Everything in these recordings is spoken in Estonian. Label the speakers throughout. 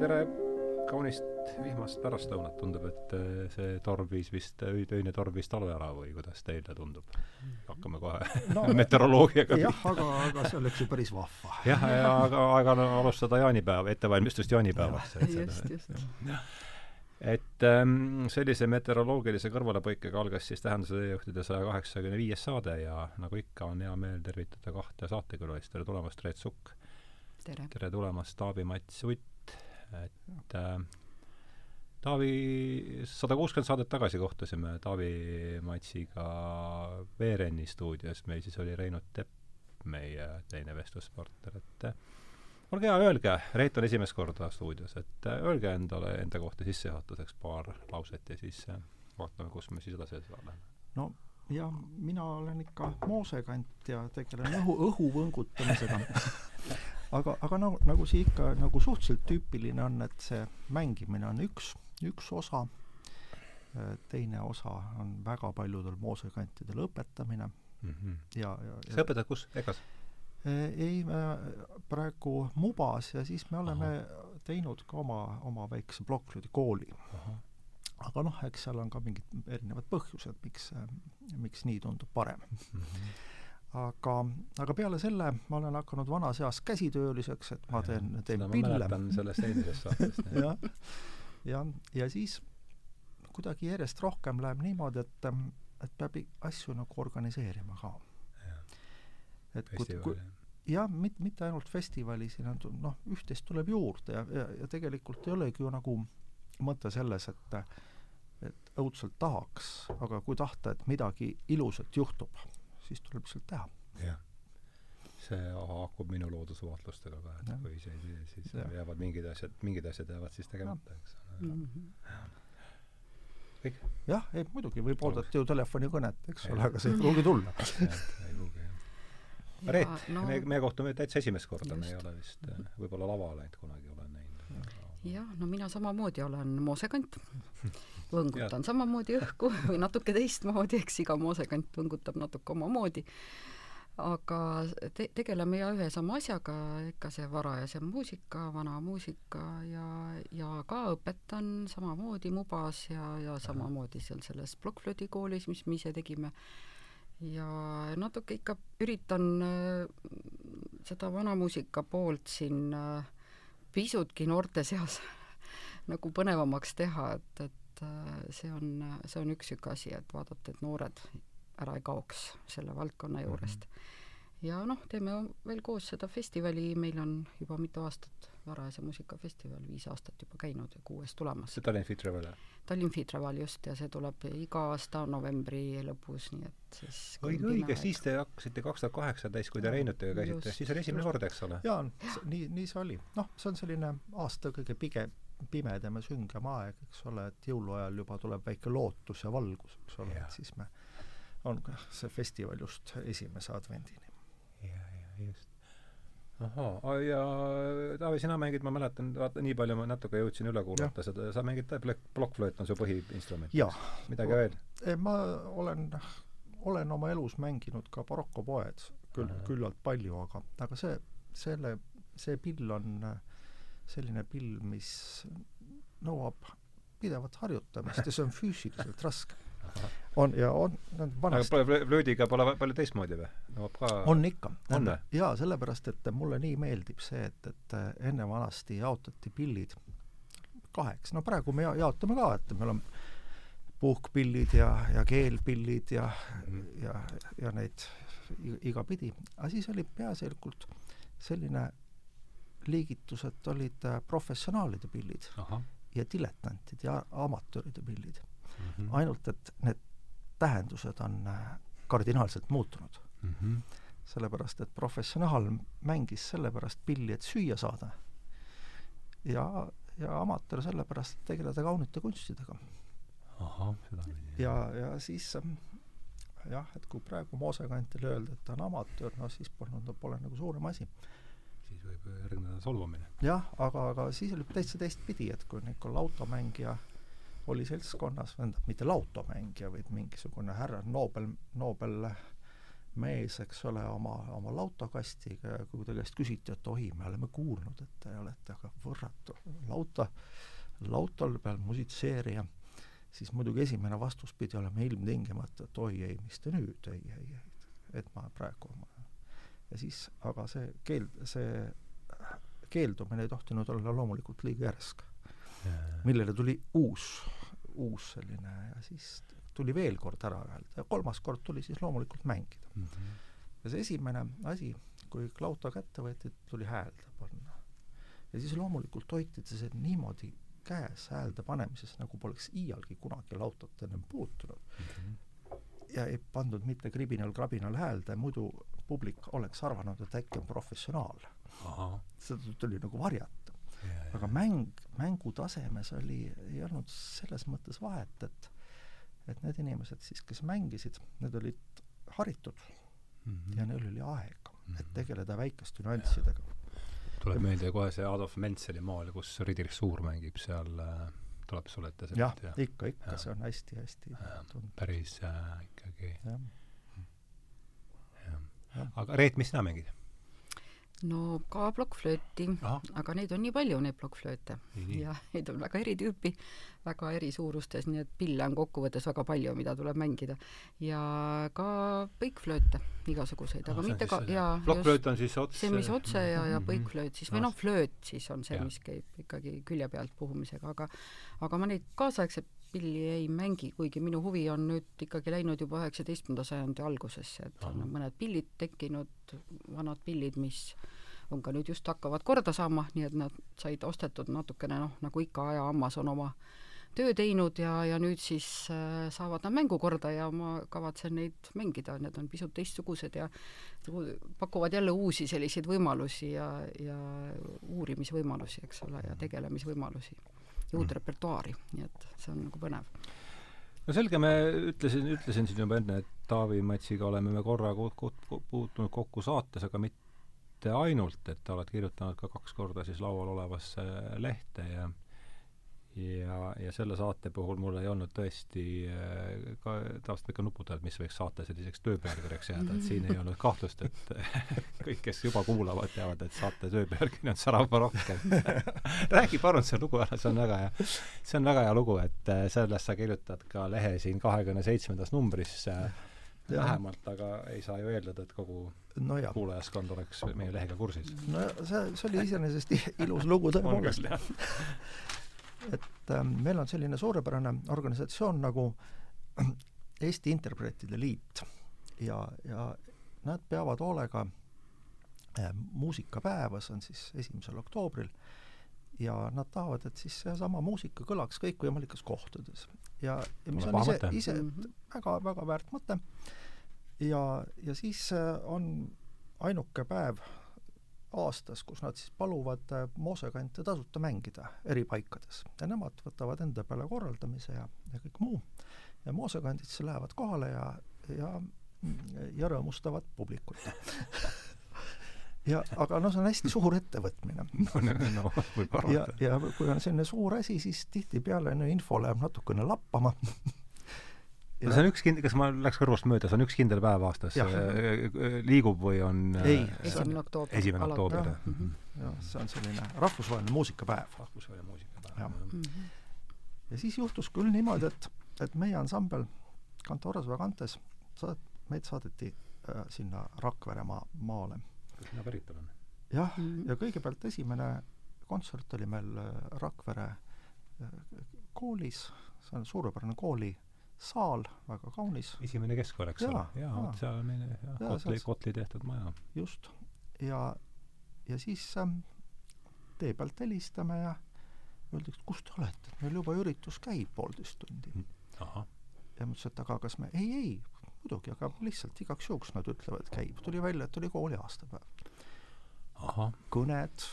Speaker 1: tere kaunist vihmast pärastlõunat, tundub, et äh, see torm viis vist, öine torm viis talve ära või kuidas teile tundub? hakkame kohe no, meteoroloogiaga
Speaker 2: jah, aga, aga see oleks ju päris vahva.
Speaker 1: jah, ja aga aeg on alustada jaanipäeva, ettevalmistust jaanipäevaks.
Speaker 3: just, just.
Speaker 1: et ähm, sellise meteoroloogilise kõrvalepõikega algas siis Tähenduse teejuhtide saja kaheksakümne viies saade ja nagu ikka, on hea meel tervitada kahte saatekülalist, tere tulemast, Reet Sukk!
Speaker 3: tere!
Speaker 1: tere tulemast, Taavi-Mats Utt! Et äh, Taavi, sada kuuskümmend saadet tagasi kohtusime Taavi Matsiga VRN-i stuudios, meil siis oli Reino Tepp, meie teine vestluspartner, et äh, olge hea, öelge, Reit on esimest korda stuudios, et äh, öelge endale enda kohta sissejuhatuseks paar lauset ja siis äh, vaatame, kus me siis edasi läheme.
Speaker 2: no ja mina olen ikka moosekant ja tegelen õhu, õhu võngutamisega aga, aga nagu, nagu see ikka nagu suhteliselt tüüpiline on, et see mängimine on üks üks osa, äh, teine osa on väga paljudel moosekantidel õpetamine
Speaker 1: mm -hmm.
Speaker 2: ja, ja, ja
Speaker 1: sa õpetad kus, EKA-s?
Speaker 2: Äh, ei, me praegu Mubas ja siis me oleme Aha. teinud ka oma, oma väikse plokkflöödikooli. aga noh, eks seal on ka mingid erinevad põhjused, miks, miks nii tundub parem mm. -hmm aga, aga peale selle ma olen hakanud vanas eas käsitööliseks, et ma teen, teen pille.
Speaker 1: mäletan sellest eelmisest saatest
Speaker 2: jah ja, ja siis kuidagi järjest rohkem läheb niimoodi, et, et peab asju nagu organiseerima ka.
Speaker 1: et kui, kui
Speaker 2: jah, mit-, mitte ainult festivali, siin on noh, üht-teist tuleb juurde ja, ja, ja tegelikult ei olegi ju nagu mõte selles, et et õudselt tahaks, aga kui tahta, et midagi ilusat juhtub, siis tuleb lihtsalt teha.
Speaker 1: jah see haakub minu loodusvaatlustega ka, et ja. kui see, siis, ja. jäävad mingid asjad, mingid asjad jäävad siis tegemata, eks ole mm. -hmm. kõik?
Speaker 2: jah, ei muidugi, võib oodata ju telefonikõnet, eks ole, aga see ei pruugi tulla.
Speaker 1: ei pruugi, jah. Reet, no, me, me kohtume täitsa esimest korda, me ei ole vist võib-olla lavale ainult kunagi olen näinud.
Speaker 3: jah, no mina samamoodi olen moosekant võngutan samamoodi õhku või natuke teistmoodi, eks iga moosekant võngutab natuke omamoodi. Aga te-, tegeleme ja ühe sama asjaga, ikka see varajasem muusika, vana muusika ja, ja ka õpetan samamoodi Mubas ja, ja samamoodi seal selles plokkflöödikoolis, mis me ise tegime. ja natuke ikka üritan äh, seda vanamuusika poolt siin äh, pisutki noorte seas nagu põnevamaks teha, et, et äh, see on, see on üks niisugune asi, et vaadata, et noored ära ei kaoks selle valdkonna juurest mm. -hmm. ja noh, teeme veel koos seda festivali, meil on juba mitu aastat varajase muusikafestival, viis aastat juba käinud ja kuues tulemas.
Speaker 1: see Tallinn Festival, jah?
Speaker 3: Tallinn Festival just, ja see tuleb iga aasta novembri lõpus, nii et siis
Speaker 1: õige, õige, siis te hakkasite kaks tuhat kaheksateist, kui te Reinutega käisite, siis oli esimene kord, eks ole?
Speaker 2: jaa, nii, nii see oli. noh, see on selline aasta kõige pigem pimedam ja süngem aeg, eks ole, et jõuluajal juba tuleb väike lootus ja valgus, eks ole, et siis me on see festival just esimese advendini.
Speaker 1: ja, ja just. ahaa, ja Taavi, sina mängid, ma mäletan, vaata nii palju ma natuke jõudsin üle kuulata seda, sa mängid plokkflööt on su põhiinstrument. midagi veel?
Speaker 2: ma olen, olen oma elus mänginud ka barokopoed, küll, küllalt palju, aga, aga see, selle, see pill on selline pill, mis nõuab pidevat harjutamist ja see on füüsiliselt raske on ja on, on
Speaker 1: vanasti. aga pole flöödiga pole palju teistmoodi või? nõuab ka
Speaker 2: on ikka. jaa, sellepärast et mulle nii meeldib see, et, et enne vanasti jaotati pillid kaheks, no praegu me jaotame ka, et meil on puhkpillid ja, ja keelpillid ja mm, ja, ja neid igapidi, aga siis oli peaasjalikult selline liigitus, et olid äh, professionaalide pillid
Speaker 1: Aha.
Speaker 2: ja diletantide ja amatööride pillid
Speaker 1: mm. -hmm.
Speaker 2: ainult et need tähendused on äh, kardinaalselt muutunud
Speaker 1: mm. -hmm.
Speaker 2: sellepärast, et professionaal mängis sellepärast pilli, et süüa saada. ja, ja amatöör sellepärast, et tegeleda kaunite kunstidega.
Speaker 1: ahah, sedapidi.
Speaker 2: ja, ja siis ähm, jah, et kui praegu moosekantile öelda, et ta on amatöör, no siis polnud, pole nagu suurem asi.
Speaker 1: võib järgneda solvamine.
Speaker 2: jah, aga, aga siis oli täitsa teistpidi, et kui Nikol automängija oli seltskonnas, tähendab, mitte lautomängija, vaid mingisugune härra Nobel, Nobel mees, eks ole, oma, oma lautakastiga ja kui ta käest küsiti, et oi, me oleme kuulnud, et te olete aga võrratu lauta, lautol peal musitseerija, siis muidugi esimene vastus pidi olema ilmtingimata, et oi ei, mis te nüüd, ei, ei, ei, et ma praegu ma ja siis, aga see keeld, see keeldumine ei tohtinud olla loomulikult liiga järsk. millele tuli uus, uus selline ja siis tuli veel kord ära öelda ja kolmas kord tuli siis loomulikult mängida mm. -hmm. ja see esimene asi, kui klauta kätte võeti, tuli häälde panna. ja siis loomulikult hoiti see niimoodi käes häälde panemises, nagu poleks iialgi kunagi lautot ennem puutunud mm. -hmm. ja ei pandud mitte kribinal-krabinal häälde, muidu publik oleks arvanud, et äkki on professionaal. Seda tuli nagu varjata. aga mäng, mängu tasemes oli, ei olnud selles mõttes vahet, et et need inimesed siis, kes mängisid, need olid haritud mm -hmm. ja neil oli aega et tegeleda väikeste nüanssidega.
Speaker 1: tuleb meelde kohe see Adolf Mentzeli maal, kus Friedrich Suur mängib seal äh, tuleb sulle ette
Speaker 2: see jah ja., ikka, ikka, see on hästi-hästi
Speaker 1: päris äh, ikkagi jah ja.. aga Reet, mis sina mängid?
Speaker 3: No ka plokkflööti, aga neid on nii palju, neid plokkflööte. ja neid on väga eri tüüpi, väga eri suurustes, nii et pille on kokkuvõttes väga palju, mida tuleb mängida. ja ka põikflööte, igasuguseid, aga no, mitte ka, jaa.
Speaker 1: plokkflööt on siis
Speaker 3: otse? see, mis otse ja, ja mhm. põikflööt siis, või noh, flööt siis on see, mis käib ikkagi külje pealt puhumisega, aga aga ma neid kaasaegseid pilli ei mängi, kuigi minu huvi on nüüd ikkagi läinud juba üheksateistkümnenda sajandi algusesse, et on mõned pillid tekkinud, vanad pillid, mis on ka nüüd just hakkavad korda saama, nii et nad said ostetud natukene noh, nagu ikka ajahammas on oma töö teinud ja, ja nüüd siis äh, saavad nad mängu korda ja ma kavatsen neid mängida, need on pisut teistsugused ja pakuvad jälle uusi selliseid võimalusi ja, ja uurimisvõimalusi, eks ole, ja tegelemisvõimalusi ja uut mm. repertuaari, nii et see on nagu põnev.
Speaker 1: no selge, me ütlesin, ütlesin siin juba enne, et Taavi Matsiga oleme me korra puutunud kokku saates, aga mitte ainult, et oled kirjutanud ka kaks korda siis laual olevasse lehte ja ja, ja selle saate puhul mul ei olnud tõesti äh, ka tavaliselt ikka nuputad, mis võiks saate selliseks tööpealkirjaks jääda, et siin ei olnud kahtlust, et kõik, kes juba kuulavad, teavad, et saate tööpealkiri on Särava rohkem. Räägi palun see lugu ära, see on väga hea, see on väga hea lugu, et äh, sellest sa kirjutad ka lehe siin kahekümne seitsmendas numbris äh, vähemalt, aga ei saa ju eeldada, et kogu no kuulajaskond oleks meie lehega kursis.
Speaker 2: no see, see oli iseenesest ilus lugu tõepoolest et äh, meil on selline suurepärane organisatsioon nagu Eesti Interpreetide Liit ja, ja nad peavad hoolega äh, muusikapäeva, see on siis esimesel oktoobril, ja nad tahavad, et siis seesama muusika kõlaks kõikvõimalikes kohtades. ja, ja mis on ise, ise väga, väga väärt mõte, ja, ja siis äh, on ainuke päev aastas, kus nad siis paluvad äh, moosekante tasuta mängida eri paikades ja nemad võtavad enda peale korraldamise ja, ja kõik muu. ja moosekandid siis lähevad kohale ja, ja, ja rõõmustavad publikut ja aga noh, see on hästi suur ettevõtmine
Speaker 1: no, no, no võib arvata.
Speaker 2: ja, ja kui on selline suur asi, siis tihtipeale no info läheb natukene lappama
Speaker 1: no see on üks kindel, kas ma läks kõrvust mööda, see on üks kindel päev aastas, äh, äh, liigub või on
Speaker 2: ei,
Speaker 3: esimene oktoober.
Speaker 1: esimene oktoober,
Speaker 2: jah. Mhm. jah, see on selline rahvusvaheline muusikapäev.
Speaker 1: rahvusvaheline muusikapäev. Mm
Speaker 2: -hmm. ja siis juhtus küll niimoodi, et, et meie ansambel Cantoras Vagantes saad-, meid saadeti äh, sinna Rakvere maa, maale.
Speaker 1: kust sina pärit olen?
Speaker 2: jah mm, -hmm. ja kõigepealt esimene kontsert oli meil äh, Rakvere äh, koolis, see on suurepärane kooli saal, väga kaunis.
Speaker 1: esimene keskkool, eks ole? jaa, vot seal on meil jah, Kotli, Kotli tehtud maja.
Speaker 2: just. ja, ja siis ähm, tee pealt helistame ja öeldakse, kus te olete, et meil juba üritus käib poolteist tundi. Mm, ja ma ütlesin, et aga kas me, ei, ei, muidugi, aga lihtsalt igaks juhuks nad ütlevad, et käib. tuli välja, et oli kooli aastapäev. kõned.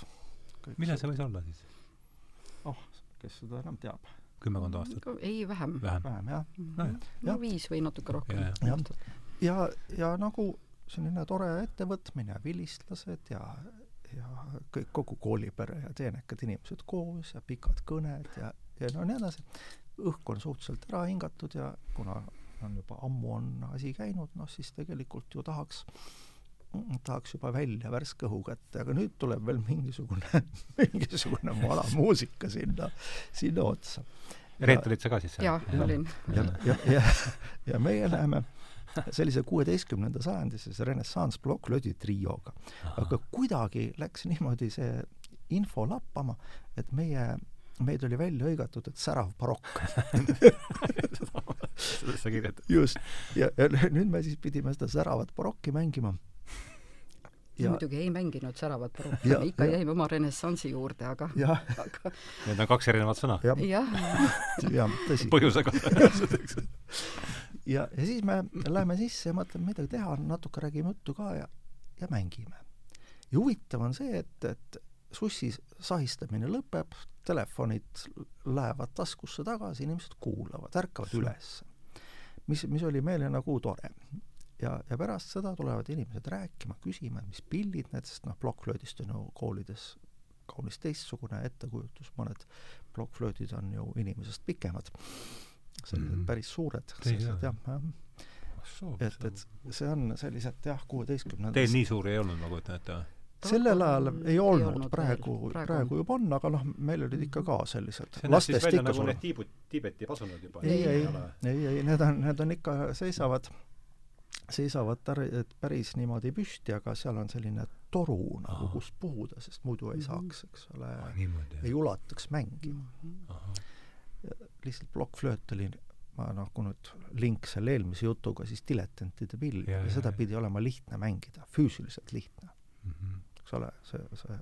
Speaker 1: millal see võis olla siis?
Speaker 2: oh, kes seda enam teab
Speaker 1: kümmekond aastat?
Speaker 3: ei, vähem.
Speaker 2: vähem, vähem, jah
Speaker 3: no,. no viis või natuke rohkem.
Speaker 2: ja, ja, ja nagu selline tore ettevõtmine, vilistlased ja, ja kõik, kogu koolipere ja teenekad inimesed koos ja pikad kõned ja, ja no nii edasi. õhk on suhteliselt ära hingatud ja kuna on juba ammu on asi käinud, noh siis tegelikult ju tahaks tahaks juba välja värske õhu kätte, aga nüüd tuleb veel mingisugune mingisugune vana muusika sinna, sinna otsa.
Speaker 1: Reet, olid sa ka siis
Speaker 3: seal? jah, olin.
Speaker 2: ja, ja, ja, ja meie läheme sellise kuueteistkümnenda sajandi siis renessanss plokklödi trioga. aga kuidagi läks niimoodi see info lappama, et meie, meid oli välja hõigatud, et särav barokk
Speaker 1: seda sa kirjutad?
Speaker 2: just. ja, ja nüüd me siis pidime seda säravat barokki mängima
Speaker 3: ja muidugi ei mänginud säravat barokki, me ikka ja. jäime oma renessansi juurde, aga,
Speaker 1: aga Need on kaks erinevat sõna
Speaker 2: ja..
Speaker 3: jah.
Speaker 2: jah, tõsi.
Speaker 1: põhjusega
Speaker 2: ja, ja siis me läheme sisse ja mõtleme midagi teha, natuke räägime juttu ka ja, ja mängime. ja huvitav on see, et, et sussi sahistamine lõpeb, telefonid lähevad taskusse tagasi, inimesed kuulavad, ärkavad üles. mis, mis oli meile nagu tore ja, ja pärast seda tulevad inimesed rääkima, küsima, mis pillid need, sest noh, plokkflöödist on ju koolides kaunis teistsugune ettekujutus, mõned plokkflöödid on ju inimesest pikemad, sellised mm -hmm. päris suured, sellised jah, jah. et, et see on sellised jah, kuueteistkümnendas
Speaker 1: Teil nii suuri ei olnud, ma kujutan ette või?
Speaker 2: sellel ajal ei olnud, ei olnud, praegu, praegu, praegu juba on, aga noh, meil olid ikka ka sellised
Speaker 1: siis välja nagu need tiibud, Tiibeti pasunad juba?
Speaker 2: ei, ei, ei, ei, need on, need on ikka, seisavad seisavad tar-, päris niimoodi püsti, aga seal on selline toru nagu, kust puhuda, sest muidu ei mhm. saaks, eks ole, ei ulataks mängima. Mhm. lihtsalt plokkflööt oli, ma noh, kui nüüd link selle eelmise jutuga, siis diletantide pill ja, ja seda pidi olema lihtne mängida, füüsiliselt lihtne mm. -hmm. eks ole, see, see,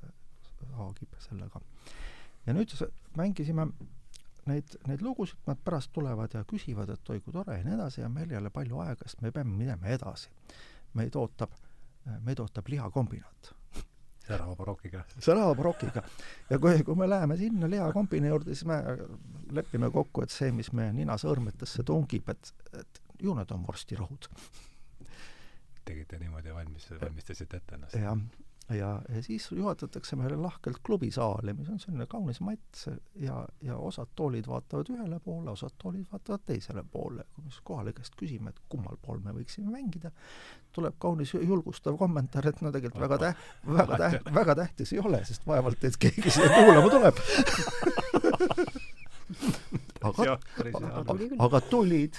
Speaker 2: see haagib sellega. ja nüüd mängisime neid, neid lugusid, nad pärast tulevad ja küsivad, et oi kui tore ja nii edasi ja meil ei ole palju aega, sest me peame minema edasi. meid ootab, meid ootab lihakombinaat.
Speaker 1: särava barokiga.
Speaker 2: särava barokiga. ja kui, kui me läheme sinna lihakombini juurde, siis me lepime kokku, et see, mis meie ninasõõrmetesse tungib, et, et ju need on vorstirohud.
Speaker 1: tegite niimoodi valmis, valmistasite ette ennast?
Speaker 2: jah ja, ja siis juhatatakse meile lahkelt klubisaali, mis on selline kaunis matt ja, ja osad toolid vaatavad ühele poole, osad toolid vaatavad teisele poole. kui me siis kohale käest küsime, et kummal pool me võiksime mängida, tuleb kaunis julgustav kommentaar, et no tegelikult väga täht-, väga täht-, väga tähtis ei ole, sest vaevalt, et keegi siia kuulama tuleb aga, aga tulid,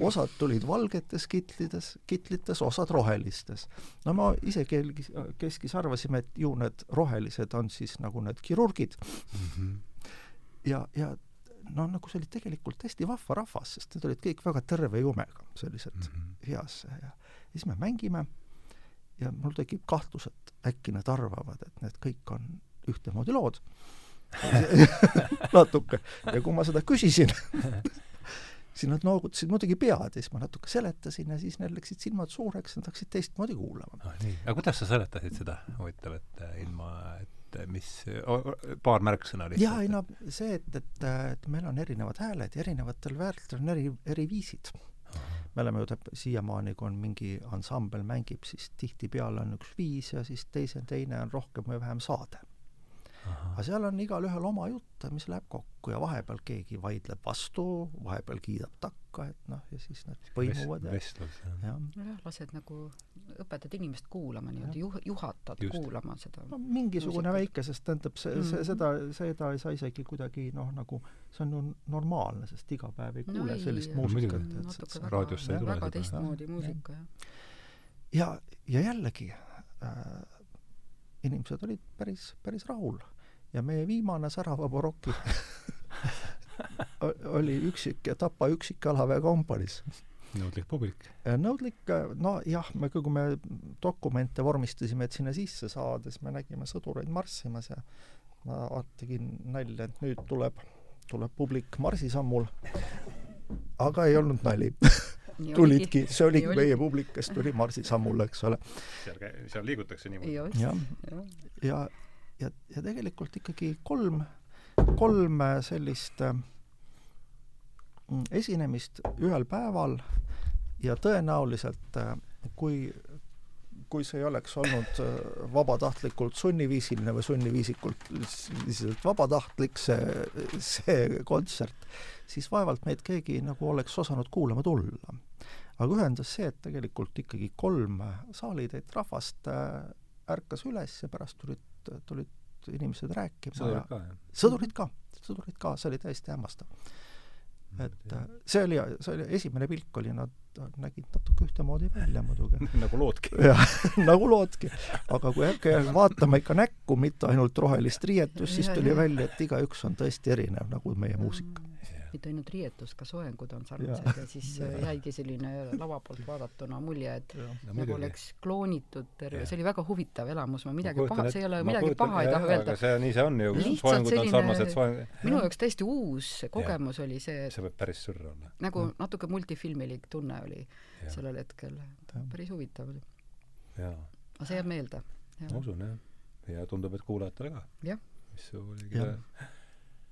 Speaker 2: osad tulid valgetes kitlides, kitlites, osad rohelistes. no ma ise kelgis, keskis arvasime, et ju need rohelised on siis nagu need kirurgid mm. -hmm. ja, ja no nagu see oli tegelikult hästi vahva rahvas, sest need olid kõik väga terve jumega, sellised mm -hmm. heas ja, siis me mängime ja mul tekib kahtlus, et äkki nad arvavad, et need kõik on ühtemoodi lood natuke. ja kui ma seda küsisin siis nad noogutasid muidugi pead ja siis ma natuke seletasin ja siis neil läksid silmad suureks, nad hakkasid teistmoodi kuulama
Speaker 1: ah,. nii, aga kuidas sa seletasid seda, huvitav, et äh, ilma, et äh, mis, paar märksõna lihtsalt?
Speaker 2: jaa, ei no see, et, et, et meil on erinevad hääled ja erinevatel väärtustel on eri, eri viisid. me oleme ju täp-, siiamaani, kui on mingi ansambel mängib, siis tihtipeale on üks viis ja siis teise, teine on rohkem või vähem saade aga seal on igalühel oma jutt, mis läheb kokku ja vahepeal keegi vaidleb vastu, vahepeal kiidab takka, et noh, ja siis nad põimuvad
Speaker 1: ja vestlus, jah.
Speaker 3: jah, lased nagu, õpetad inimest kuulama niimoodi, juh-, juhatad Just. kuulama seda
Speaker 2: no mingisugune muusikat. väike, sest tähendab, see, see, mhm. seda, seda ei saa isegi kuidagi noh, nagu see on ju normaalne, sest iga päev ei kuule no, sellist ei, muusikat,
Speaker 3: et see, raadiosse ei tule väga teistmoodi muusika, jah.
Speaker 2: ja, ja jällegi äh, inimesed olid päris, päris rahul. Ja meie viimane Särava baroki oli üksik, Tapa üksikjalaväe kompaniis.
Speaker 1: nõudlik publik.
Speaker 2: nõudlik, nojah, me, kui me dokumente vormistasime, et sinna sisse saada, siis me nägime sõdureid marssimas ja ma tegin nalja, et nüüd tuleb, tuleb publik marsisammul. aga ei olnud nali tulidki, see oligi oli. meie publik, kes tuli marsisammule, eks ole.
Speaker 1: seal, seal liigutakse niimoodi.
Speaker 2: jah, ja, ja, ja, ja tegelikult ikkagi kolm, kolm sellist äh, esinemist ühel päeval ja tõenäoliselt äh, kui kui see ei oleks olnud äh, vabatahtlikult sunniviisiline või sunniviisikult viisiliselt vabatahtlik, see, see kontsert, siis vaevalt meid keegi nagu oleks osanud kuulama tulla. aga ühendas see, et tegelikult ikkagi kolm saalitäit rahvast äh, ärkas üles ja pärast tulid, tulid inimesed rääkima
Speaker 1: sõdurid ka, jah?
Speaker 2: sõdurid ka, sõdurid ka, see oli täiesti hämmastav et see oli, see oli, esimene pilk oli, nad nägid natuke ühtemoodi välja muidugi
Speaker 1: nagu loodki.
Speaker 2: jah, nagu loodki. aga kui hakka vaatama ikka näkku, mitte ainult rohelist riietust, siis tuli välja, et igaüks on tõesti erinev, nagu meie muusika
Speaker 3: mitte ainult riietus, ka soengud on sarnased ja, ja siis ja. jäigi selline lava poolt vaadatuna mulje, et ja. nagu muidugi. oleks kloonitud terve, see oli väga huvitav elamus, ma midagi paha, see ei ole midagi paha ei taha öelda.
Speaker 1: see nii see on ju, soengud on sarnased soeng-.
Speaker 3: minu jaoks täiesti uus kogemus ja. oli see, et
Speaker 1: see võib päris sürr olla.
Speaker 3: nagu ja. natuke multifilmilik tunne oli ja. sellel hetkel, päris huvitav oli. aga see jääb meelde.
Speaker 1: ma usun jah, ja tundub, et kuulajatele ka. mis su oligi see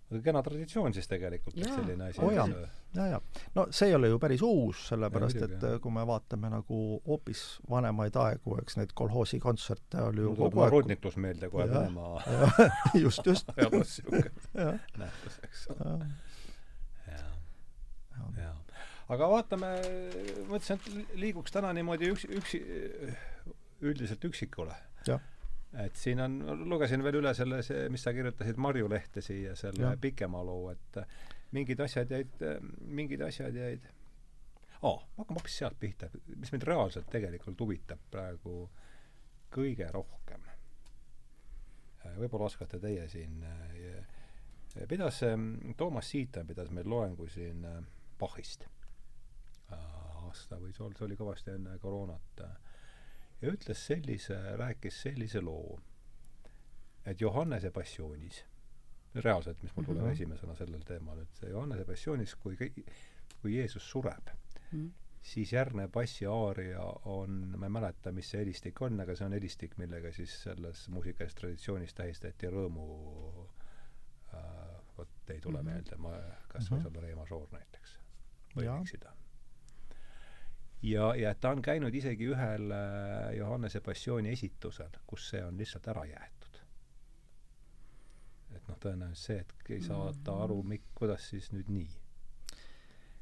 Speaker 1: aga kena traditsioon siis tegelikult, et selline asi
Speaker 2: oh, jah, ja, ja no see ei ole ju päris uus, sellepärast ja, et jah. kui me vaatame nagu hoopis vanemaid aegu, eks neid kolhoosi kontserte oli ju
Speaker 1: kogu aeg Rudniklus meelde kohe Venemaa
Speaker 2: just, just.
Speaker 1: ajaloos niisugune nähtus, eks ole. jaa, jaa. aga vaatame, mõtlesin, et liiguks täna niimoodi üks, üksi, üldiselt üksikule.
Speaker 2: jah
Speaker 1: et siin on, lugesin veel üle selle, see, mis sa kirjutasid Marju Lehte siia, selle ja. pikema loo, et mingid asjad jäid, mingid asjad jäid oh,, ma hakkan hoopis sealt pihta, mis mind reaalselt tegelikult huvitab praegu kõige rohkem. võib-olla oskate teie siin, pidas Toomas Siitan pidas meil loengu siin Bachist. aasta võis olla, see oli kõvasti enne koroonat ja ütles sellise, rääkis sellise loo, et Johannese passioonis, reaalselt, mis mul tuleb mm -hmm. esimesena sellel teemal, et Johannese passioonis, kui, kui Jeesus sureb mm, -hmm. siis järgnev bassi aaria on, ma ei mäleta, mis see helistik on, aga see on helistik, millega siis selles muusikalises traditsioonis tähistati rõõmu äh, vot ei tule mm -hmm. meelde, ma, kas mm -hmm. võis olla Re mažoor näiteks, või eksida ja, ja ta on käinud isegi ühel äh, Johannese passiooni esitusel, kus see on lihtsalt ära jäetud. et noh, tõenäoliselt see, et ei saada aru, mik-, kuidas siis nüüd nii.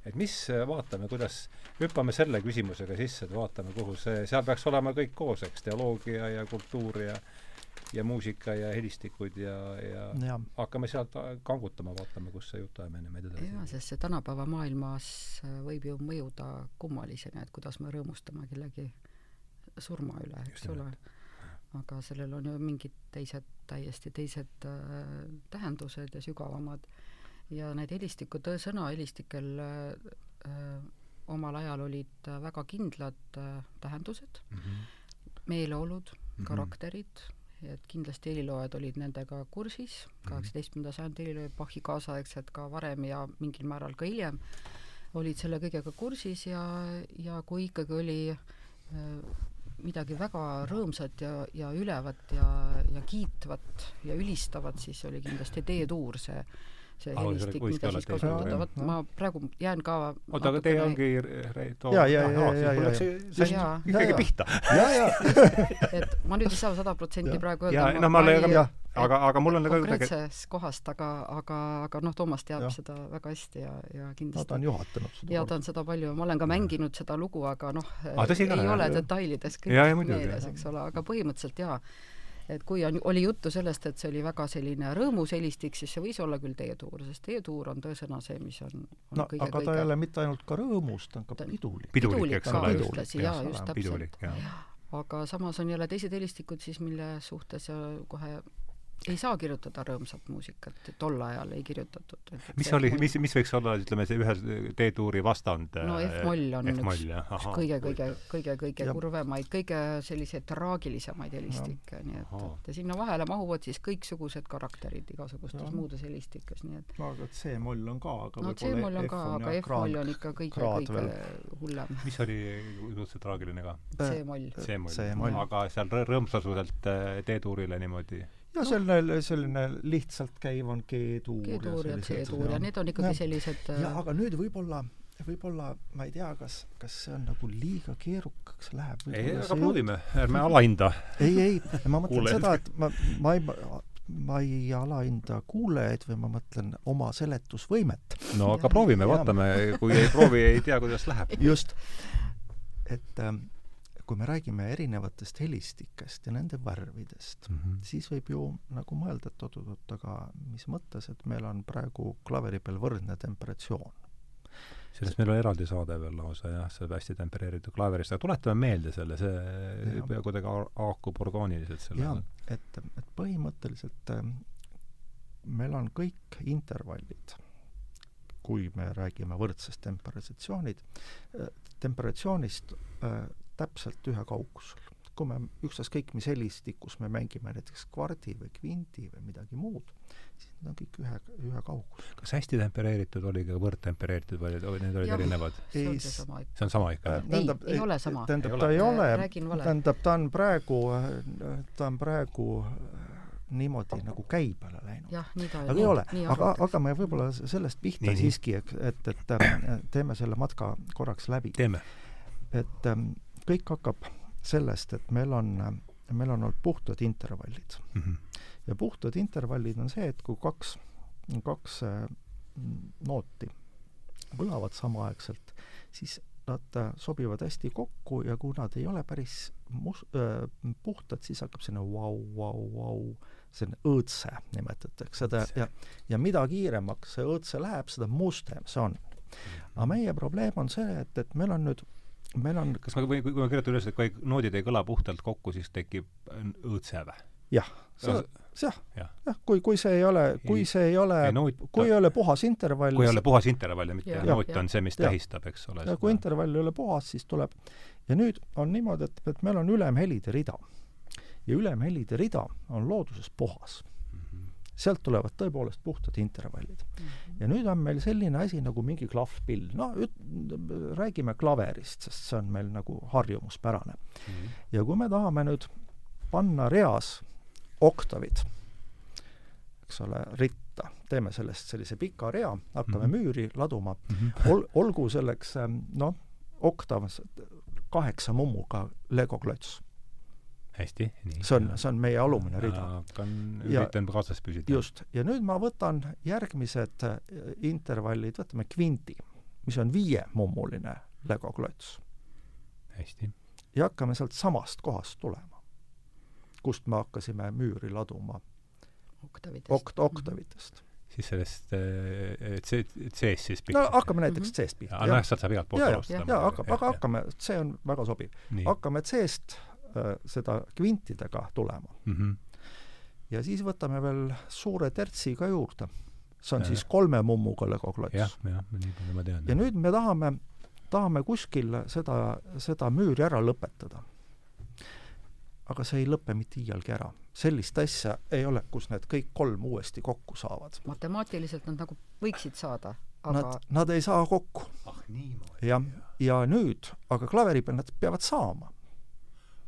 Speaker 1: et mis, vaatame, kuidas, hüppame selle küsimusega sisse, et vaatame, kuhu see, seal peaks olema kõik koos, eks, teoloogia ja kultuur ja ja muusika ja helistikud ja, ja, ja. hakkame sealt kangutama, vaatame, kus see jutuajamine meid edasi
Speaker 3: jaa, sest see tänapäeva maailmas äh, võib ju mõjuda kummalisena, et kuidas me rõõmustame kellegi surma üle, eks ole. aga sellel on ju mingid teised, täiesti teised äh, tähendused ja sügavamad. ja need helistikud, sõna helistikel äh, äh, omal ajal olid väga kindlad äh, tähendused mm, -hmm. meeleolud, karakterid mm, -hmm et kindlasti heliloojad olid nendega kursis, mhm. kaheksateistkümnenda sajandi heliloojad, Bachi kaasaegsed ka varem ja mingil määral ka hiljem, olid selle kõigega kursis ja, ja kui ikkagi oli äh, midagi väga rõõmsat ja, ja ülevat ja, ja kiitvat ja ülistavat, siis oli kindlasti D-tuur see see helistik, mida siis kasutada, vot ma praegu jään ka
Speaker 1: oota, aga teie ongi Reito
Speaker 2: ja, ja, ja, ja,
Speaker 1: ja, ja ikkagi pihta.
Speaker 3: et ma nüüd ei saa sada protsenti praegu öelda.
Speaker 1: no ma olen ka, aga, aga mul on
Speaker 3: ka konkreetsest kohast, aga, aga, aga noh, Toomas teab ja. seda väga hästi ja, ja kindlasti no,
Speaker 2: ta on juhatanud
Speaker 3: seda. ja ta on seda palju, ma olen ka mänginud seda lugu, aga noh, ei ole detailides kõik meeles, eks ole, aga põhimõtteliselt jaa et kui on, oli juttu sellest, et see oli väga selline rõõmus helistik, siis see võis olla küll teetuur, sest teetuur on tõesõna see, mis on, on
Speaker 2: no kõige, aga ta kõige... ei ole mitte ainult ka rõõmus, ta on ka pidulik.
Speaker 1: pidulik, eks ole.
Speaker 3: ühtlasi, jaa, just täpselt. aga samas on jälle teised helistikud siis, mille suhtes kohe ei saa kirjutada rõõmsat muusikat, tol ajal ei kirjutatud.
Speaker 1: mis oli, mis, mis võiks olla, ütleme, see ühe D-tuuri vastand?
Speaker 3: no F-moll on F üks kõige-kõige, kõige-kõige kurvemaid, kõige selliseid traagilisemaid helistikke, nii et, et ja sinna vahele mahuvad siis kõiksugused karakterid igasugustes muudes helistikes, nii et
Speaker 2: no aga C-moll on ka, aga
Speaker 3: no C-moll on ka, aga F-moll on ikka kõige-kõige hullem.
Speaker 1: mis oli suhteliselt traagiline ka?
Speaker 3: C-moll.
Speaker 1: C-moll, aga seal rõõmsasuselt D-tuurile niimoodi
Speaker 2: ja selline, selline lihtsalt käiv on G-tuur.
Speaker 3: G-tuur ja C-tuur ja need on ikkagi ja. sellised
Speaker 2: ja aga nüüd võib-olla võib-olla ma ei tea, kas, kas see on nagu liiga keerukaks läheb.
Speaker 1: ei, aga proovime, ärme alahinda.
Speaker 2: ei, ei, ma mõtlen seda, et ma, ma ei, ma ei alahinda kuulajaid või ma mõtlen oma seletusvõimet.
Speaker 1: no aga proovime, vaatame, kui ei proovi, ei tea, kuidas läheb.
Speaker 2: just, et ähm, kui me räägime erinevatest helistikest ja nende värvidest mm, -hmm. siis võib ju nagu mõelda, et oot-oot, aga mis mõttes, et meil on praegu klaveri peal võrdne temperatsioon
Speaker 1: sellest meil on eraldi saade veel lausa jah, see hästi tempereeritud klaverist, aga tuletame meelde selle, see kuidagi haakub orgaaniliselt sellega.
Speaker 2: et, et põhimõtteliselt äh, meil on kõik intervallid, kui me räägime võrdsest temperatsioonid äh,, temperatsioonist äh, täpselt ühe kaugusel kui me ükstaskõik mis helistikus me mängime näiteks kvardi või kvinti või midagi muud, siis need on kõik ühe, ühe kaugusel.
Speaker 1: kas hästi tempereeritud oli ka võrdtempereeritud või need olid erinevad?
Speaker 3: see on see sama ikka.
Speaker 1: see on sama ikka,
Speaker 3: jah? ei, ei ole sama.
Speaker 2: tähendab, ta ei ole, tähendab, ta on praegu, ta on praegu niimoodi nagu käibele läinud. aga ei ole, aga, aga me võib-olla sellest pihta nii, siiski, et, et, et teeme selle matka korraks läbi. et ähm, kõik hakkab sellest, et meil on, meil on olnud puhtad intervallid mm. -hmm. ja puhtad intervallid on see, et kui kaks, kaks äh, nooti kõlavad samaaegselt, siis nad äh, sobivad hästi kokku ja kui nad ei ole päris mus-, äh, puhtad, siis hakkab selline vau, vau, vau, selline õõtse nimetatakse seda ja, ja mida kiiremaks see õõtse läheb, seda mustem see on. aga meie probleem on see, et, et meil on nüüd meil on
Speaker 1: kas ma või kui ma kirjutan üles, et kui noodid ei kõla puhtalt kokku, siis tekib õõtse või?
Speaker 2: jah, jah, jah, kui, kui see ei ole, kui see ei ole, kui ei ole puhas intervall
Speaker 1: kui ei ole puhas intervall ja mitte ja, noot ja, on see, mis ja, tähistab, eks ole.
Speaker 2: ja kui intervall ei ole puhas, siis tuleb ja nüüd on niimoodi, et, et meil on ülemhelide rida. ja ülemhelide rida on looduses puhas sealt tulevad tõepoolest puhtad intervallid mm. -hmm. ja nüüd on meil selline asi nagu mingi klahvpill, no üt-, räägime klaverist, sest see on meil nagu harjumuspärane mm. -hmm. ja kui me tahame nüüd panna reas oktavid, eks ole, ritta, teeme sellest sellise pika rea, hakkame mm -hmm. müüri laduma mm, -hmm. ol-, olgu selleks noh, oktav kaheksa mummuga legoklots
Speaker 1: hästi, nii.
Speaker 2: see on, see on meie alumine rida.
Speaker 1: hakkan, üritan kaasas püsida.
Speaker 2: just, ja nüüd ma võtan järgmised äh, intervallid, võtame kvinti, mis on viiemummuline legoklots.
Speaker 1: hästi.
Speaker 2: ja hakkame sealt samast kohast tulema, kust me hakkasime müüri laduma
Speaker 3: oktavitest
Speaker 2: okt-, oktavitest
Speaker 1: siis sellest äh, C, C-st siis
Speaker 2: pihta? no hakkame näiteks mhm. C-st pihta.
Speaker 1: nojah, sealt saab igalt poolt
Speaker 2: alustada. jaa, hakkab, aga hakkame, C on väga sobiv. hakkame C-st seda kvintidega tulema mm. -hmm. ja siis võtame veel suure tertsi ka juurde. see on ja. siis kolme mummuga legoklots.
Speaker 1: jah, jah, nii palju ma tean.
Speaker 2: ja nüüd me tahame, tahame kuskil seda, seda müüri ära lõpetada. aga see ei lõpe mitte iialgi ära. sellist asja ei ole, kus need kõik kolm uuesti kokku saavad.
Speaker 3: matemaatiliselt nad nagu võiksid saada
Speaker 2: aga nad, nad ei saa kokku.
Speaker 1: ah niimoodi.
Speaker 2: jah, ja nüüd, aga klaveri peal nad peavad saama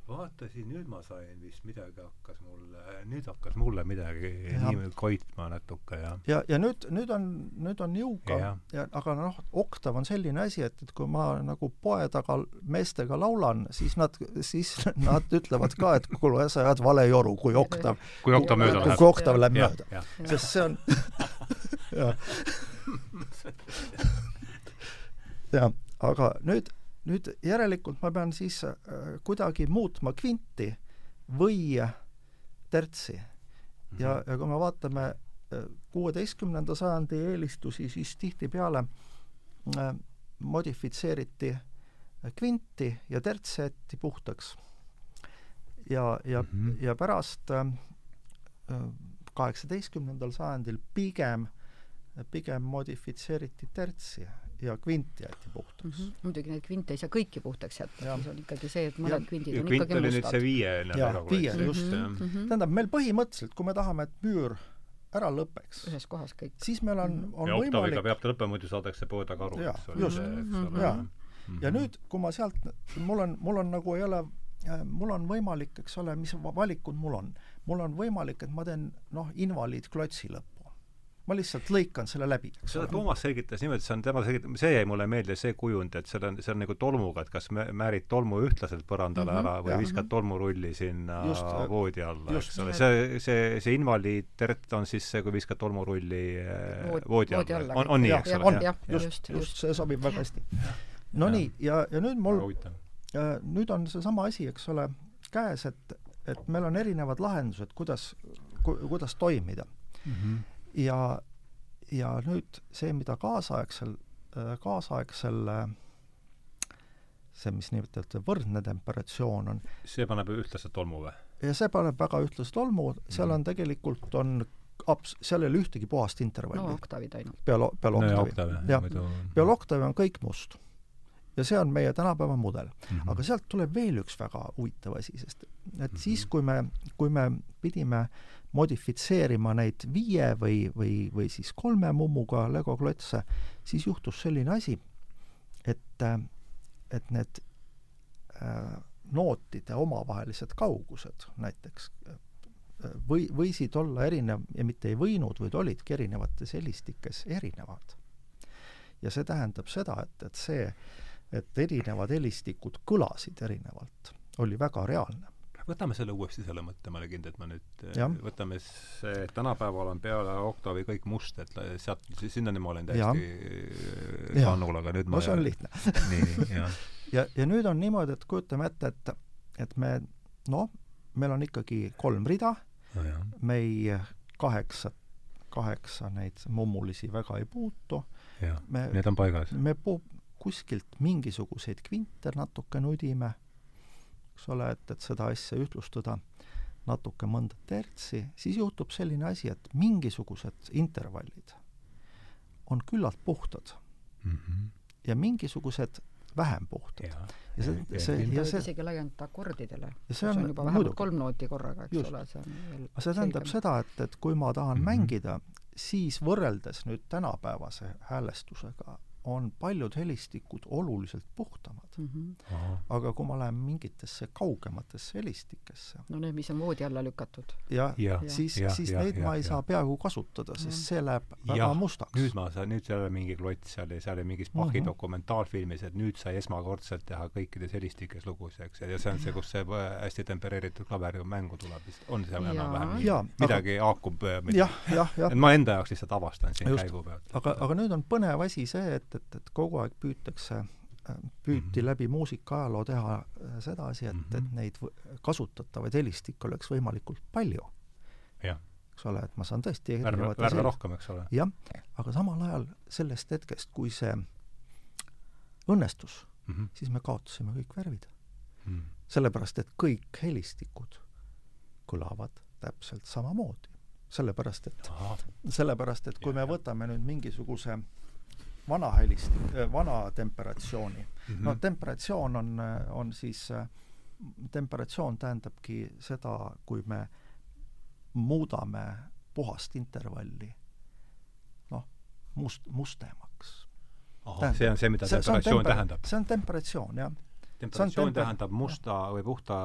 Speaker 1: vaatasin, nüüd ma sain vist midagi hakkas mulle, nüüd hakkas mulle midagi ja. nii koitma natuke ja
Speaker 2: ja, ja nüüd, nüüd on, nüüd on jõuga ja, ja aga noh, oktav on selline asi, et, et kui ma nagu poe taga meestega laulan, siis nad, siis nad ütlevad ka, et kuule, sa ajad vale joru, kui oktav
Speaker 1: kui oktav mööda läheb.
Speaker 2: kui oktav läheb mööda. sest see on jah. jah, aga nüüd nüüd järelikult ma pean siis äh, kuidagi muutma kvinti või tertsi mm. -hmm. ja, ja kui me vaatame äh, kuueteistkümnenda sajandi eelistusi, siis tihtipeale äh, modifitseeriti kvinti ja terts jäeti puhtaks. ja, ja mm, -hmm. ja pärast kaheksateistkümnendal sajandil pigem, pigem modifitseeriti tertsi ja kvint jäeti puhtaks mm. -hmm.
Speaker 3: muidugi neid kvinte ei saa kõiki puhtaks jätta, siis on ikkagi see, et mõned ja, kvindid
Speaker 1: ja
Speaker 3: on
Speaker 1: kvint
Speaker 3: ikkagi
Speaker 1: oli nüüd see viie
Speaker 2: jaa, viie, just mm. -hmm. tähendab, meil põhimõtteliselt, kui me tahame, et müür ära lõpeks,
Speaker 3: ühes kohas kõik,
Speaker 2: siis meil on, mhm. on
Speaker 1: ja
Speaker 2: võimalik
Speaker 1: peab ta lõppema, muidu saadakse poe taga aru,
Speaker 2: eks ole. just, jaa. Mhm. ja nüüd, kui ma sealt, mul on, mul on nagu ei ole äh, mul on võimalik, eks ole, mis valikud mul on. mul on võimalik, et ma teen noh, invaliidklotsi lõppu ma lihtsalt lõikan selle läbi,
Speaker 1: seda Toomas selgitas niimoodi, see on tema selgitab, see jäi mulle meelde, see kujund, et seal on, see on nagu tolmuga, et kas mä-, määrid tolmu ühtlaselt põrandale mm -hmm, ära või jah. viskad tolmurulli sinna just, voodi alla, eks ole. see, see, see invaliid-tert on siis see, kui viskad tolmurulli eh, voodi, voodi alla, alla.. on, on nii, eks ole?
Speaker 2: on jah, just, just, see sobib väga hästi. Nonii, ja, ja nüüd mul, nüüd on seesama asi, eks ole, käes, et, et meil on erinevad lahendused, kuidas ku,, kuidas toimida mm. -hmm. Ja, ja nüüd see, mida kaasaegsel, kaasaegsel see, mis nimetatakse võrdne temperatsioon on
Speaker 1: see paneb ühtlaselt tolmu või?
Speaker 2: ja see paneb väga ühtlast tolmu, seal on tegelikult, on abs-, seal ei ole ühtegi puhast intervalli.
Speaker 3: no oktavid ainult.
Speaker 2: peale, peale oktavi. jah, peale oktavi on kõik must ja see on meie tänapäeva mudel mm. -hmm. aga sealt tuleb veel üks väga huvitav asi, sest et mm -hmm. siis, kui me, kui me pidime modifitseerima neid viie või, või, või siis kolme mummuga Lego klotse, siis juhtus selline asi, et, et need äh, nootide omavahelised kaugused näiteks või, võisid olla erinev ja mitte ei võinud, vaid olidki erinevates helistikes erinevad. ja see tähendab seda, et, et see äh, et erinevad helistikud kõlasid erinevalt, oli väga reaalne.
Speaker 1: Võtame selle uuesti, selle mõtte, ma olen kindel, et ma nüüd ja. võtame see, tänapäeval on peale oktavi kõik must, et sealt, sinnani ma olen täiesti kannul, aga nüüd
Speaker 2: ma no see on lihtne nii, jah. ja, ja nüüd on niimoodi, et kujutame ette, et, et me noh, meil on ikkagi kolm rida no, me ei kaheksa, kaheksa neid mummulisi väga ei puutu.
Speaker 1: Need on paigas?
Speaker 2: me pu-, kuskilt mingisuguseid kvinte natuke nudime, eks ole, et, et seda asja ühtlustada, natuke mõnda tertsi, siis juhtub selline asi, et mingisugused intervallid on küllalt puhtad mm. -hmm. ja mingisugused vähem puhtad.
Speaker 3: ja see, see, ja see isegi laiendada akordidele. ja see on, on juba vähemalt kolm nooti korraga, eks
Speaker 2: just.
Speaker 3: ole, see on
Speaker 2: veel aga see tähendab selgem. seda, et, et kui ma tahan mm -hmm. mängida, siis võrreldes nüüd tänapäevase häälestusega on paljud helistikud oluliselt puhtamad mm. -hmm. aga kui ma lähen mingitesse kaugematesse helistikesse
Speaker 3: no need, mis on voodi alla lükatud.
Speaker 2: jah ja, ja, siis, siis ja, neid ja, ma ei ja. saa peaaegu kasutada, sest see läheb väga ja, mustaks.
Speaker 1: nüüd ma saan, nüüd seal ei ole mingi klots, seal ei, seal ei mingis Bachi mm -hmm. dokumentaalfilmis, et nüüd sai esmakordselt teha kõikides helistikes lugusid, eks, ja see on see, kus see hästi tempereeritud klaver mängu tuleb, vist on seal enam-vähem midagi haakub
Speaker 2: jah, jah, jah.
Speaker 1: et ma enda jaoks lihtsalt avastan siin Just. käigu pealt.
Speaker 2: aga, aga nüüd on põnev asi see, et, et, et kogu aeg püütakse, püüti mm -hmm. läbi muusika-ajaloo teha äh, sedasi, et mm, -hmm. et mhm. neid kasutatavaid helistikke oleks võimalikult palju. eks ole, et ma saan tõesti
Speaker 1: värve, värve rohkem, eks ole.
Speaker 2: jah, aga samal ajal sellest hetkest, kui see õnnestus mm, -hmm. siis me kaotasime kõik värvid mm. -hmm. sellepärast, et kõik helistikud kõlavad täpselt samamoodi. sellepärast, et, sellepärast, et kui ja, me võtame nüüd mingisuguse vana helist, äh, vana temperatsiooni mm. -hmm. no temperatsioon on, on siis, äh, temperatsioon tähendabki seda, kui me muudame puhast intervalli noh, must, mustemaks.
Speaker 1: see on see, mida temperatsioon tähendab?
Speaker 2: see on temperatsioon, jah
Speaker 1: temperatsioon tähendab musta või puhta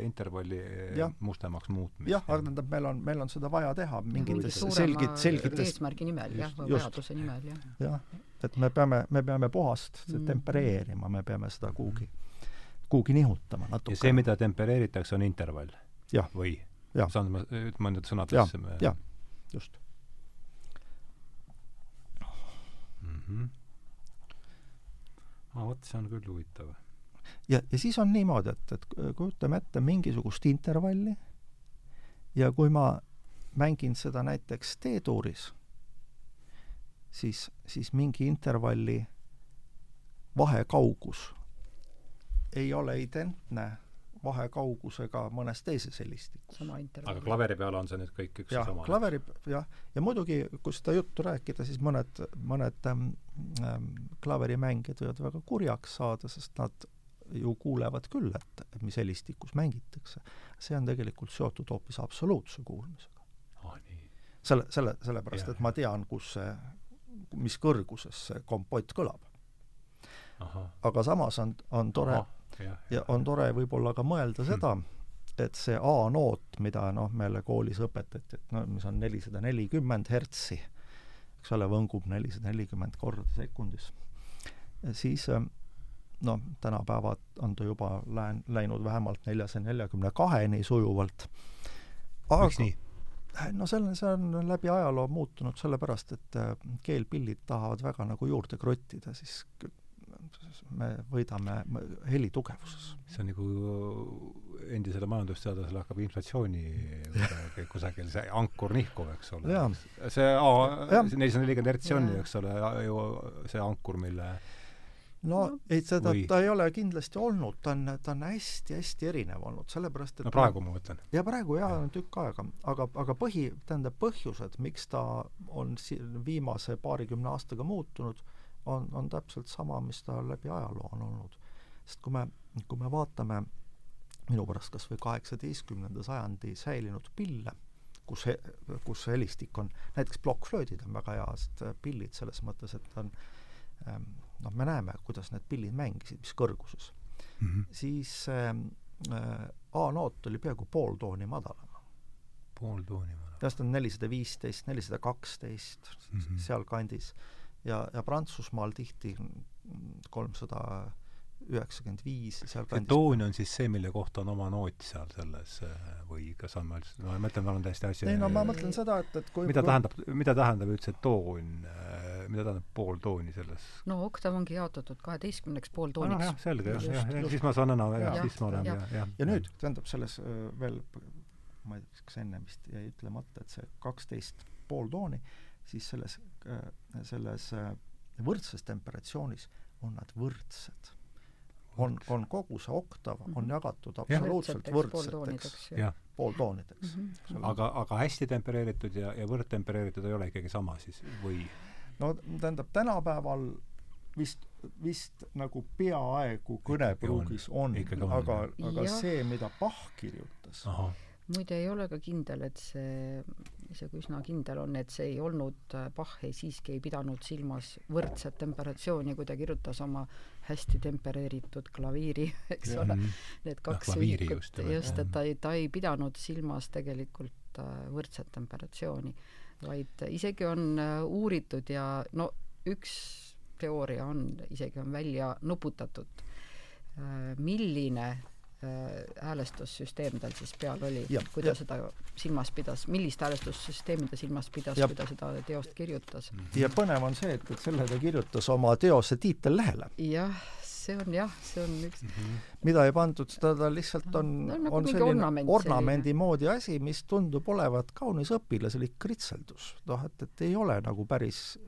Speaker 1: intervalli ja. mustemaks muutmist.
Speaker 2: jah, aga tähendab, meil on, meil on seda vaja teha mingites selgit-, selgites
Speaker 3: eesmärgi nimel jah, või vajaduse nimel jah.
Speaker 2: jah, et me peame, me peame puhast mm. tempereerima, me peame seda kuhugi, kuhugi nihutama natuke.
Speaker 1: ja see, mida tempereeritakse, on intervall? või? saan ma, ma nüüd sõnadesse
Speaker 2: jah, jah, just
Speaker 1: mm. -hmm. aa, vot see on küll huvitav
Speaker 2: ja, ja siis on niimoodi, et, et kujutame ette mingisugust intervalli ja kui ma mängin seda näiteks D-tuuris, siis, siis mingi intervalli vahekaugus ei ole identne vahekaugusega mõnes teises helistikus.
Speaker 1: aga klaveri peal on see nüüd kõik üks ja sama?
Speaker 2: klaveri, jah, ja muidugi, kui seda juttu rääkida, siis mõned, mõned ähm, ähm, klaverimängijad võivad väga kurjaks saada, sest nad ju kuulevad küll, et, et mis helistikus mängitakse. see on tegelikult seotud hoopis absoluutse kuulmisega
Speaker 1: oh,.
Speaker 2: selle, selle, sellepärast, et ma tean, kus see, mis kõrguses see kompott kõlab. aga samas on, on tore Aha, ja, ja on tore võib-olla ka mõelda hmm. seda, et see A-noot, mida noh, meile koolis õpetati, et no mis on nelisada nelikümmend hertsi, eks ole, võngub nelisada nelikümmend korda sekundis. siis äh, noh, tänapäevad on ta juba lään-, läinud vähemalt neljasaja neljakümne kaheni sujuvalt.
Speaker 1: miks nii?
Speaker 2: no selle, see on läbi ajaloo muutunud sellepärast, et äh, keelpillid tahavad väga nagu juurde krottida, siis me võidame heli tugevuses.
Speaker 1: see on nagu endisele majandusteadlasele hakkab inflatsiooni kusagil see ankur nihkuv, eks ole. see A, nelisada nelikümmend hertsi on ju, eks ole, ju see ankur, mille
Speaker 2: no ei, seda või... ta ei ole kindlasti olnud, ta on, ta on hästi-hästi erinev olnud, sellepärast et
Speaker 1: no praegu ma mõtlen.
Speaker 2: ja praegu jaa, on tükk aega, aga, aga põhi, tähendab põhjused, miks ta on si-, viimase paarikümne aastaga muutunud, on, on täpselt sama, mis ta läbi ajaloo on olnud. sest kui me, kui me vaatame minu pärast kas või kaheksateistkümnenda sajandi säilinud pille, kus, kus helistik on, näiteks plokkflöödid on väga head pillid selles mõttes, et on ähm, noh, me näeme, kuidas need pillid mängisid, mis kõrguses mm. -hmm. siis äh, A-noot oli peaaegu pool tooni madalam.
Speaker 1: pool tooni madalam?
Speaker 2: tähendab, on nelisada viisteist, nelisada kaksteist, mhm. sealkandis. ja, ja Prantsusmaal tihti kolmsada 300 üheksakümmend viis seal
Speaker 1: kandis. toon on siis see, mille kohta on oma noot seal selles või kas on, ma mõtlen, ma olen täiesti asja
Speaker 2: ei no ma mõtlen seda, et, et
Speaker 1: kui mida kui... tähendab, mida tähendab üldse toon, mida tähendab pooltooni selles?
Speaker 3: no oktav ongi jaotatud kaheteistkümneks pooltooniks
Speaker 1: ah,. jah, selge, jah, jah, jah, siis ma saan enam, jah, siis ma olen, jah, jah.
Speaker 2: ja nüüd, tähendab selles veel, ma ei tea, kas enne vist jäi ütlemata, et see kaksteist pooltooni, siis selles, selles võrdses temperatsioonis on nad võrdsed on, on kogu see oktav on mhm. jagatud absoluutselt võrdseteks pooltoonideks mm.
Speaker 1: -hmm. aga, aga hästi tempereeritud ja, ja võrdtempereeritud ei ole ikkagi sama siis või?
Speaker 2: no tähendab, tänapäeval vist, vist nagu peaaegu kõnepruugis on, on, aga, aga ja. see, mida Bach kirjutas,
Speaker 3: muide ei ole ka kindel, et see, isegi üsna kindel on, et see ei olnud, Bach ei siiski ei pidanud silmas võrdset temperatsiooni, kui ta kirjutas oma hästi tempereeritud klaviiri, eks ole, need kaks ühikut, just, just, et ta ei, ta ei pidanud silmas tegelikult äh, võrdset temperatsiooni, vaid isegi on äh, uuritud ja no üks teooria on, isegi on välja nuputatud, äh, milline häälestussüsteem tal siis peal oli, kui ta ja. seda silmas pidas, millist häälestussüsteemi ta silmas pidas, kui ta seda teost kirjutas.
Speaker 2: ja põnev on see, et, et selle ta kirjutas oma teose tiitellehele.
Speaker 3: jah, see on jah, see on üks mm -hmm.
Speaker 2: mida ei pandud, seda ta lihtsalt on no, nagu on selline ornament, ornamendi selline. moodi asi, mis tundub olevat kaunis õpilaslik kritseldus. noh, et, et ei ole nagu päris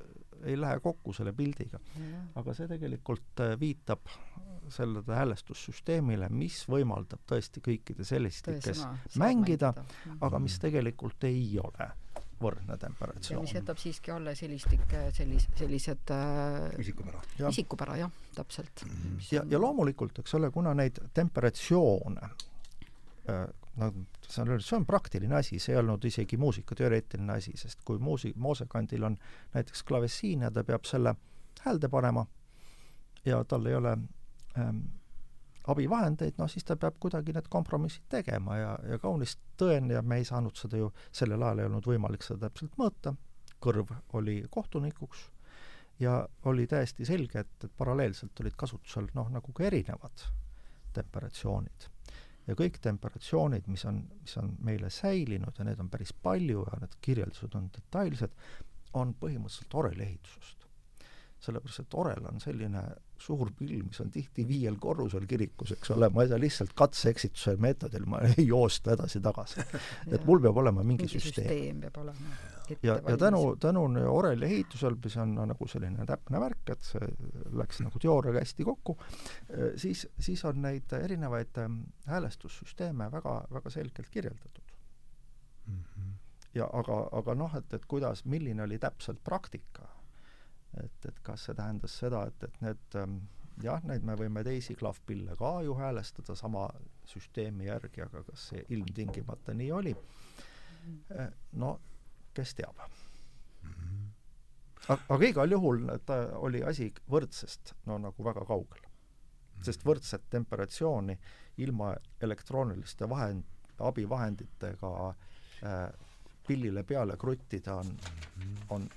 Speaker 2: ei lähe kokku selle pildiga. aga see tegelikult äh, viitab sellele häälestussüsteemile, mis võimaldab tõesti kõikides helistikes mängida, aga mis tegelikult ei ole võrdne temperatsioon.
Speaker 3: mis jätab siiski alles helistike sellis-, sellised äh,
Speaker 1: isikupära.
Speaker 3: isikupära, jah, täpselt mm.
Speaker 2: -hmm. ja, ja loomulikult, eks ole, kuna neid temperatsioone äh, no see on, see on praktiline asi, see ei olnud isegi muusikateoreetiline asi, sest kui muusi-, moosekandil on näiteks klavessiin ja ta peab selle häälde panema ja tal ei ole ähm, abivahendeid, noh siis ta peab kuidagi need kompromissid tegema ja, ja kaunis tõene ja me ei saanud seda ju, sellel ajal ei olnud võimalik seda täpselt mõõta, kõrv oli kohtunikuks ja oli täiesti selge, et, et paralleelselt olid kasutusel noh, nagu ka erinevad temperatsioonid. ja kõik temperatsioonid, mis on, mis on meile säilinud ja neid on päris palju ja need kirjeldused on detailsed, on põhimõtteliselt oreliehitusest sellepärast et orel on selline suur pill, mis on tihti viiel korrusel kirikus, eks ole, ma ei saa lihtsalt katse-eksituse meetodil, ma ei joosta edasi-tagasi. et mul peab olema mingi, mingi süsteem.
Speaker 3: süsteem peab olema.
Speaker 2: ja, ja tänu, tänu oreli ehitusel, mis on nagu selline täpne värk, et see läks nagu teooriaga hästi kokku, siis, siis on neid erinevaid ähm, häälestussüsteeme väga, väga selgelt kirjeldatud mm. -hmm. ja aga, aga noh, et, et kuidas, milline oli täpselt praktika et, et kas see tähendas seda, et, et need ähm, jah, neid me võime teisi klahvpille ka ju häälestada sama süsteemi järgi, aga kas see ilmtingimata nii oli? Äh, no kes teab. aga igal juhul ta oli asi võrdsest no nagu väga kaugel. sest võrdset temperatsiooni ilma elektrooniliste vahend, abivahenditega äh, pillile peale kruttida on, on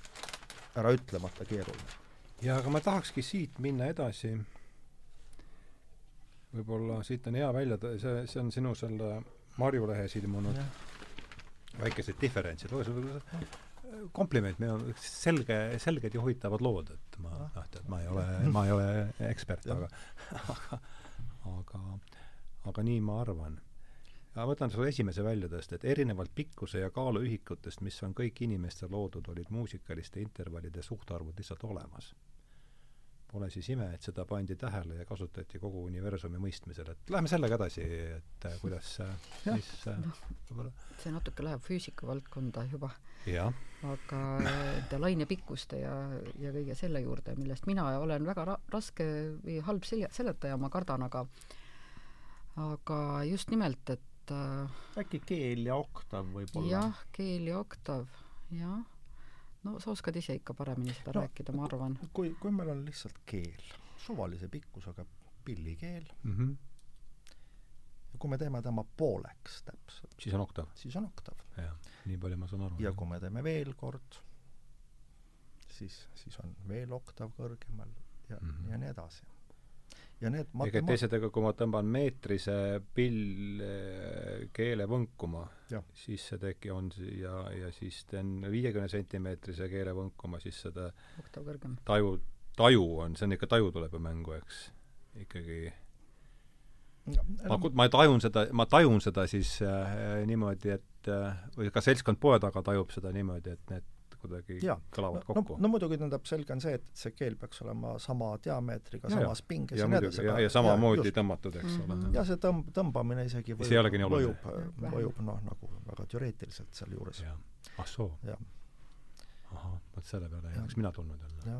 Speaker 2: äraütlemata keeruline.
Speaker 1: ja aga ma tahakski siit minna edasi. Võib-olla siit on hea välja, see, see on sinu selle Marju lehes ilmunud väikesed diferentsid, kompliment, meil on selge, selged ja huvitavad lood, et ma noh, tead, ma ei ole, ma ei ole ekspert, aga aga aga aga nii ma arvan. Ma võtan su esimese välja tõsta, et erinevalt pikkuse ja kaaluühikutest, mis on kõik inimestel loodud, olid muusikaliste intervallide suhtarvud lihtsalt olemas. Pole siis ime, et seda pandi tähele ja kasutati kogu universumi mõistmisel, et läheme sellega edasi, et äh, kuidas äh, siis äh,
Speaker 3: võib-olla see natuke läheb füüsika valdkonda juba.
Speaker 1: aga
Speaker 3: nende lainepikkuste ja, ja kõige selle juurde, millest mina olen väga ra raske või halb selja, seletaja, ma kardan, aga aga just nimelt, et
Speaker 2: äkki keel ja oktav võib-olla?
Speaker 3: jah, keel ja oktav, jah no sa oskad ise ikka paremini seda no, rääkida, ma arvan.
Speaker 2: kui, kui meil on lihtsalt keel, suvalise pikkusega pillikeel
Speaker 1: mm, -hmm.
Speaker 2: ja kui me teeme tema pooleks täpselt,
Speaker 1: siis on oktav?
Speaker 2: siis on oktav.
Speaker 1: jah, nii palju ma saan aru.
Speaker 2: ja kui me teeme veel kord, siis, siis on veel oktav kõrgemal ja mm, -hmm. ja nii edasi ja need
Speaker 1: matema-... teised, kui ma tõmban meetrise pill eh, keele võnkuma, siis see teki on ja, ja siis teen viiekümne sentimeetrise keele võnkuma, siis seda taju, taju on, see on ikka, taju tuleb ju mängu, eks, ikkagi. Ma, ma tajun seda, ma tajun seda siis äh, niimoodi, et äh, või ka seltskond poe taga tajub seda niimoodi, et need kuidagi ja. kõlavad kokku.
Speaker 2: no, no muidugi tähendab, selge on see, et see keel peaks olema sama diameetriga, samas pinges ja,
Speaker 1: ja nii edasi. ja, ja samamoodi tõmmatud, eks
Speaker 2: mm -hmm. ole. ja see tõmb-, tõmbamine isegi
Speaker 1: mõjub,
Speaker 2: mõjub, mõjub noh, nagu väga teoreetiliselt sealjuures.
Speaker 1: ah soo? ahah, vot selle peale ei oleks mina tulnud jälle.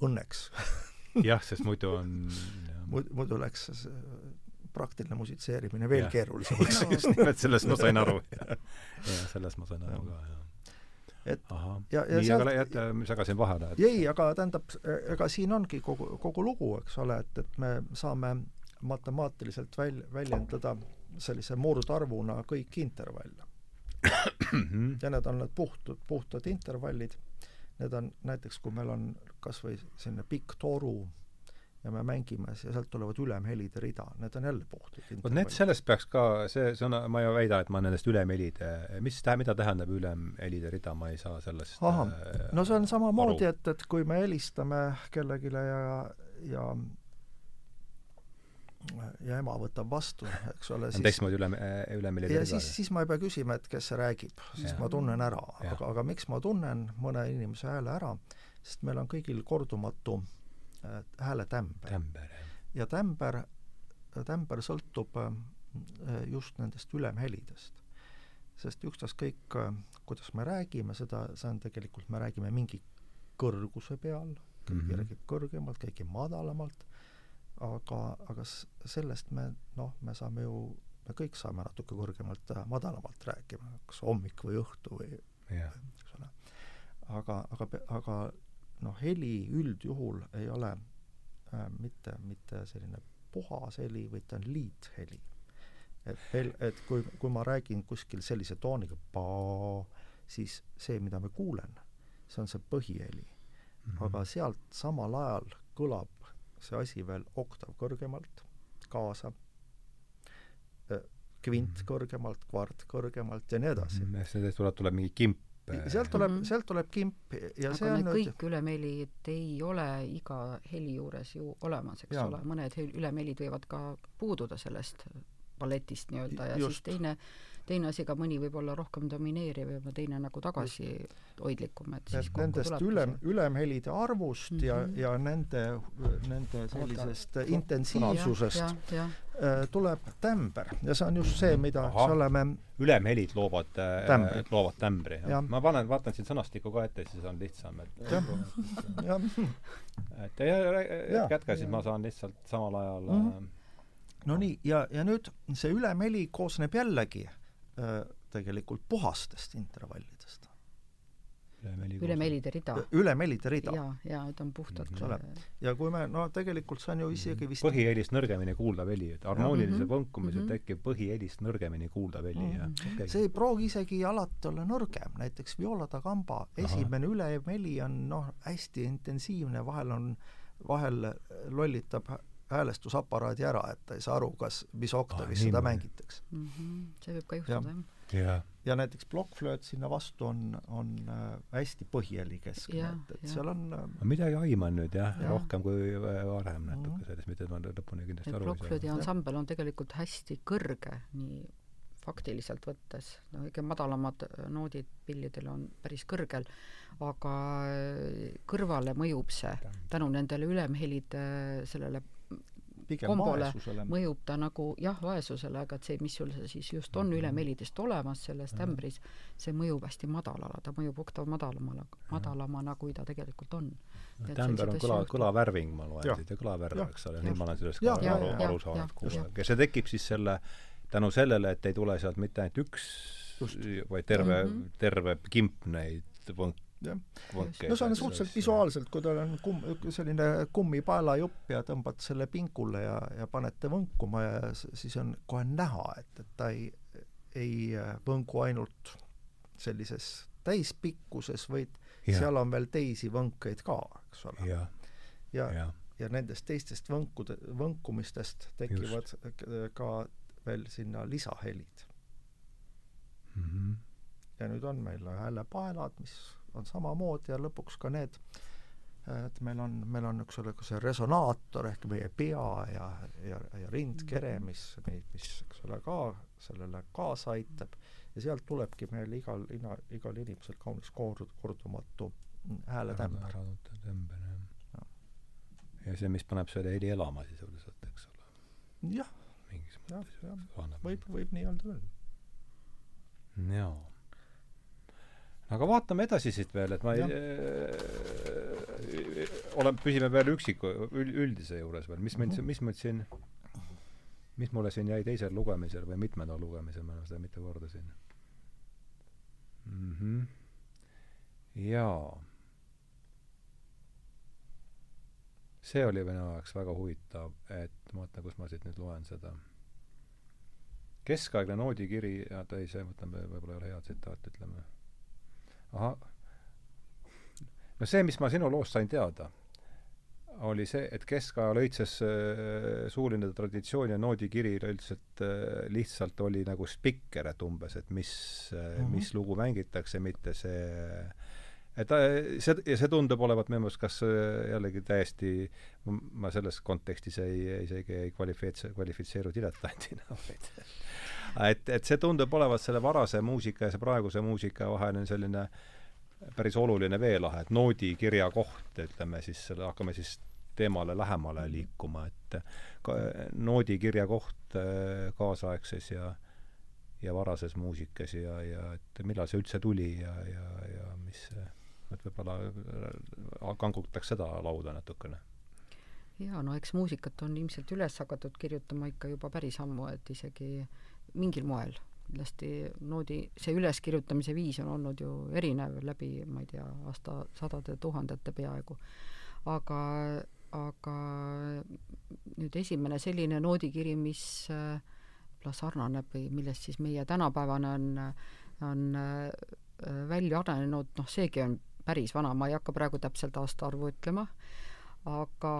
Speaker 2: õnneks
Speaker 1: jah, sest muidu on
Speaker 2: muidu, muidu läks praktiline musitseerimine veel keerulisemaks.
Speaker 1: just nimelt, sellest ma sain aru. jah, sellest ma sain aru ka, jah
Speaker 2: et
Speaker 1: Aha. ja, ja nii, aga jäta, segasin vahele
Speaker 2: et.... ei, aga tähendab, ega siin ongi kogu, kogu lugu, eks ole, et, et me saame matemaatiliselt väl-, väljendada sellise murdarvuna kõiki intervalle ja need on need puhtud, puhtad intervallid. Need on näiteks, kui meil on kas või selline pikk toru ja me mängime ja sealt tulevad ülemhelide rida, need on jälle puhtad
Speaker 1: vot need, sellest peaks ka, see, on, ma ei väida, et ma nendest ülemhelide, mis tähendab, mida tähendab ülemhelide rida, ma ei saa sellest
Speaker 2: ahah, no see on samamoodi, et, et kui me helistame kellelegi ja, ja ja ema võtab vastu, eks ole,
Speaker 1: siis teistmoodi üle, ülemelide
Speaker 2: ja siis, siis ma ei pea küsima, et kes see räägib, siis ja. ma tunnen ära. aga, aga miks ma tunnen mõne inimese hääle ära, sest meil on kõigil kordumatu äh, Äh, hääletämber. ja tämber, tämber sõltub äh, just nendest ülemhelidest. sest ükstaskõik, äh, kuidas me räägime, seda, see on tegelikult, me räägime mingi kõrguse peal, keegi mm -hmm. räägib kõrgemalt, keegi madalamalt, aga, aga sellest me noh, me saame ju, me kõik saame natuke kõrgemalt ja madalamalt rääkima, kas hommik või õhtu või
Speaker 1: yeah.
Speaker 2: eks ole. aga, aga, aga noh, heli üldjuhul ei ole äh, mitte, mitte selline puhas heli, vaid ta on liitheli. et hel-, et kui, kui ma räägin kuskil sellise tooniga siis see, mida ma kuulen, see on see põhiheli mm. -hmm. aga sealt samal ajal kõlab see asi veel oktav kõrgemalt kaasa, äh, kvint mm -hmm. kõrgemalt, kvart kõrgemalt ja nii edasi
Speaker 1: mm. -hmm. sellest tuleb, tuleb mingi kimp
Speaker 2: sealt tuleb mm, -hmm. sealt tuleb kimp ja
Speaker 3: aga
Speaker 2: see
Speaker 3: on nüüd kõik ülemelid ei ole iga heli juures ju olemas, eks ja. ole, mõned ülemelid võivad ka puududa sellest balletist nii-öelda ja Just. siis teine teine asi ka mõni võib olla rohkem domineeriv ja teine nagu tagasihoidlikum, et siis
Speaker 2: nendest ülem, ülemhelide arvust mm -hmm. ja, mhm. ja nende, nende sellisest Oota. intensiivsusest ja, ja, ja. Äh, tuleb tämber ja see on just see, mida Aha. oleme
Speaker 1: ülemhelid loovad äh,, loovad tämbri. ma panen, vaatan siin sõnastikku ka ette, siis on lihtsam, et
Speaker 2: jah.
Speaker 1: et ja, jätka, siis ma saan lihtsalt samal ajal mm -hmm.
Speaker 2: no nii, ja, ja nüüd see ülemheli koosneb jällegi Äh, tegelikult puhastest intervallidest.
Speaker 1: ülemeli
Speaker 3: ülemelide rida.
Speaker 2: ülemelide rida.
Speaker 3: ja, ja ta on puhtalt
Speaker 2: eks ole. ja kui me, no tegelikult see on ju isegi vist
Speaker 1: põhihelist nõrgemini kuuldav heli, et harmoonilise mm -hmm. võnkumisel mm -hmm. tekib põhihelist nõrgemini kuuldav heli mm, -hmm. jah okay..
Speaker 2: see ei pruugi isegi alati olla nõrgem, näiteks viola da gamba esimene üleheli on noh, hästi intensiivne, vahel on, vahel lollitab häälestusaparaadi ära, et ta ei saa aru, kas, mis oktavis ah, seda mängitakse
Speaker 3: mm. -hmm. see võib ka juhtuda, jah
Speaker 1: ja,
Speaker 2: ja näiteks plokkflööt sinna vastu on, on äh, hästi põhjali keskne, et, et ja. seal on äh,
Speaker 1: ma midagi aiman nüüd jah ja., rohkem kui varem natuke mm -hmm. sellest, mitte ma lõpuni kindlasti aru ei saa.
Speaker 3: plokkflöödi ansambel on tegelikult hästi kõrge, nii faktiliselt võttes, no kõige madalamad äh, noodid pillidel on päris kõrgel, aga kõrvale mõjub see tänu nendele ülemhelide sellele
Speaker 2: pigem
Speaker 3: kombole mõjub ta nagu jah, vaesusele, aga et see, mis sul siis just on ülemelidest olemas selles tämbris, see mõjub hästi madalale, ta mõjub oktav madalamale, madalamana, kui ta tegelikult on.
Speaker 1: no tämber on kõla, kõlavärving, ma loen siit, kõlavärv, eks ole, nii ma olen sellest ka aru, aru saanud kuulaja. ja see tekib siis selle, tänu sellele, et ei tule sealt mitte ainult üks, vaid terve mm, -hmm. terve kimp neid
Speaker 2: jah. no see on suhteliselt visuaalselt, kui tal on kumm, selline kummipaelajupp ja tõmbad selle pingule ja, ja panete võnkuma ja siis on kohe näha, et, et ta ei, ei võngu ainult sellises täispikkuses, vaid ja. seal on veel teisi võnkeid ka, eks ole. ja, ja, ja. ja nendest teistest võnkude, võnkumistest tekivad Just. ka veel sinna lisahelid mm. -hmm. ja nüüd on meil häälepaelad, mis on samamoodi ja lõpuks ka need, et meil on, meil on, ole, ka see resonaator ehk meie pea ja, ja, ja rindkere, mis meid, mis, eks ole, ka sellele kaasa aitab ja sealt tulebki meil igal, iga, igal inimesel kaunis kord-, kordumatu hääletämber.
Speaker 1: äratämber, jah. ja see, mis paneb selle heli elama sisuliselt, eks ole.
Speaker 2: jah. mingis mõttes. võib, võib nii öelda küll.
Speaker 1: jaa aga vaatame edasi siit veel, et ma ei äh, olen, püsime veel üksiku, üldise juures veel, mis mind, mhm. mis mind siin, mis mulle siin jäi teisel lugemisel või mitmendal lugemisel, ma olen seda mitu korda siin mm. -hmm. jaa. see oli minu jaoks väga huvitav, et ma vaatan, kus ma siit nüüd loen seda keskaegne noodikiri, oota ei, see, mõtleme, võib-olla ei ole hea tsitaat, ütleme ahah, no see, mis ma sinu loost sain teada, oli see, et keskajal õitses äh, suuline traditsioon ja noodikiri üleüldiselt äh, lihtsalt oli nagu spikker, et umbes, et mis äh, mm, -hmm. mis lugu mängitakse, mitte see et see, ja see tundub olevat minu meelest kas jällegi täiesti, ma selles kontekstis ei, isegi ei kvalifitse-, kvalifitseeru diletandina, vaid et, et see tundub olevat selle varase muusika ja see praeguse muusika vahel on selline päris oluline veelahe, et noodikirja koht, ütleme siis selle, hakkame siis teemale lähemale liikuma, et ka, noodikirja koht äh, kaasaegses ja ja varases muusikas ja, ja et millal see üldse tuli ja, ja, ja mis, et võib-olla äh, kangutaks seda lauda natukene
Speaker 3: jaa, no eks muusikat on ilmselt üles hakatud kirjutama ikka juba päris ammu, et isegi mingil moel. kindlasti noodi, see üleskirjutamise viis on olnud ju erinev läbi, ma ei tea, aastasadade, tuhandete peaaegu. aga, aga nüüd esimene selline noodikiri, mis võib-olla sarnaneb või millest siis meie tänapäevane on, on äh, välja arenenud, noh, seegi on päris vana, ma ei hakka praegu täpselt aastaarvu ütlema, aga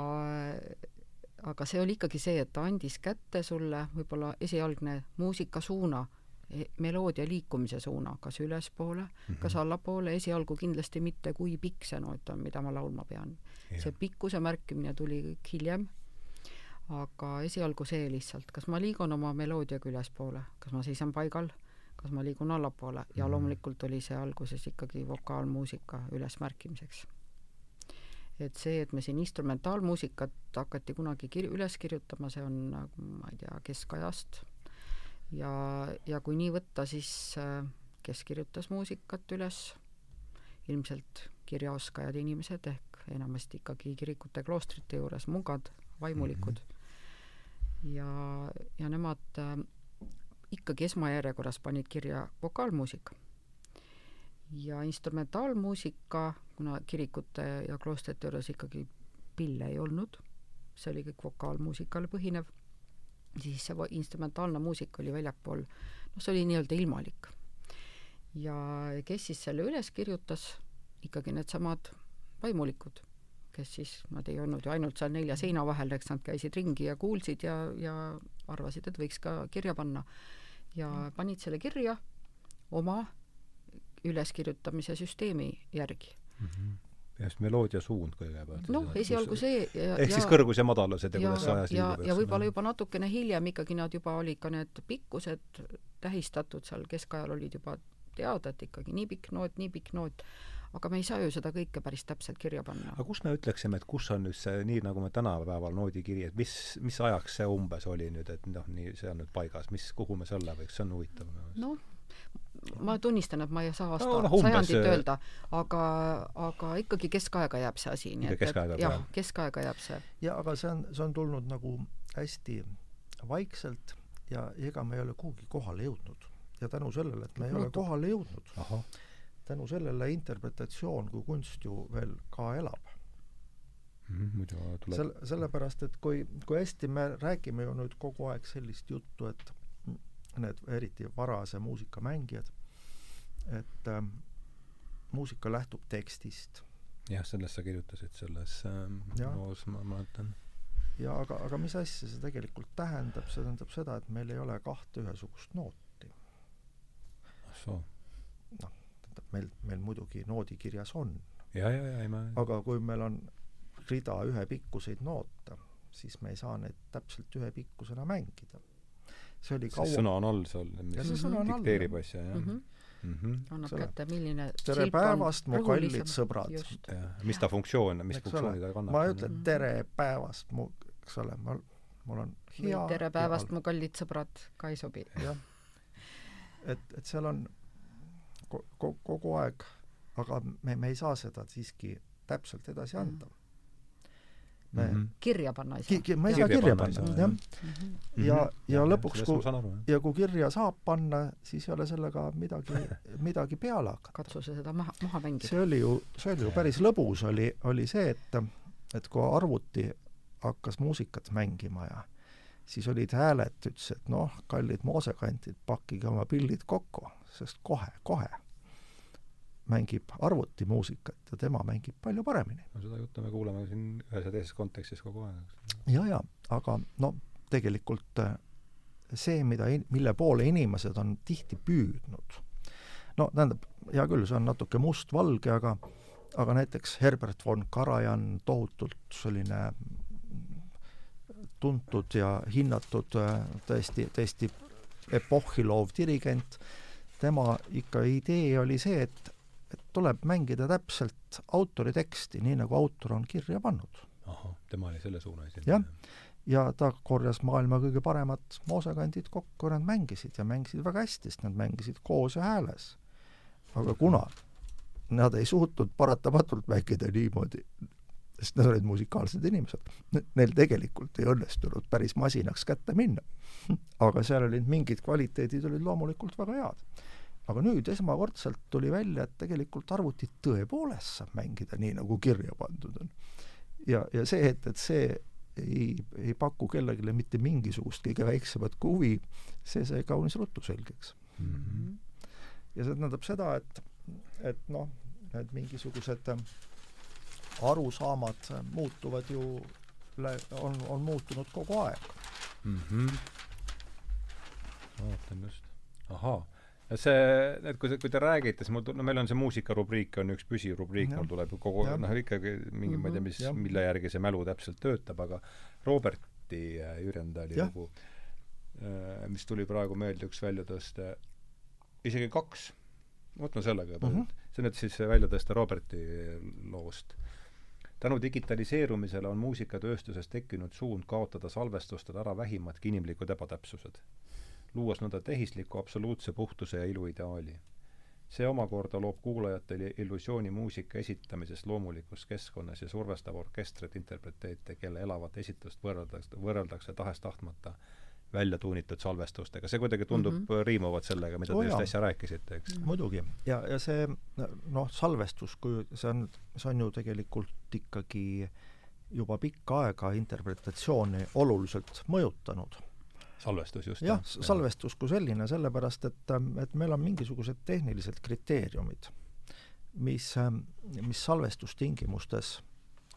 Speaker 3: aga see oli ikkagi see, et ta andis kätte sulle võib-olla esialgne muusikasuuna, e, meloodia liikumise suuna, kas ülespoole mm, -hmm. kas allapoole, esialgu kindlasti mitte, kui pikk see noot on, mida ma laulma pean. see pikkuse märkimine tuli kõik hiljem, aga esialgu see lihtsalt, kas ma liigun oma meloodiaga ülespoole, kas ma seisan paigal, kas ma liigun allapoole ja mm -hmm. loomulikult oli see alguses ikkagi vokaalmuusika ülesmärkimiseks et see, et me siin instrumentaalmuusikat hakati kunagi kir-, üles kirjutama, see on nagu ma ei tea, keskajast ja, ja kui nii võtta, siis äh, kes kirjutas muusikat üles, ilmselt kirjaoskajad inimesed ehk enamasti ikkagi kirikute kloostrite juures mungad, vaimulikud mm. -hmm. ja, ja nemad äh, ikkagi esmajärjekorras panid kirja vokaalmuusika. ja instrumentaalmuusika, kuna kirikute ja kloostrite juures ikkagi pille ei olnud, see oli kõik vokaalmuusikale põhinev, siis see instrumentaalne muusika oli väljapool, noh, see oli nii-öelda ilmalik. ja kes siis selle üles kirjutas, ikkagi needsamad vaimulikud, kes siis, nad ei olnud ju ainult seal nelja seina vahel, eks nad käisid ringi ja kuulsid ja, ja arvasid, et võiks ka kirja panna. Ja panid selle kirja oma üleskirjutamise süsteemi järgi.
Speaker 1: ja siis meloodia suund kõigepealt.
Speaker 3: noh, esialgu see ja,
Speaker 1: ehk
Speaker 3: ja,
Speaker 1: siis kõrgus ja madalused ja
Speaker 3: ja,
Speaker 1: kuidas see ajas
Speaker 3: ja,
Speaker 1: liigub,
Speaker 3: ja võib-olla juba natukene hiljem ikkagi nad juba olid ka need pikkused tähistatud, seal keskajal olid juba teada, et ikkagi nii pikk noot, nii pikk noot, aga me ei saa ju seda kõike päris täpselt kirja panna.
Speaker 1: aga kus me ütleksime, et kus on nüüd see, nii nagu me tänapäeval noodikiri, et mis, mis ajaks see umbes oli nüüd, et noh, nii, see on nüüd paigas, mis, kuhu me selle võiks, see on huvitav minu meelest.
Speaker 3: noh, ma tunnistan, et ma ei saa aasta
Speaker 1: No,
Speaker 3: no,
Speaker 1: umbes
Speaker 3: sajandit
Speaker 1: see-
Speaker 3: öelda, aga, aga ikkagi keskaega jääb see asi, nii et, et
Speaker 1: keskaega
Speaker 3: jah keskaega jääb see.
Speaker 2: ja aga see on, see on tulnud nagu hästi vaikselt ja ega me ei ole kuhugi kohale jõudnud. ja tänu sellele, et me ei ole
Speaker 3: Muutub.
Speaker 2: kohale jõudnud, tänu sellele interpretatsioon kui kunst ju veel ka elab.
Speaker 1: Mhm, muidu tuleb
Speaker 2: sel-, sellepärast, et kui, kui hästi me räägime ju nüüd kogu aeg sellist juttu, et need eriti varase muusika mängijad, et ähm, muusika lähtub tekstist
Speaker 1: jah, sellest sa kirjutasid selles ähm, loos, ma mäletan.
Speaker 2: ja aga, aga mis asja see tegelikult tähendab, see tähendab seda, et meil ei ole kahte ühesugust nooti.
Speaker 1: ah soo.
Speaker 2: tähendab, meil, meil muidugi noodikirjas on,
Speaker 1: ja, ja, ja ei ma
Speaker 2: aga kui meil on rida ühepikkuseid noote, siis me ei saa neid täpselt ühepikkusena mängida. see oli
Speaker 1: see
Speaker 2: kaua
Speaker 1: sõna on all seal, mis dikteerib asja, jah
Speaker 3: Mm -hmm.
Speaker 1: mm -hmm.
Speaker 3: annab
Speaker 2: Selle-
Speaker 3: kätte, milline
Speaker 2: tere päevast, mu kallid sõbrad.
Speaker 1: mis ta funktsioon, mis funktsiooni ta kannab.
Speaker 2: ma ütlen
Speaker 3: Mhm.
Speaker 2: tere päevast, mu, eks ole, ma, mul on
Speaker 3: või
Speaker 2: hea
Speaker 3: tere
Speaker 2: ja
Speaker 3: päevast, mu kallid sõbrad, ka ei sobi.
Speaker 2: jah. et, et seal on ko- ko- kogu aeg, aga me, me ei saa seda siiski täpselt edasi anda. me mm,
Speaker 1: Mhm.
Speaker 3: kirja panna ei saa.
Speaker 2: ki, me ei
Speaker 1: Kirja
Speaker 2: saa kirja
Speaker 1: panna saa,
Speaker 2: jah.
Speaker 3: Mhm.
Speaker 2: ja,
Speaker 1: Mhm.
Speaker 2: ja
Speaker 1: Jah,
Speaker 2: lõpuks, kui ja kui kirja saab panna, siis ei ole sellega midagi, midagi peale hakata.
Speaker 3: katsu sa seda maha, maha mängida.
Speaker 2: see oli ju, see oli ju päris lõbus, oli, oli see, et, et kui arvuti hakkas muusikat mängima ja siis olid hääled, ütles, et noh, kallid moosekantid, pakkige oma pillid kokku, sest kohe, kohe mängib arvuti muusikat ja tema mängib palju paremini.
Speaker 1: no seda juttu me kuuleme siin ühes ja teises kontekstis kogu aeg.
Speaker 2: ja, ja aga no tegelikult äh, see, mida, mille poole inimesed on tihti püüdnud, no tähendab, hea küll, see on natuke mustvalge, aga aga näiteks Herbert von Karajan, tohutult selline tuntud ja hinnatud äh, tõesti, tõesti epohhi loov dirigent, tema ikka idee oli see, et, et tuleb mängida täpselt autori teksti, nii nagu autor on kirja pannud
Speaker 1: ahah, tema oli selle suuna esindaja.
Speaker 2: Jah. ja ta korjas maailma kõige paremad moosekandid kokku, nad mängisid ja mängisid väga hästi, sest nad mängisid koos ja hääles. aga kuna nad ei suutnud paratamatult mängida niimoodi, sest nad olid musikaalsed inimesed, neil tegelikult ei õnnestunud päris masinaks kätte minna. aga seal olid mingid kvaliteedid olid loomulikult väga head. aga nüüd esmakordselt tuli välja, et tegelikult arvutit tõepoolest saab mängida nii, nagu kirja pandud on. ja, ja see, et, et see ei, ei paku kellelegi mitte mingisugust kõige väiksematki huvi, see sai kaunis ruttu selgeks.
Speaker 1: mm. -hmm.
Speaker 2: ja see tähendab seda, et, et noh, need mingisugused äh, arusaamad äh, muutuvad ju, on, on muutunud kogu aeg.
Speaker 1: mm. -hmm. vaatan just. ahaa. ja see, et kui, kui te räägite, siis mul tu-, no meil on see muusikarubriik on üks püsirubriik, mul tuleb ju kogu, noh ikkagi mingi, ma ei tea, mis,
Speaker 2: Jah.
Speaker 1: mille järgi see mälu täpselt töötab, aga Roberti äh, Jürjendali lugu, mis tuli praegu meelde, üks väljatõste, isegi kaks, võtame selle kõigepealt mm.
Speaker 2: Mhm.
Speaker 1: -hmm. see on nüüd siis väljatõste Roberti loost tänu digitaliseerumisele on muusikatööstuses tekkinud suund kaotada salvestustel ära vähimadki inimlikud ebatäpsused, luues nõnda tehisliku absoluutse puhtuse ja ilu ideaali. see omakorda loob kuulajatele illusiooni muusika esitamisest loomulikus keskkonnas ja survestab orkestrit interpreteete, kelle elavat esitust võrreldakse, võrreldakse tahes-tahtmata välja tuunitud salvestustega, see kuidagi tundub mm -hmm. riimuvat sellega, mida te just
Speaker 2: jaa.
Speaker 1: äsja rääkisite, eks
Speaker 3: Mhm.
Speaker 2: muidugi, ja, ja see noh, salvestus, kui see on, see on ju tegelikult ikkagi juba pikka aega interpretatsiooni oluliselt mõjutanud.
Speaker 1: salvestus just.
Speaker 2: jah, salvestus kui selline, sellepärast et, et meil on mingisugused tehnilised kriteeriumid, mis, mis salvestustingimustes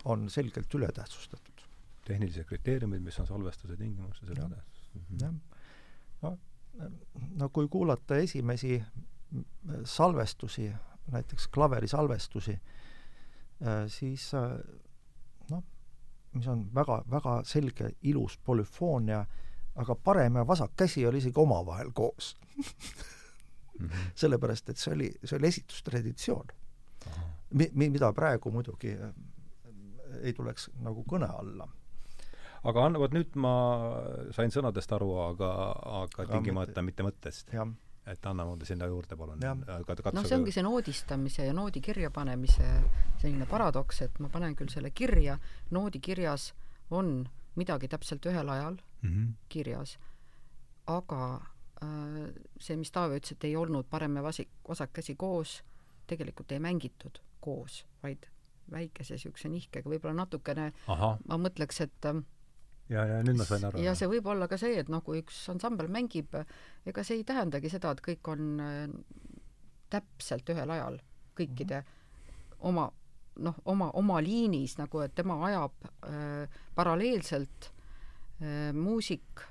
Speaker 2: on selgelt ületähtsustatud.
Speaker 1: tehnilised kriteeriumid, mis on salvestuse tingimustes,
Speaker 2: Jah.
Speaker 1: Seda
Speaker 2: jah, no, no kui kuulata esimesi salvestusi, näiteks klaverisalvestusi, siis äh, noh, mis on väga, väga selge, ilus polüfoonia, aga parem ja vasak käsi oli isegi omavahel koos.
Speaker 1: mm. -hmm.
Speaker 2: sellepärast, et see oli, see oli esitustraditsioon. Mi-, mi-, mida praegu muidugi ei tuleks nagu kõne alla
Speaker 1: aga vot nüüd ma sain sõnadest aru, aga, aga tingimata mitte mõttest. et anna mulle sinna juurde, palun.
Speaker 3: Noh, see ongi see noodistamise ja noodi kirjapanemise selline paradoks, et ma panen küll selle kirja, noodi kirjas on midagi täpselt ühel ajal
Speaker 1: mm -hmm.
Speaker 3: kirjas, aga äh, see, mis Taavi ütles, et ei olnud parem ja vasik, vasak käsi koos, tegelikult ei mängitud koos, vaid väikese niisuguse nihkega, võib-olla natukene
Speaker 1: ahah,
Speaker 3: ma mõtleks, et äh,
Speaker 1: ja, ja nüüd ma sain aru.
Speaker 3: ja see võib olla ka see, et noh, kui üks ansambel mängib, ega see ei tähendagi seda, et kõik on äh, täpselt ühel ajal kõikide oma noh, oma, oma liinis nagu, et tema ajab äh, paralleelselt äh, muusik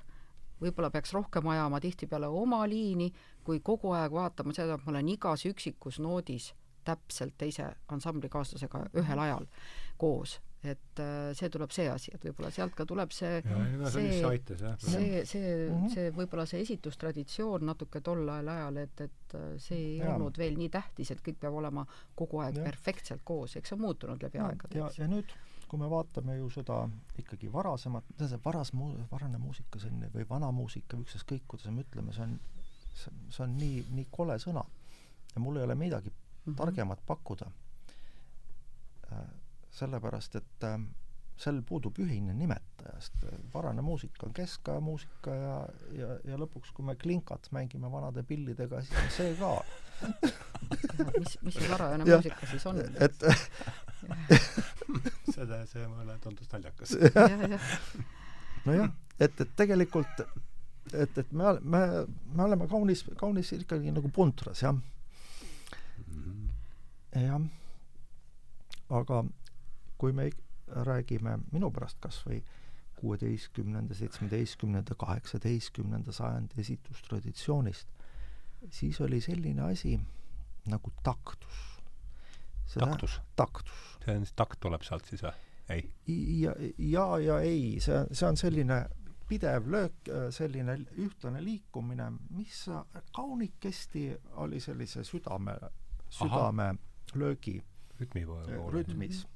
Speaker 3: võib-olla peaks rohkem ajama tihtipeale oma liini, kui kogu aeg vaatama seda, et ma olen igas üksikus noodis täpselt teise ansamblikaaslastega ühel ajal koos. Et äh, see tuleb see asi, et võib-olla sealt ka tuleb see
Speaker 1: ja, ja see,
Speaker 3: see-
Speaker 1: see
Speaker 3: see, see
Speaker 2: Mhm.,
Speaker 3: see võib-olla see esitustraditsioon natuke tollel ajal, et, et äh, see ei
Speaker 2: Jaa.
Speaker 3: olnud veel nii tähtis, et kõik peab olema kogu aeg
Speaker 2: Jah.
Speaker 3: perfektselt koos, eks see on muutunud läbi
Speaker 2: ja,
Speaker 3: aegade,
Speaker 2: ja, ja nüüd, kui me vaatame ju seda ikkagi varasemat, see varas mu-, varane muusika, see on, või vana muusika või ükskõik, kuidas me ütleme, see on, see on, see on nii, nii kole sõna. ja mul ei ole midagi
Speaker 3: Mhm.
Speaker 2: targemat pakkuda. Sellepärast, et äh, sel puudub ühine nimetaja, sest varane muusika on keskaja muusika ja, ja, ja lõpuks, kui me klinkat mängime vanade pillidega, siis on see ka.
Speaker 3: mis, mis see varajane muusika siis on?
Speaker 2: et
Speaker 1: seda, see mulle tundus naljakas.
Speaker 3: jah, jah,
Speaker 2: nojah, et, et tegelikult et, et me, me, me oleme kaunis, kaunis ikkagi nagu puntras, jah, jah. aga kui me räägime minu pärast kas või kuueteistkümnenda, seitsmeteistkümnenda, kaheksateistkümnenda sajandi esitustraditsioonist, siis oli selline asi nagu taktus.
Speaker 1: taktus,
Speaker 2: taktus
Speaker 1: see on, takt tuleb sealt siis või? ei.
Speaker 2: ja, ja, ja ei, see, see on selline pidev löök, selline ühtlane liikumine, mis kaunikesti oli sellise südame, südamelöögi
Speaker 1: rütmi poole.
Speaker 2: rütmis.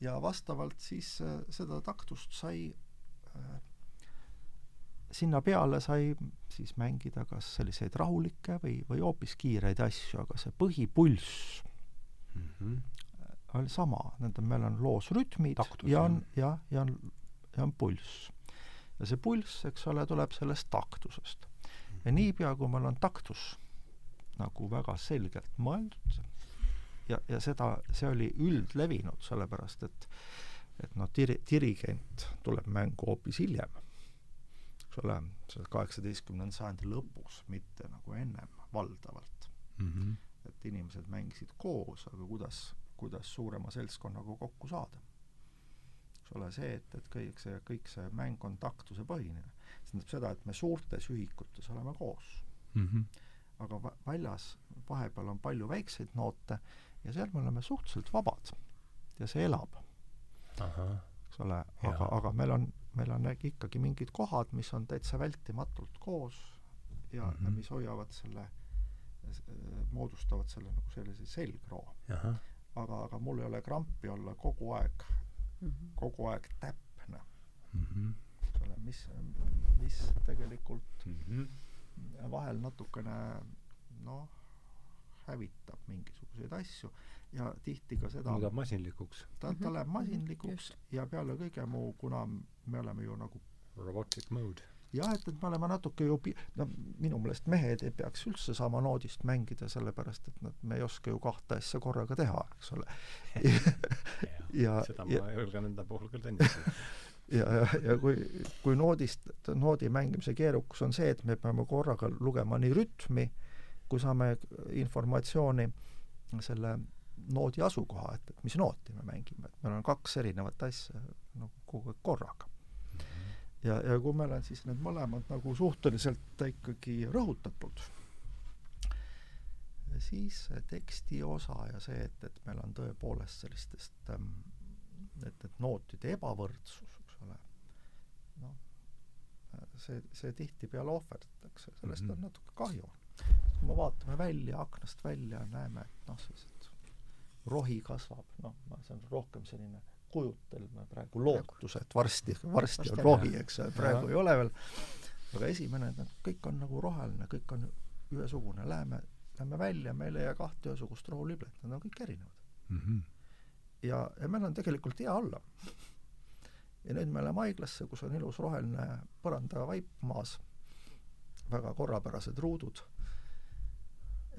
Speaker 2: Ja vastavalt siis äh, seda taktust sai äh, sinna peale sai siis mängida kas selliseid rahulikke või, või hoopis kiireid asju, aga see põhipulss oli sama, nende, meil on loos rütmid
Speaker 1: Taktus,
Speaker 2: ja on, jah, ja on, ja on pulss. ja see pulss, eks ole, tuleb sellest taktusest. ja niipea, kui meil on taktus nagu väga selgelt mõeldud ja, ja seda, see oli üldlevinud, sellepärast et et noh, diri-, dirigent tuleb mängu hoopis hiljem, eks ole, kaheksateistkümnenda sajandi lõpus, mitte nagu ennem valdavalt. Et inimesed mängisid koos, aga kuidas, kuidas suurema seltskonnaga kokku saada. eks ole, see, et, et kõik see, kõik see mäng on taktuse põhine, see tähendab seda, et me suurtes ühikutes oleme koos, aga väljas vahepeal on palju väikseid noote ja seal me oleme suhteliselt vabad ja see elab, eks ole, aga, aga meil on, meil on ikkagi mingid kohad, mis on täitsa vältimatult koos ja mm,
Speaker 1: Mhm.
Speaker 2: -hmm. mis hoiavad selle, moodustavad selle nagu sellise selgroo aga, aga mul ei ole krampi olla kogu aeg,
Speaker 3: Mhm.
Speaker 2: kogu aeg täpne,
Speaker 1: Mhm.
Speaker 2: eks ole, mis, mis tegelikult vahel natukene noh, hävitab mingisuguseid asju ja tihti ka seda,
Speaker 1: muudab masinlikuks.
Speaker 2: ta, ta
Speaker 3: Mhm,
Speaker 2: läheb masinlikuks
Speaker 3: just.
Speaker 2: ja peale kõige muu, kuna me oleme ju nagu
Speaker 1: Robotic mode.
Speaker 2: jah, et, et me oleme natuke ju pi-, no minu meelest mehed ei peaks üldse saama noodist mängida, sellepärast et nad, me ei oska ju kahte asja korraga teha, eks ole.
Speaker 1: ja seda ma ja, julgen enda puhul küll tunnistada
Speaker 2: ja, ja, ja kui, kui noodist, noodi mängimise keerukus on see, et me peame korraga lugema nii rütmi, kui saame informatsiooni selle noodi asukoha, et, et mis nooti me mängime, et meil on kaks erinevat asja nagu kogu aeg korraga. ja, ja kui meil on siis need mõlemad nagu suhteliselt ikkagi rõhutatud, siis teksti osa ja see, et, et meil on tõepoolest sellistest ähm, et, et nootide ebavõrdsus, see, see tihtipeale ohverdatakse, sellest mm -hmm. on natuke kahju. kui me vaatame välja, aknast välja, näeme, et noh, sellised rohi kasvab, noh, see on rohkem selline kujutelme praegu lootus, et varsti, varsti on rohi, eks ole, praegu ja. ei ole veel, aga esimene, et kõik on nagu roheline, kõik on ühesugune, läheme, lähme välja, meil ei jää kahte ühesugust rohuliblet, nad on kõik erinevad mm. -hmm. ja, ja meil on tegelikult hea olla. Ja nüüd me läheme haiglasse, kus on ilus roheline põrandavaip maas, väga korrapärased ruudud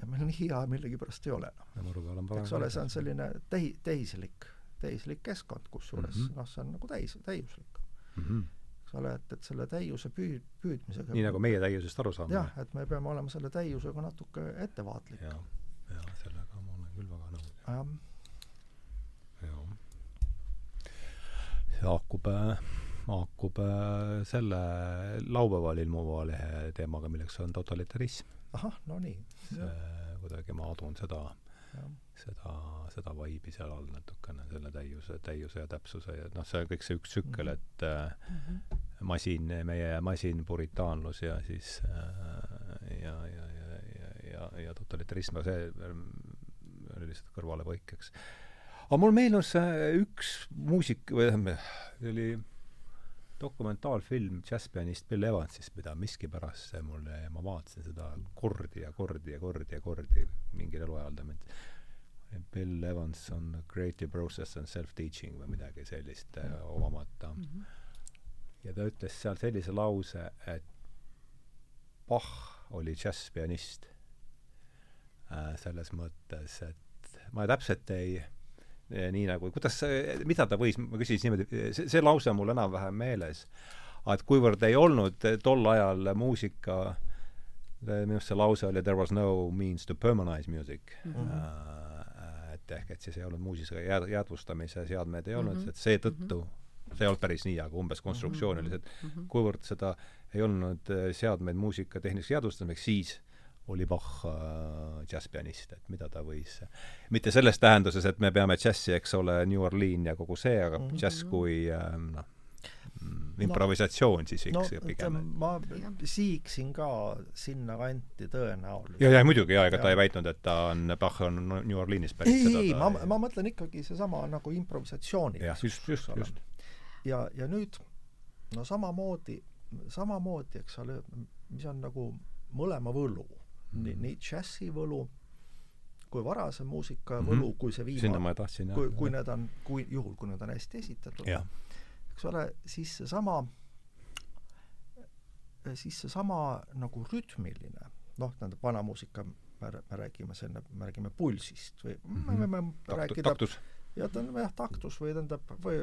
Speaker 2: ja meil nii hea millegipärast ei ole enam. eks ole, see on selline tehi-, tehislik, tehislik keskkond, kusjuures mm -hmm. noh, see on nagu täis, täiuslik mm. -hmm. eks ole, et, et selle täiuse püü-, püüdmisega
Speaker 1: nii nagu meie täiusest aru saame.
Speaker 2: jah, et me peame olema selle täiusega natuke ettevaatlik.
Speaker 1: jah, sellega ma olen küll väga nõus. jah. see haakub haakub selle laupäeval ilmuva lehe teemaga, milleks on totalitarism
Speaker 2: ahah, no nii.
Speaker 1: kuidagi ma adun seda, seda, seda vaibi seal all natukene, selle täiuse, täiuse ja täpsuse ja noh, see kõik see üks tsükkel, mhm. et mm -hmm. masin, meie masinpuritaanlus ja siis äh, ja, ja, ja, ja, ja, ja totalitarism, aga see oli lihtsalt kõrvalepõikeks. Aga mul meenus üks muusik, või tähendab, see oli dokumentaalfilm džässpianist Bill Evansist, mida miskipärast see mulle, ma vaatasin seda kordi ja kordi ja kordi ja kordi mingil eluajal ta mind Bill Evans on Creative Process and Self-Teaching või midagi sellist mm -hmm. omamata mm. -hmm. ja ta ütles seal sellise lause, et Bach oli džässpianist äh,. selles mõttes, et ma täpselt ei nii nagu, kuidas mida ta võis, ma küsisin niimoodi, see, see lause on mul enam-vähem meeles, et kuivõrd ei olnud tol ajal muusika, minu arust see lause oli there was no means to permanize music mm. -hmm. et ehk, et siis ei olnud muusika jääd-, jäädvustamise seadmeid ei olnud mm, -hmm. et seetõttu mm, -hmm. see ei olnud päris nii, aga umbes konstruktsioon oli see, et mm -hmm. kuivõrd seda ei olnud äh, seadmeid muusika tehniliseks jäädvustamiseks, siis oli Bach äh, džässpianist, et mida ta võis, mitte selles tähenduses, et me peame džässi, eks ole, New Orleans ja kogu see, aga mm -hmm. džäss kui äh, noh, mm, improvisatsioon no, siis eks no, pigem.
Speaker 2: ma siiksin ka sinna kanti tõenäoliselt.
Speaker 1: ja, ja muidugi ja ega ta ei väitnud, et ta on, Bach on New Orleanis pärit.
Speaker 2: ei, ei, ma, ma mõtlen ikkagi seesama nagu improvisatsiooni.
Speaker 1: jah, just, just, just.
Speaker 2: ja, ja nüüd no samamoodi, samamoodi, eks ole, mis on nagu mõlema võlu nii, nii džässi võlu kui varasem muusika võlu mm, -hmm. kui see
Speaker 1: viimane,
Speaker 2: kui, kui need on, kui juhul, kui need on hästi esitatud, eks ole, siis seesama, siis seesama nagu rütmiline, noh, tähendab, vana muusika, me, me räägime selle, me räägime pulsist või mm -hmm. me võime
Speaker 1: Taktu, rääkida taktus.
Speaker 2: ja ta on jah, taktus või tähendab, või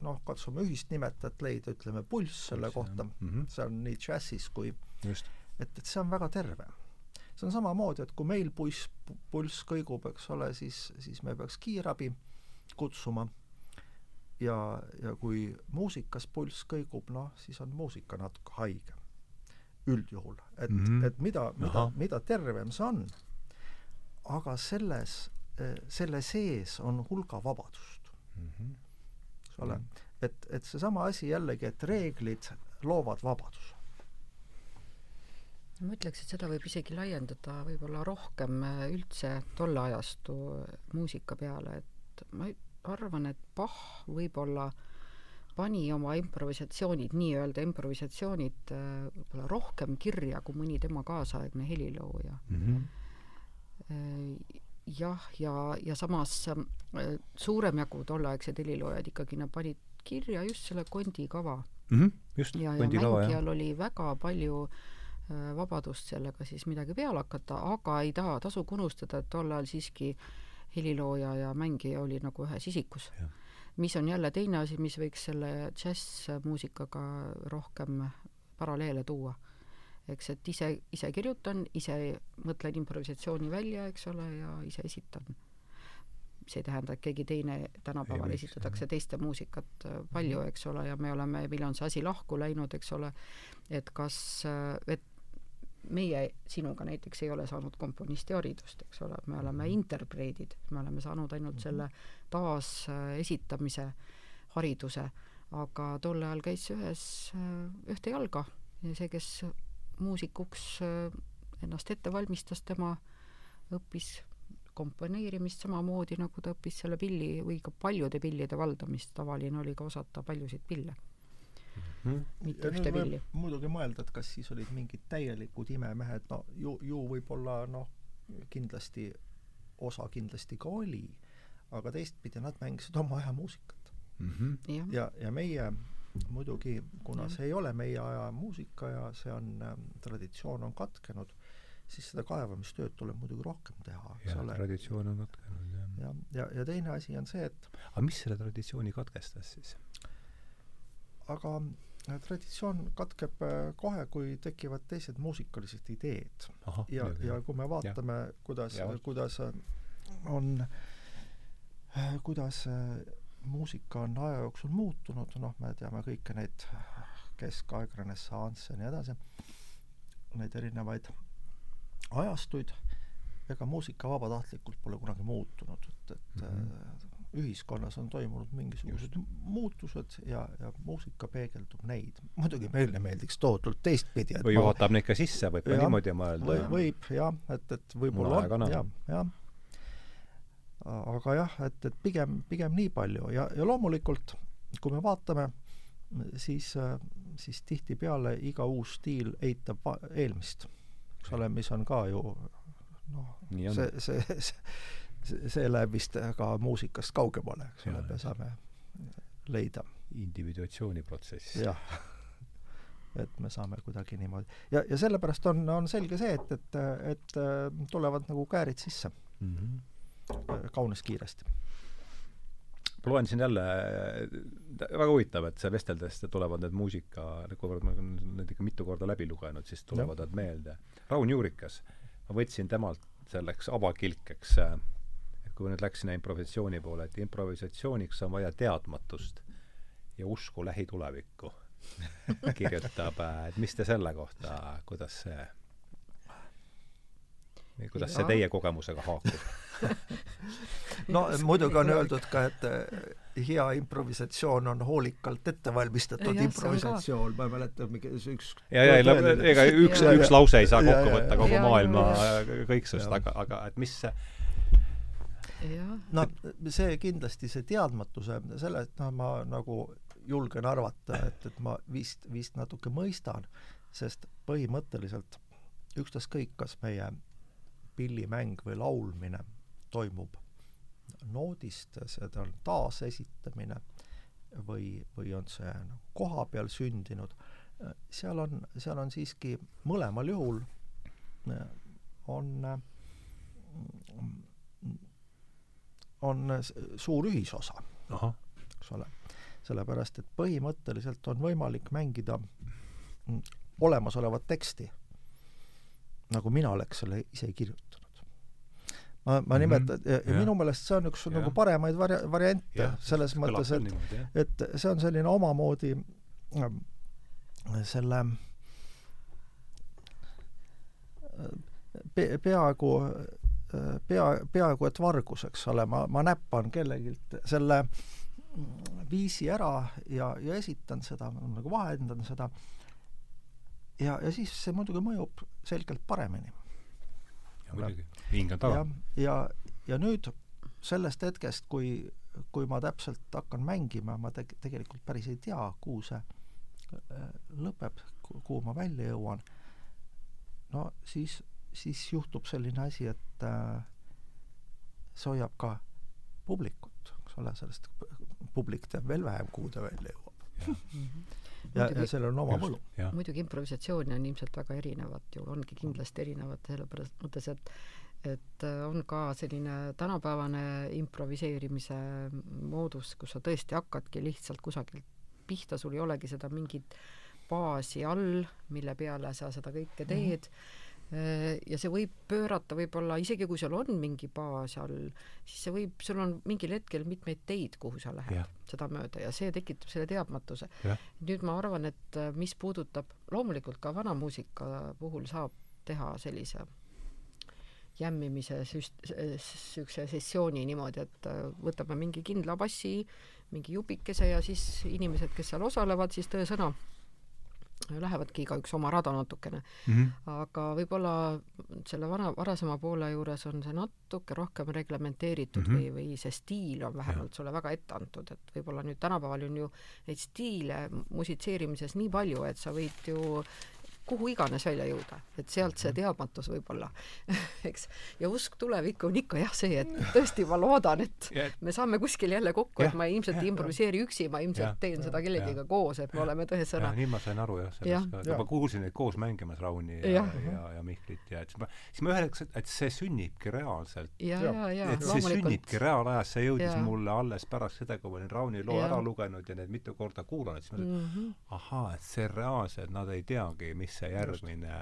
Speaker 2: noh, katsume ühist nimetajat leida, ütleme pulss selle pulss, kohta mm, -hmm. see on nii džässis kui Just. et, et see on väga terve see on samamoodi, et kui meil pulss, pulss kõigub, eks ole, siis, siis me peaks kiirabi kutsuma ja, ja kui muusikas pulss kõigub, noh, siis on muusika natuke haige. üldjuhul, et mm, -hmm. et mida, mida, mida tervem see on, aga selles, selle sees on hulga vabadust mm. -hmm. eks ole, et, et seesama asi jällegi, et reeglid loovad vabaduse
Speaker 3: ma ütleks, et seda võib isegi laiendada võib-olla rohkem äh, üldse tolle ajastu muusika peale, et ma arvan, et Bach võib-olla pani oma improvisatsioonid, nii-öelda improvisatsioonid äh, võib-olla rohkem kirja kui mõni tema kaasaegne helilooja mm. -hmm. jah, ja, ja samas suurem jagu tolleaegsed heliloojad ikkagi nad panid kirja just selle kondikava
Speaker 1: mm. -hmm, just,
Speaker 3: ja, ja mängijal oli väga palju äh, vabadust sellega siis midagi peale hakata, aga ei taha, tasub unustada, et tol ajal siiski helilooja ja mängija oli nagu ühes isikus. mis on jälle teine asi, mis võiks selle džässmuusikaga rohkem paralleele tuua. eks, et ise, ise kirjutan, ise mõtlen improvisatsiooni välja, eks ole, ja ise esitan see ei tähenda, et keegi teine tänapäeval ei, esitatakse teiste muusikat äh, palju, mhm. eks ole, ja me oleme, meil on see asi lahku läinud, eks ole, et kas, äh, et meie sinuga näiteks ei ole saanud komponistiharidust, eks ole, me oleme mhm. interpreedid, me oleme saanud ainult selle taasesitamise hariduse, aga tol ajal käis ühes, ühte jalga ja see, kes muusikuks ennast ette valmistas, tema õppis komponeerimist samamoodi, nagu ta õppis selle pilli või ka paljude pillide valdamist, tavaline oli ka osata paljusid pille mm.
Speaker 2: mitte ühte pilli. muidugi mõelda, et kas siis olid mingid täielikud imemehed, no ju, ju võib-olla noh, kindlasti osa kindlasti ka oli, aga teistpidi nad mängisid oma aja muusikat
Speaker 1: mm. -hmm.
Speaker 2: ja, ja, meie muidugi, kuna ja. see ei ole meie aja muusika ja see on äh,, traditsioon on katkenud, siis seda kaevamistööd tuleb muidugi rohkem teha, eks ole.
Speaker 1: traditsioon on katkenud, jah.
Speaker 2: ja, ja, ja teine asi on see, et
Speaker 1: aga mis selle traditsiooni katkestas siis?
Speaker 2: Aga äh, traditsioon katkeb äh, kohe, kui tekivad teised muusikalised ideed. ja, ja kui me vaatame, kuidas, kuidas on, kuidas muusika on aja jooksul muutunud, noh, me teame kõiki neid keskaeg, renessanss ja nii edasi, neid erinevaid ajastuid, ega muusika vabatahtlikult pole kunagi muutunud, et, et mm -hmm. Ühiskonnas on toimunud mingisugused muutused ja, ja muusika peegeldub neid. muidugi meile meeldiks tohutult teistpidi.
Speaker 1: või juhatab neid ka sisse, võib ka niimoodi mõelda
Speaker 2: või,. võib jah, et, et võib-olla on, jah, jah. aga jah, et, et pigem, pigem nii palju ja, ja loomulikult, kui me vaatame, siis, siis tihtipeale iga uus stiil eitab eelmist eks ole, mis on ka ju noh, see, see, see, see läheb vist ka muusikast kaugemale, eks ole, me saame leida.
Speaker 1: individuatsiooniprotsess.
Speaker 2: jah, et me saame kuidagi niimoodi ja, ja sellepärast on, on selge see, et, et, et tulevad nagu käärid sisse mm -hmm. kaunis kiiresti
Speaker 1: loen siin jälle, väga huvitav, et see vesteldes tulevad need muusika, kuivõrd ma olen need ikka mitu korda läbi lugenud, siis tulevad nad meelde. Raun Juurikas, ma võtsin temalt selleks avakilkeks, et kui nüüd läks sinna improvisatsiooni poole, et improvisatsiooniks on vaja teadmatust ja usku lähitulevikku kirjutab, et mis te selle kohta, kuidas see kuidas ja. see teie kogemusega haakub?
Speaker 2: No muidugi on öeldud ka, et eh, hea improvisatsioon on hoolikalt ette valmistatud ja, improvisatsioon, ma ei mäleta, mingi üks
Speaker 1: ja, ja ei, ega üks, üks lause ei saa kokku võtta kogu ja, maailma kõiksust, aga, aga et mis see
Speaker 2: no see kindlasti, see teadmatuse, selle, et noh, ma nagu julgen arvata, et, et ma vist, vist natuke mõistan, sest põhimõtteliselt ükstaskõik, kas meie pillimäng või laulmine toimub noodist, seda on taasesitamine või, või on see nagu koha peal sündinud, seal on, seal on siiski mõlemal juhul on, on suur ühisosa, eks ole. sellepärast, et põhimõtteliselt on võimalik mängida olemasolevat teksti, nagu mina oleks selle ise kirjutanud ma, ma nimetan mm, -hmm. ja, minu meelest see on üks ja. nagu paremaid vari-, variante ja, selles mõttes, et et see on selline omamoodi äh, selle pe-, peaaegu pea, peaaegu et vargus, eks ole, ma, ma näpan kellegilt selle viisi ära ja, ja esitan seda, nagu vahendan seda, ja, ja siis see muidugi mõjub selgelt paremini.
Speaker 1: Muidugi, hing on taga.
Speaker 2: ja, ja nüüd sellest hetkest, kui, kui ma täpselt hakkan mängima, ma te-, tegelikult päris ei tea, kuhu see äh, lõpeb, kuhu ma välja jõuan, no siis, siis juhtub selline asi, et äh, see hoiab ka publikut, eks ole, sellest publik teab veel vähem, kuhu ta välja jõuab ja, ja sellel on oma võlu.
Speaker 3: muidugi improvisatsiooni on ilmselt väga erinevad ju, ongi kindlasti erinevad sellepärast mõttes, et et on ka selline tänapäevane improviseerimise moodus, kus sa tõesti hakkadki lihtsalt kusagilt pihta, sul ei olegi seda mingit baasi all, mille peale sa seda kõike mhm. teed mm. -hmm ja see võib pöörata võib-olla, isegi kui sul on mingi baas all, siis see võib, sul on mingil hetkel mitmeid teid, kuhu sa lähed yeah. seda mööda ja see tekitab selle teadmatuse yeah.. nüüd ma arvan, et äh, mis puudutab, loomulikult ka vana muusika puhul saab teha sellise jämmimise süst-, niisuguse sessiooni niimoodi, et äh, võtame mingi kindla bassi, mingi jupikese ja siis inimesed, kes seal osalevad, siis tõesõna lähevadki igaüks oma rada natukene mm. -hmm. aga võib-olla selle vana, varasema poole juures on see natuke rohkem reglementeeritud mm -hmm. või, või see stiil on vähemalt ja. sulle väga ette antud, et võib-olla nüüd tänapäeval on ju neid stiile musitseerimises nii palju, et sa võid ju kuhu iganes välja jõuda, et sealt see mhm. teadmatus võib-olla eks. ja usk tulevikku on ikka jah see, et tõesti ma loodan, et me saame kuskil jälle kokku, et ma ilmselt ei improviseeri üksi, ma ilmselt teen seda kellegiga koos, et me oleme tõesõna.
Speaker 1: nii ma sain aru jah, sellest ka, ma kuulsin neid koos mängimas, Rauni ja, ja, ja, ja Mihklit ja et siis ma, siis ma ühel hetkel, et see sünnibki reaalselt. et see sünnibki reaalajas, see jõudis ja. mulle alles pärast seda, kui ma olin Rauni loo ja. ära lugenud ja need mitu korda kuulanud, siis ma mõtlesin mm -hmm., ahaa, et see reaalselt, nad ei teagi, mis see järgmine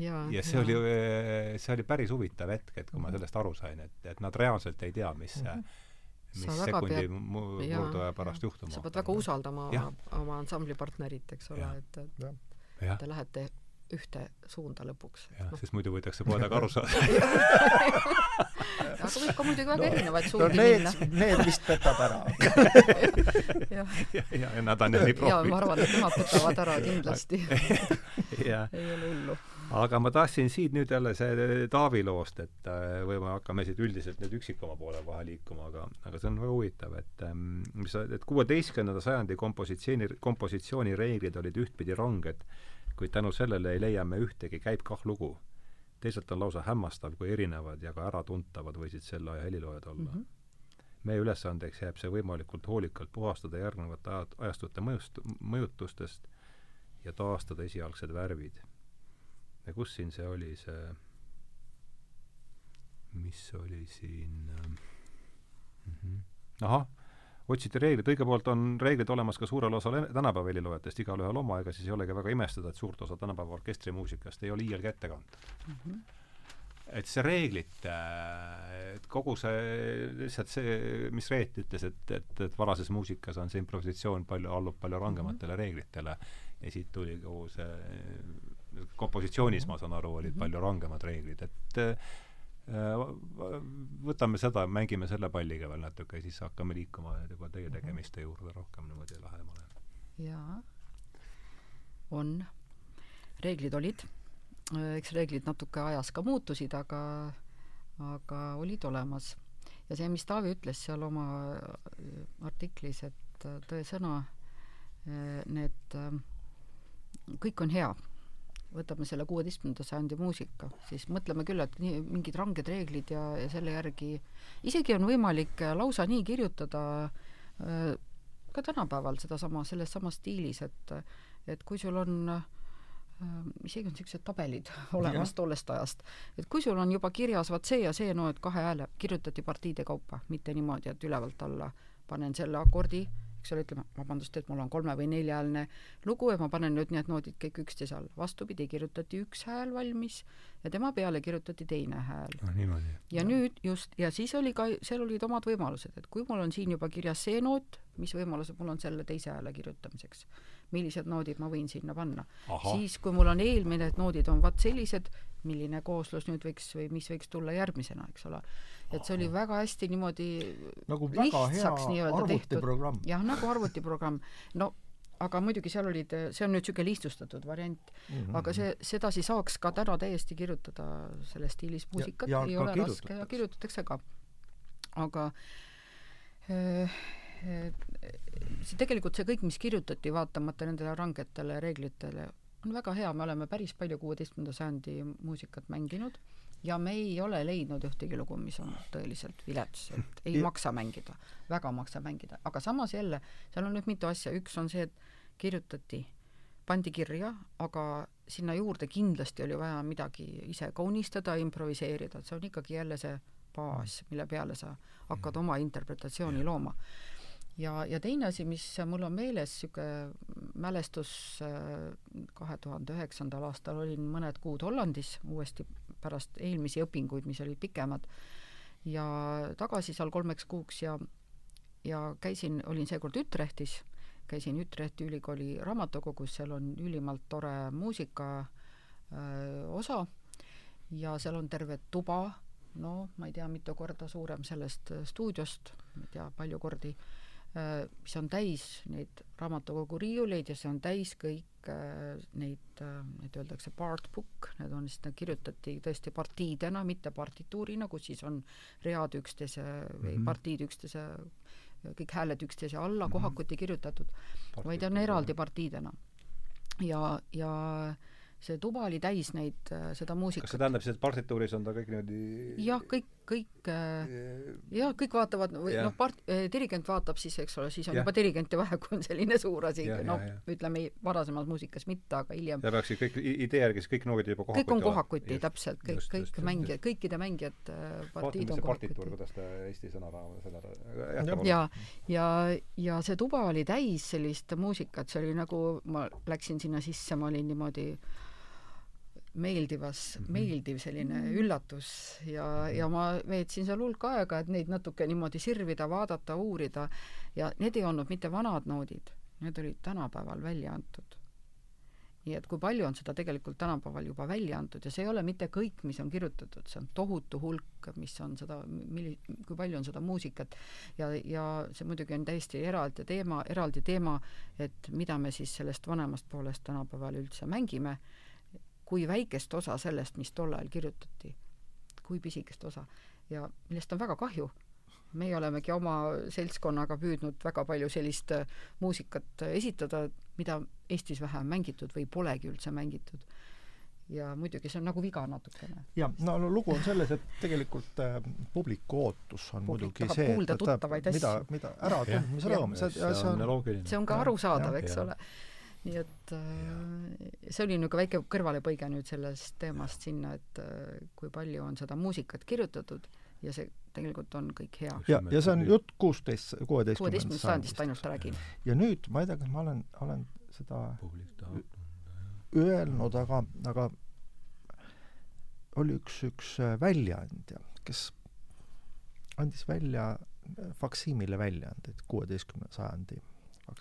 Speaker 1: ja, ja see ja. oli, see oli päris huvitav hetk, et kui ma mhm. sellest aru sain, et, et nad reaalselt ei tea, mis mm -hmm mis sekundi murduaja pärast juhtuma
Speaker 3: sa pead väga usaldama ja. oma, oma ansamblipartnerit, eks ole, et, et te lähete ühte suunda lõpuks.
Speaker 1: jah no., sest muidu võidakse kohe taga aru saada
Speaker 3: aga võib ka muidugi väga erinevaid suundi
Speaker 2: no, need, minna. Need vist petab ära
Speaker 1: ja, ja, ja, ja nad on ju nii profid.
Speaker 3: jaa, ma arvan, et nemad petavad ära kindlasti ei ole hullu
Speaker 1: aga ma tahtsin siit nüüd jälle see Taavi loost, et äh, või me hakkame siit üldiselt nüüd üksikuma poole kohe liikuma, aga, aga see on väga huvitav, et ähm, mis, et kuueteistkümnenda sajandi kompositsiooni, kompositsioonireeglid olid ühtpidi ranged, kuid tänu sellele ei leia me ühtegi käib-kah lugu. teisalt on lausa hämmastav, kui erinevad ja ka äratuntavad võisid selle aja heliloojad olla mm. -hmm. meie ülesandeks jääb see võimalikult hoolikalt puhastada järgnevate ajad, ajastute mõjust, mõjutustest ja taastada esialgsed värvid. ja kus siin see oli, see mis oli siin mm -hmm. ahah otsiti reeglid, õigemalt on reeglid olemas ka suurel osal tänapäeva heliloojatest, igalühel oma, ega siis ei olegi väga imestada, et suurt osa tänapäeva orkestrimuusikast ei ole iialgi ette kantud mm. -hmm et see reeglite, et kogu see, lihtsalt see, mis Reet ütles, et, et, et varases muusikas on see improvisatsioon palju, allub palju rangematele mm -hmm. reeglitele ja siit tuli kogu see kompositsioonis, ma saan aru, olid mm -hmm. palju rangemad reeglid, et võtame seda, mängime selle palliga veel natuke ja siis hakkame liikuma juba teie mhm. tegemiste juurde rohkem niimoodi lähemale.
Speaker 3: jaa, on. reeglid olid, äh, eks reeglid natuke ajas ka muutusid, aga, aga olid olemas. ja see, mis Taavi ütles seal oma äh, artiklis, et tõesõna, need, kõik on hea võtame selle kuueteistkümnenda sajandi muusika, siis mõtleme küll, et nii, mingid ranged reeglid ja, ja selle järgi isegi on võimalik äh, lausa nii kirjutada äh, ka tänapäeval sedasama, selles samas stiilis, et et kui sul on äh, isegi on niisugused tabelid olemas tollest ajast, et kui sul on juba kirjas vaat see ja see noot kahe hääle, kirjutati partiide kaupa, mitte niimoodi, et ülevalt alla panen selle akordi, eks ole, ütleme, vabandust, et mul on kolme- või neljahäälne lugu ja ma panen nüüd need noodid kõik üksteise all. vastupidi, kirjutati üks hääl valmis ja tema peale kirjutati teine hääl
Speaker 1: no,. niimoodi.
Speaker 3: ja no. nüüd just, ja siis oli ka, seal olid omad võimalused, et kui mul on siin juba kirjas see noot, mis võimalused mul on selle teise hääle kirjutamiseks, millised noodid ma võin sinna panna. siis, kui mul on eelmine, et noodid on vaat sellised, milline kooslus nüüd võiks või mis võiks tulla järgmisena, eks ole. et see oli väga hästi niimoodi
Speaker 2: nagu väga hea arvutiprogramm.
Speaker 3: jah, nagu arvutiprogramm. no aga muidugi seal olid, see on nüüd niisugune lihtsustatud variant mm, -hmm. aga see, sedasi saaks ka täna täiesti kirjutada selles stiilis muusikat, ei ole raske ja kirjutatakse ka. aga äh, see tegelikult see kõik, mis kirjutati, vaatamata nendele rangetele reeglitele, on väga hea, me oleme päris palju kuueteistkümnenda sajandi muusikat mänginud ja me ei ole leidnud ühtegi lugu, mis on tõeliselt vilets, et ei ja. maksa mängida, väga maksa mängida, aga samas jälle, seal on nüüd mitu asja, üks on see, et kirjutati pandi kirja, aga sinna juurde kindlasti oli vaja midagi ise kaunistada, improviseerida, et see on ikkagi jälle see baas, mille peale sa hakkad oma interpretatsiooni looma. Ja, ja teine asi, mis mul on meeles, niisugune mälestus, kahe tuhande üheksandal aastal olin mõned kuud Hollandis uuesti pärast eelmisi õpinguid, mis olid pikemad, ja tagasi seal kolmeks kuuks ja ja käisin, olin seekord Ütrehtis, käisin Ütrehti ülikooli raamatukogus, seal on ülimalt tore muusika öö, osa ja seal on terve tuba, no ma ei tea, mitu korda suurem sellest stuudiost, ma ei tea, palju kordi, mis on täis neid raamatukogu riiuleid ja see on täis kõik neid, neid öeldakse part book, need on siis, need kirjutati tõesti partiidena, mitte partituurina, kus siis on read üksteise või mm -hmm. partiid üksteise kõik hääled üksteise alla mm -hmm. kohakuti kirjutatud, vaid on eraldi partiidena. ja, ja see tuba oli täis neid, seda muusikat.
Speaker 1: kas see tähendab siis, et partituuris on ta kõik niimoodi
Speaker 3: jah, kõik, kõik jah, kõik vaatavad või noh, part-, dirigent vaatab siis, eks ole, siis on ja. juba dirigenti vaja, kui on selline suur asi, noh, ütleme varasemas muusikas mitte, aga hiljem.
Speaker 1: Ja peaksid kõik, idee järgi siis kõik noodid juba kohakuti
Speaker 3: kõik on kohakuti, täpselt, kõik, kõik mängijad, kõikide mängijate partiid on kohakuti.
Speaker 1: kuidas ta Eesti sõnaraam, selle
Speaker 3: ja, ja, ja see tuba oli täis sellist muusikat, see oli nagu, ma läksin sinna sisse, ma olin niimoodi meeldivas mm, -hmm. meeldiv selline -hmm. üllatus ja, ja ma veetsin seal hulk aega, et neid natuke niimoodi sirvida, vaadata, uurida ja need ei olnud mitte vanad noodid, need olid tänapäeval välja antud. nii et kui palju on seda tegelikult tänapäeval juba välja antud ja see ei ole mitte kõik, mis on kirjutatud, see on tohutu hulk, mis on seda, milli-, kui palju on seda muusikat ja, ja see muidugi on täiesti eraldi teema, eraldi teema, et mida me siis sellest vanemast poolest tänapäeval üldse mängime kui väikest osa sellest, mis tol ajal kirjutati, kui pisikest osa ja millest on väga kahju. meie olemegi oma seltskonnaga püüdnud väga palju sellist äh, muusikat esitada, mida Eestis vähe on mängitud või polegi üldse mängitud. ja muidugi see on nagu viga natukene.
Speaker 2: ja no lugu on selles, et tegelikult äh, publiku ootus on Publik muidugi see,
Speaker 3: et, et mida,
Speaker 2: mida äratundmisrõõm, see, see on
Speaker 3: see on ka arusaadav, eks ja. ole nii et äh, see oli niisugune väike kõrvalepõige nüüd sellest teemast sinna, et äh, kui palju on seda muusikat kirjutatud ja see tegelikult on kõik hea.
Speaker 2: ja, ja see on jutt kuusteist,
Speaker 3: kuueteistkümnendast sajandist ainult räägin.
Speaker 2: ja nüüd, ma ei tea, kas ma olen, olen seda öelnud, aga, aga oli üks, üks äh, väljaandja, kes andis välja faksiimile väljaandeid kuueteistkümnenda sajandi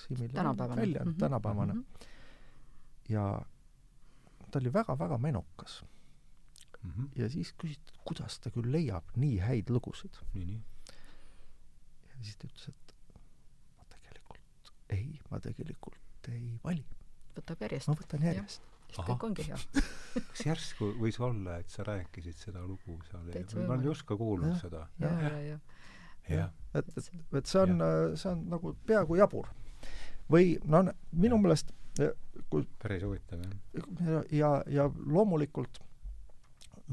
Speaker 2: mm -hmm. tänapäevane mm. -hmm. ja ta oli väga-väga menukas mm. -hmm. ja siis küsiti, et kuidas ta küll leiab nii häid lugusid. ja siis ta ütles, et ma tegelikult ei, ma tegelikult ei vali.
Speaker 3: võtab järjest.
Speaker 2: ma võtan järjest.
Speaker 3: sest kõik ongi hea
Speaker 1: kas järsku võis olla, et sa rääkisid seda lugu seal, ma olen just ka kuulnud ja, seda.
Speaker 3: ja, ja, ja,
Speaker 2: ja. et, et, et see on, see on nagu peaaegu jabur või no minu meelest
Speaker 1: kui päris huvitav,
Speaker 2: jah. ja, ja loomulikult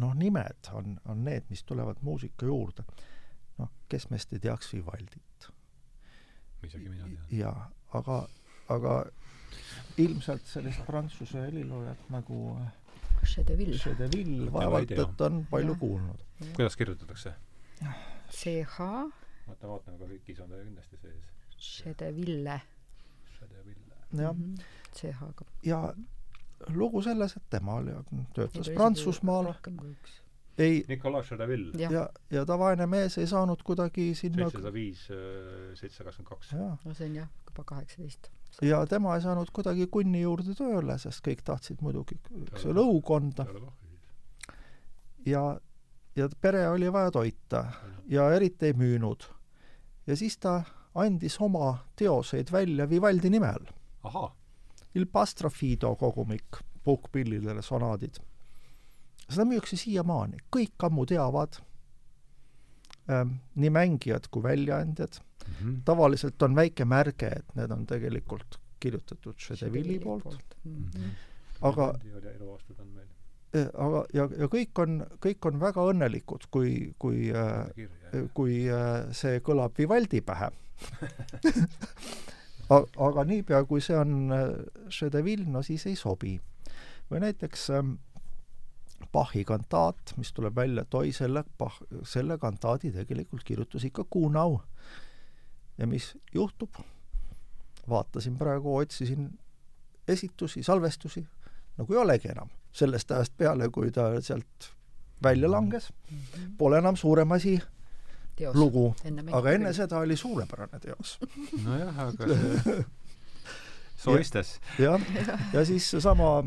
Speaker 2: noh, nimed on, on need, mis tulevad muusika juurde. noh, kes meist ei teaks Vivaldit?
Speaker 1: isegi mina tean.
Speaker 2: jaa, aga, aga ilmselt sellist prantsuse heliloojat nagu
Speaker 3: Chedeville,
Speaker 2: Chedeville vaevalt, et on palju ja. kuulnud.
Speaker 1: kuidas kirjutatakse?
Speaker 3: CH
Speaker 1: vaata, vaatame, aga Vikis on ta kindlasti sees.
Speaker 3: Chedeville
Speaker 2: jah -hmm..
Speaker 3: CH-ga.
Speaker 2: ja lugu selles, et tema oli, töötas Prantsusmaal. ei.
Speaker 1: Nicolas Chardeville.
Speaker 2: ja, ja, ja ta vaene mees ei saanud kuidagi sinna
Speaker 1: seitsesada viis, seitsesada kakskümmend kaks.
Speaker 3: no see on jah, juba kaheksateist.
Speaker 2: ja tema ei saanud kuidagi kunni juurde tööle, sest kõik tahtsid muidugi, eks ole, õukonda. ja, ja pere oli vaja toita ja eriti ei müünud. ja siis ta andis oma teoseid välja Vivaldi nime all Il Pastrofido kogumik, puhkpillidele sonaadid. seda müüakse siiamaani, kõik ammu teavad ähm,, nii mängijad kui väljaandjad. Mm. -hmm. tavaliselt on väike märge, et need on tegelikult kirjutatud Chedeville'i poolt, poolt.. Mm -hmm. aga äh, aga, ja, ja kõik on, kõik on väga õnnelikud, kui, kui, äh, kui äh, see kõlab Vivaldi pähe aga niipea, kui see on Chedeville, no siis ei sobi. või näiteks ähm, Bachi kantaat, mis tuleb välja, et oi, selle Bach, selle kantaadi tegelikult kirjutas ikka Kuhnau. ja mis juhtub? vaatasin praegu, otsisin esitusi, salvestusi, nagu ei olegi enam. sellest ajast peale, kui ta sealt välja langes, pole enam suurem asi teos. lugu, aga enne seda oli suurepärane teos.
Speaker 1: nojah, aga see soistes.
Speaker 2: jah, ja siis seesama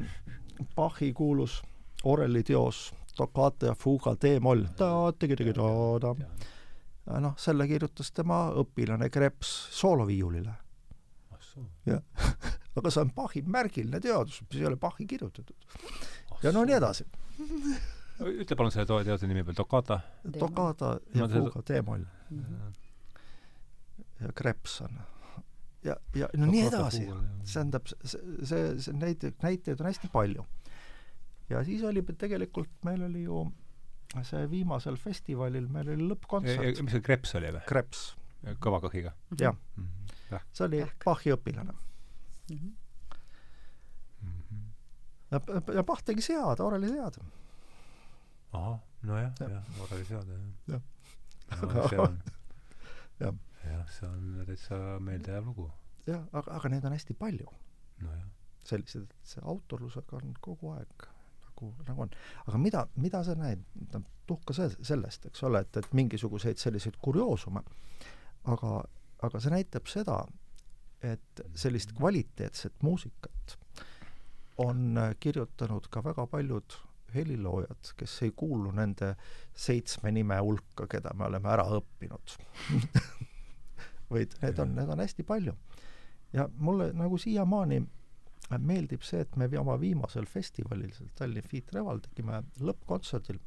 Speaker 2: Bachi kuulus Oreli teos Toccata ja Fuga D-moll, ta-tegi-tegi-ta-ta. noh, selle kirjutas tema õpilane Kreps sooloviiulile. jah, aga see on Bachi märgiline teadus, mis ei ole Bachi kirjutatud. ja no nii edasi
Speaker 1: ütle palun selle teose nimi veel, Toccata?
Speaker 2: Toccata ja Fuga D-moll. ja Kreps on ja, ja no nii edasi, tähendab, see, see, see näiteid, näiteid on hästi palju ja siis oli tegelikult, meil oli ju see viimasel festivalil, meil oli lõppkontsert.
Speaker 1: mis see Kreps oli või?
Speaker 2: Kreps.
Speaker 1: kõva kõhiga?
Speaker 2: jah mm. -hmm. see oli Bachi õpilane mm. -hmm. ja, ja Bach tegi sead, Oreli sead.
Speaker 1: Ahah, nojah, jah, Oreli sead,
Speaker 2: jah.
Speaker 1: jah. see on, jah, jah, see on täitsa meeldejääv lugu.
Speaker 2: jah, aga, aga neid on hästi palju.
Speaker 1: nojah.
Speaker 2: sellised, see autorlusega on kogu aeg nagu, nagu on. aga mida, mida sa näed, tuhka see, sellest, eks ole, et, et mingisuguseid selliseid kurioosume, aga, aga see näitab seda, et sellist kvaliteetset muusikat on kirjutanud ka väga paljud heliloojad, kes ei kuulu nende seitsme nime hulka, keda me oleme ära õppinud. Vaid need on, need on hästi palju. ja mulle nagu siiamaani meeldib see, et me oma viimasel festivalil, seal Tallinn Feet Reval tegime lõppkontserdil,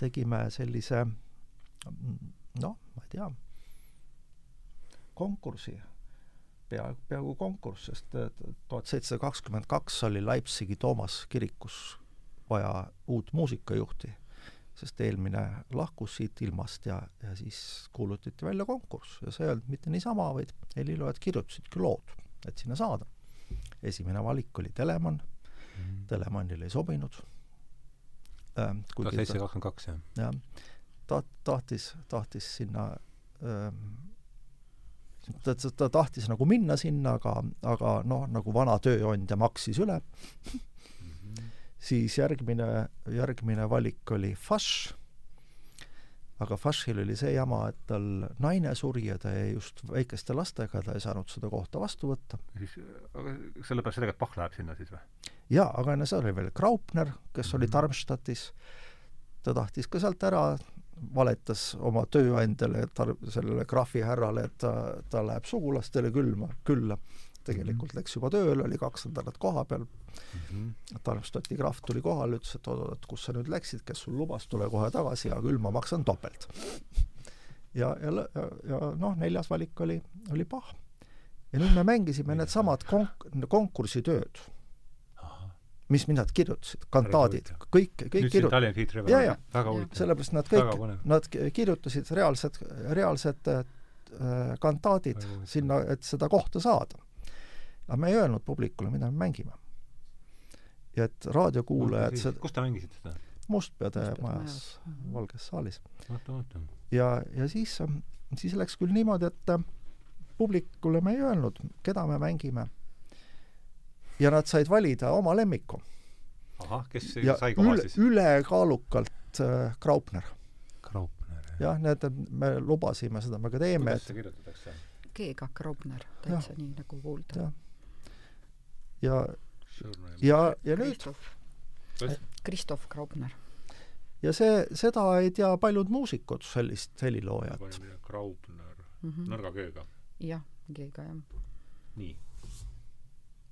Speaker 2: tegime sellise noh, ma ei tea, konkursi, pea, peaaegu konkurss, sest tuhat seitsesada kakskümmend kaks oli Leipzigi Toomas kirikus vaja uut muusikajuhti, sest eelmine lahkus siit ilmast ja, ja siis kuulutati välja konkurss ja see ei olnud mitte niisama, vaid heliloojad kirjutasidki lood, et sinna saada esimene valik oli Telemann mm., Telemannile ei sobinud
Speaker 1: ähm,. tuhat seitsesada kakskümmend kaks, jah?
Speaker 2: jah, ta tahtis, tahtis sinna ähm, ta, ta, ta tahtis nagu minna sinna, aga, aga noh, nagu vana tööandja maksis üle. siis järgmine, järgmine valik oli Fash aga Faschil oli see jama, et tal naine suri ja ta jäi just väikeste lastega, ta ei saanud seda kohta vastu võtta.
Speaker 1: siis, aga sellepärast sellega, et Bach läheb sinna siis või?
Speaker 2: jaa, aga enne seda oli veel Graupner, kes mm -hmm. oli mhm. Darmstadtis, ta tahtis ka sealt ära, valetas oma tööandjale, tar-, sellele graafihärrale, et ta, ta läheb sugulastele külma, külla tegelikult -hmm. läks juba tööle, oli kaks nädalat koha peal mm. -hmm. Darmstadti krahv tuli kohale, ütles, et oot-oot, kus sa nüüd läksid, kes sul lubas, tule kohe tagasi, hea küll, ma maksan topelt. ja, ja, ja, ja noh, neljas valik oli, oli Bach. ja nüüd me mängisime needsamad konk-, konkursitööd mis nad kirjutasid, kantaadid, kõik, kõik
Speaker 1: kirjutasid.
Speaker 2: ja, ja, sellepärast nad kõik, nad kirjutasid reaalsed, reaalsed äh, kantaadid sinna, et seda kohta saada aga me ei öelnud publikule, mida me mängime. ja et raadiokuulajad
Speaker 1: seda kus te mängisite seda?
Speaker 2: Mustpeade majas, Valges saalis. ja, ja siis, siis läks küll niimoodi, et publikule me ei öelnud, keda me mängime. ja nad said valida oma lemmiku.
Speaker 1: ahah, kes ja sai koha
Speaker 2: siis? ülekaalukalt äh, Graupner.
Speaker 1: Graupner,
Speaker 2: jah. jah, need, me lubasime seda, me ka teeme.
Speaker 1: kuidas see kirjutatakse?
Speaker 3: G-ga Graupner, täitsa nii nagu kuulda
Speaker 2: ja, ja, ja nüüd
Speaker 3: Kristof Graupner.
Speaker 2: ja see, seda ei tea paljud muusikud, sellist heliloojat.
Speaker 1: Graupner mm -hmm. nõrga G-ga?
Speaker 3: jah, G-ga, jah.
Speaker 1: nii?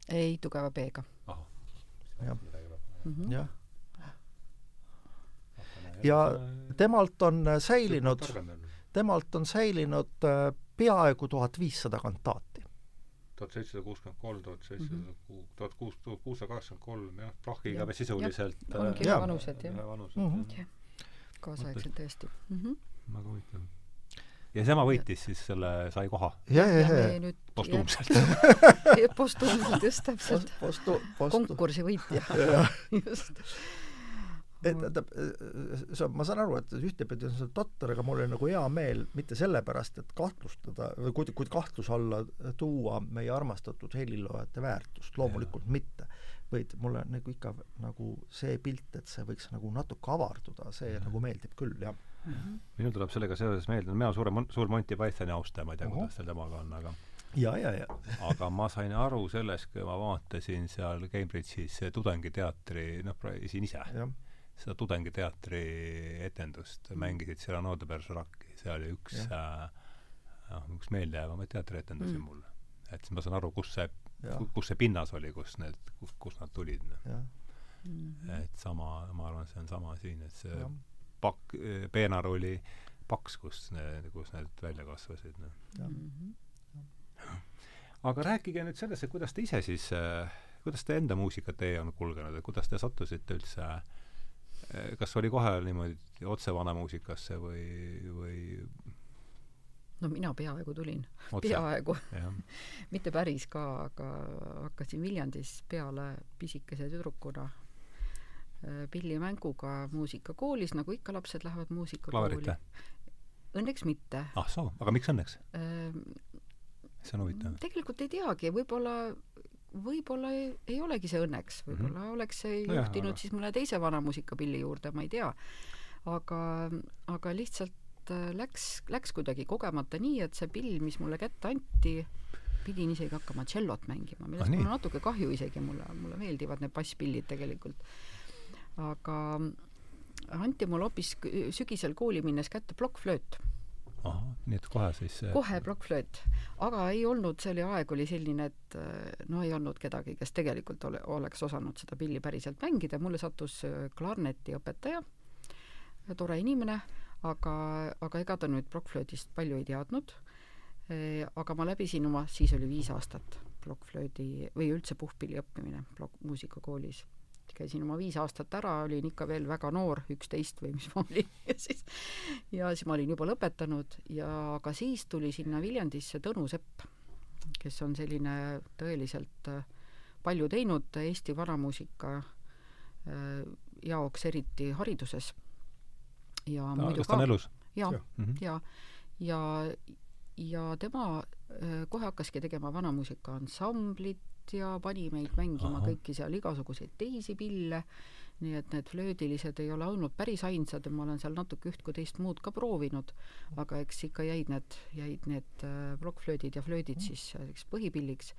Speaker 3: ei, tugeva B-ga.
Speaker 1: ahah.
Speaker 2: jah mm -hmm. ja ja temalt on säilinud, temalt on säilinud äh, peaaegu tuhat viissada kantaati
Speaker 1: tuhat seitsesada kuuskümmend kolm, tuhat seitsesada kuus, tuhat kuus, tuhat kuussada kaheksakümmend kolm, jah, Bachiga me sisuliselt
Speaker 3: ongi
Speaker 1: äh,
Speaker 3: vanused, jah.
Speaker 1: vanused mm,
Speaker 3: -hmm. jah. kaasaegsed tõesti mm. -hmm.
Speaker 1: väga huvitav. ja tema võitis siis selle, sai koha
Speaker 2: ja, ja,
Speaker 3: ja
Speaker 2: ja
Speaker 3: me nüüd
Speaker 1: postuumselt
Speaker 3: postuumselt just täpselt
Speaker 2: postu, postu,
Speaker 3: konkursi võitja just
Speaker 2: et tähendab, see on, ma saan aru, et ühtepidi on see totter, aga mul oli nagu hea meel mitte sellepärast, et kahtlustada või kuid-, kuid kahtluse alla tuua meie armastatud heliloojate väärtust, loomulikult ja. mitte. vaid mulle nagu ikka nagu see pilt, et see võiks nagu natuke avarduda, see ja. nagu meeldib küll, jah
Speaker 1: mm. -hmm. minul tuleb sellega seoses meelde, mina suure, suur Monty Pythoni austaja, ma ei tea uh, -huh. kuidas teil temaga on, aga
Speaker 2: ja, ja, ja
Speaker 1: aga ma sain aru sellest, kui ma vaatasin seal Cambridge'is tudengiteatri, noh, siin ise seda tudengiteatri etendust mm. mängisid Cyrano de Bergeraci, see oli üks äh, noh, üks meeldejäävamaid teatrietendusi mm. mulle. et siis ma saan aru, kus see, kus see pinnas oli, kus need, kus, kust nad tulid. Mm -hmm. et sama, ma arvan, see on sama siin, et see pakk, peenar oli paks, kus need, kus need välja kasvasid, noh. Mm -hmm. aga rääkige nüüd sellest, et kuidas te ise siis äh, kuidas te enda muusikatee on kulgenud, et kuidas te sattusite üldse äh, kas oli kohe niimoodi otse vanamuusikasse või, või
Speaker 3: no mina peaaegu tulin, peaaegu mitte päris ka, aga hakkasin Viljandis peale pisikese tüdrukuna eh, pillimänguga muusikakoolis, nagu ikka lapsed lähevad muusikakooli. Õnneks mitte.
Speaker 1: ah soo, aga miks õnneks ehm,? see on huvitav.
Speaker 3: tegelikult ei teagi, võib-olla võib-olla ei, ei olegi see õnneks, võib-olla mm -hmm. oleks see no juhtinud jah, siis mõne teise vana muusikapilli juurde, ma ei tea. aga, aga lihtsalt äh, läks, läks kuidagi kogemata nii, et see pill, mis mulle kätte anti, pidin isegi hakkama tšellot mängima, millest ah, mul on natuke kahju isegi, mulle, mulle meeldivad need basspillid tegelikult. aga anti mulle hoopis sügisel kooli minnes kätte plokkflööt
Speaker 1: ahah, nii et kohe siis
Speaker 3: kohe plokkflööt. aga ei olnud, see oli, aeg oli selline, et äh, no ei olnud kedagi, kes tegelikult ole, oleks osanud seda pilli päriselt mängida, mulle sattus äh, klarnetiõpetaja, tore inimene, aga, aga ega ta nüüd plokkflöödist palju ei teadnud, äh, aga ma läbisin oma, siis oli viis aastat plokkflöödi või üldse puhkpilli õppimine plokk, muusikakoolis käisin oma viis aastat ära, olin ikka veel väga noor, üksteist või mis ma olin ja siis, ja siis ma olin juba lõpetanud ja ka siis tuli sinna Viljandisse Tõnu Sepp, kes on selline tõeliselt äh, palju teinud Eesti vanamuusika äh, jaoks, eriti hariduses.
Speaker 1: ja no, muidu ka.
Speaker 3: ja, ja, ja, ja, ja tema äh, kohe hakkaski tegema vanamuusika ansamblit, ja pani meid mängima Aha. kõiki seal igasuguseid teisi pille, nii et need flöödilised ei ole olnud päris ainsad ja ma olen seal natuke üht kui teist muud ka proovinud, aga eks ikka jäid need, jäid need äh, plokkflöödid ja flöödid siis selleks põhipilliks.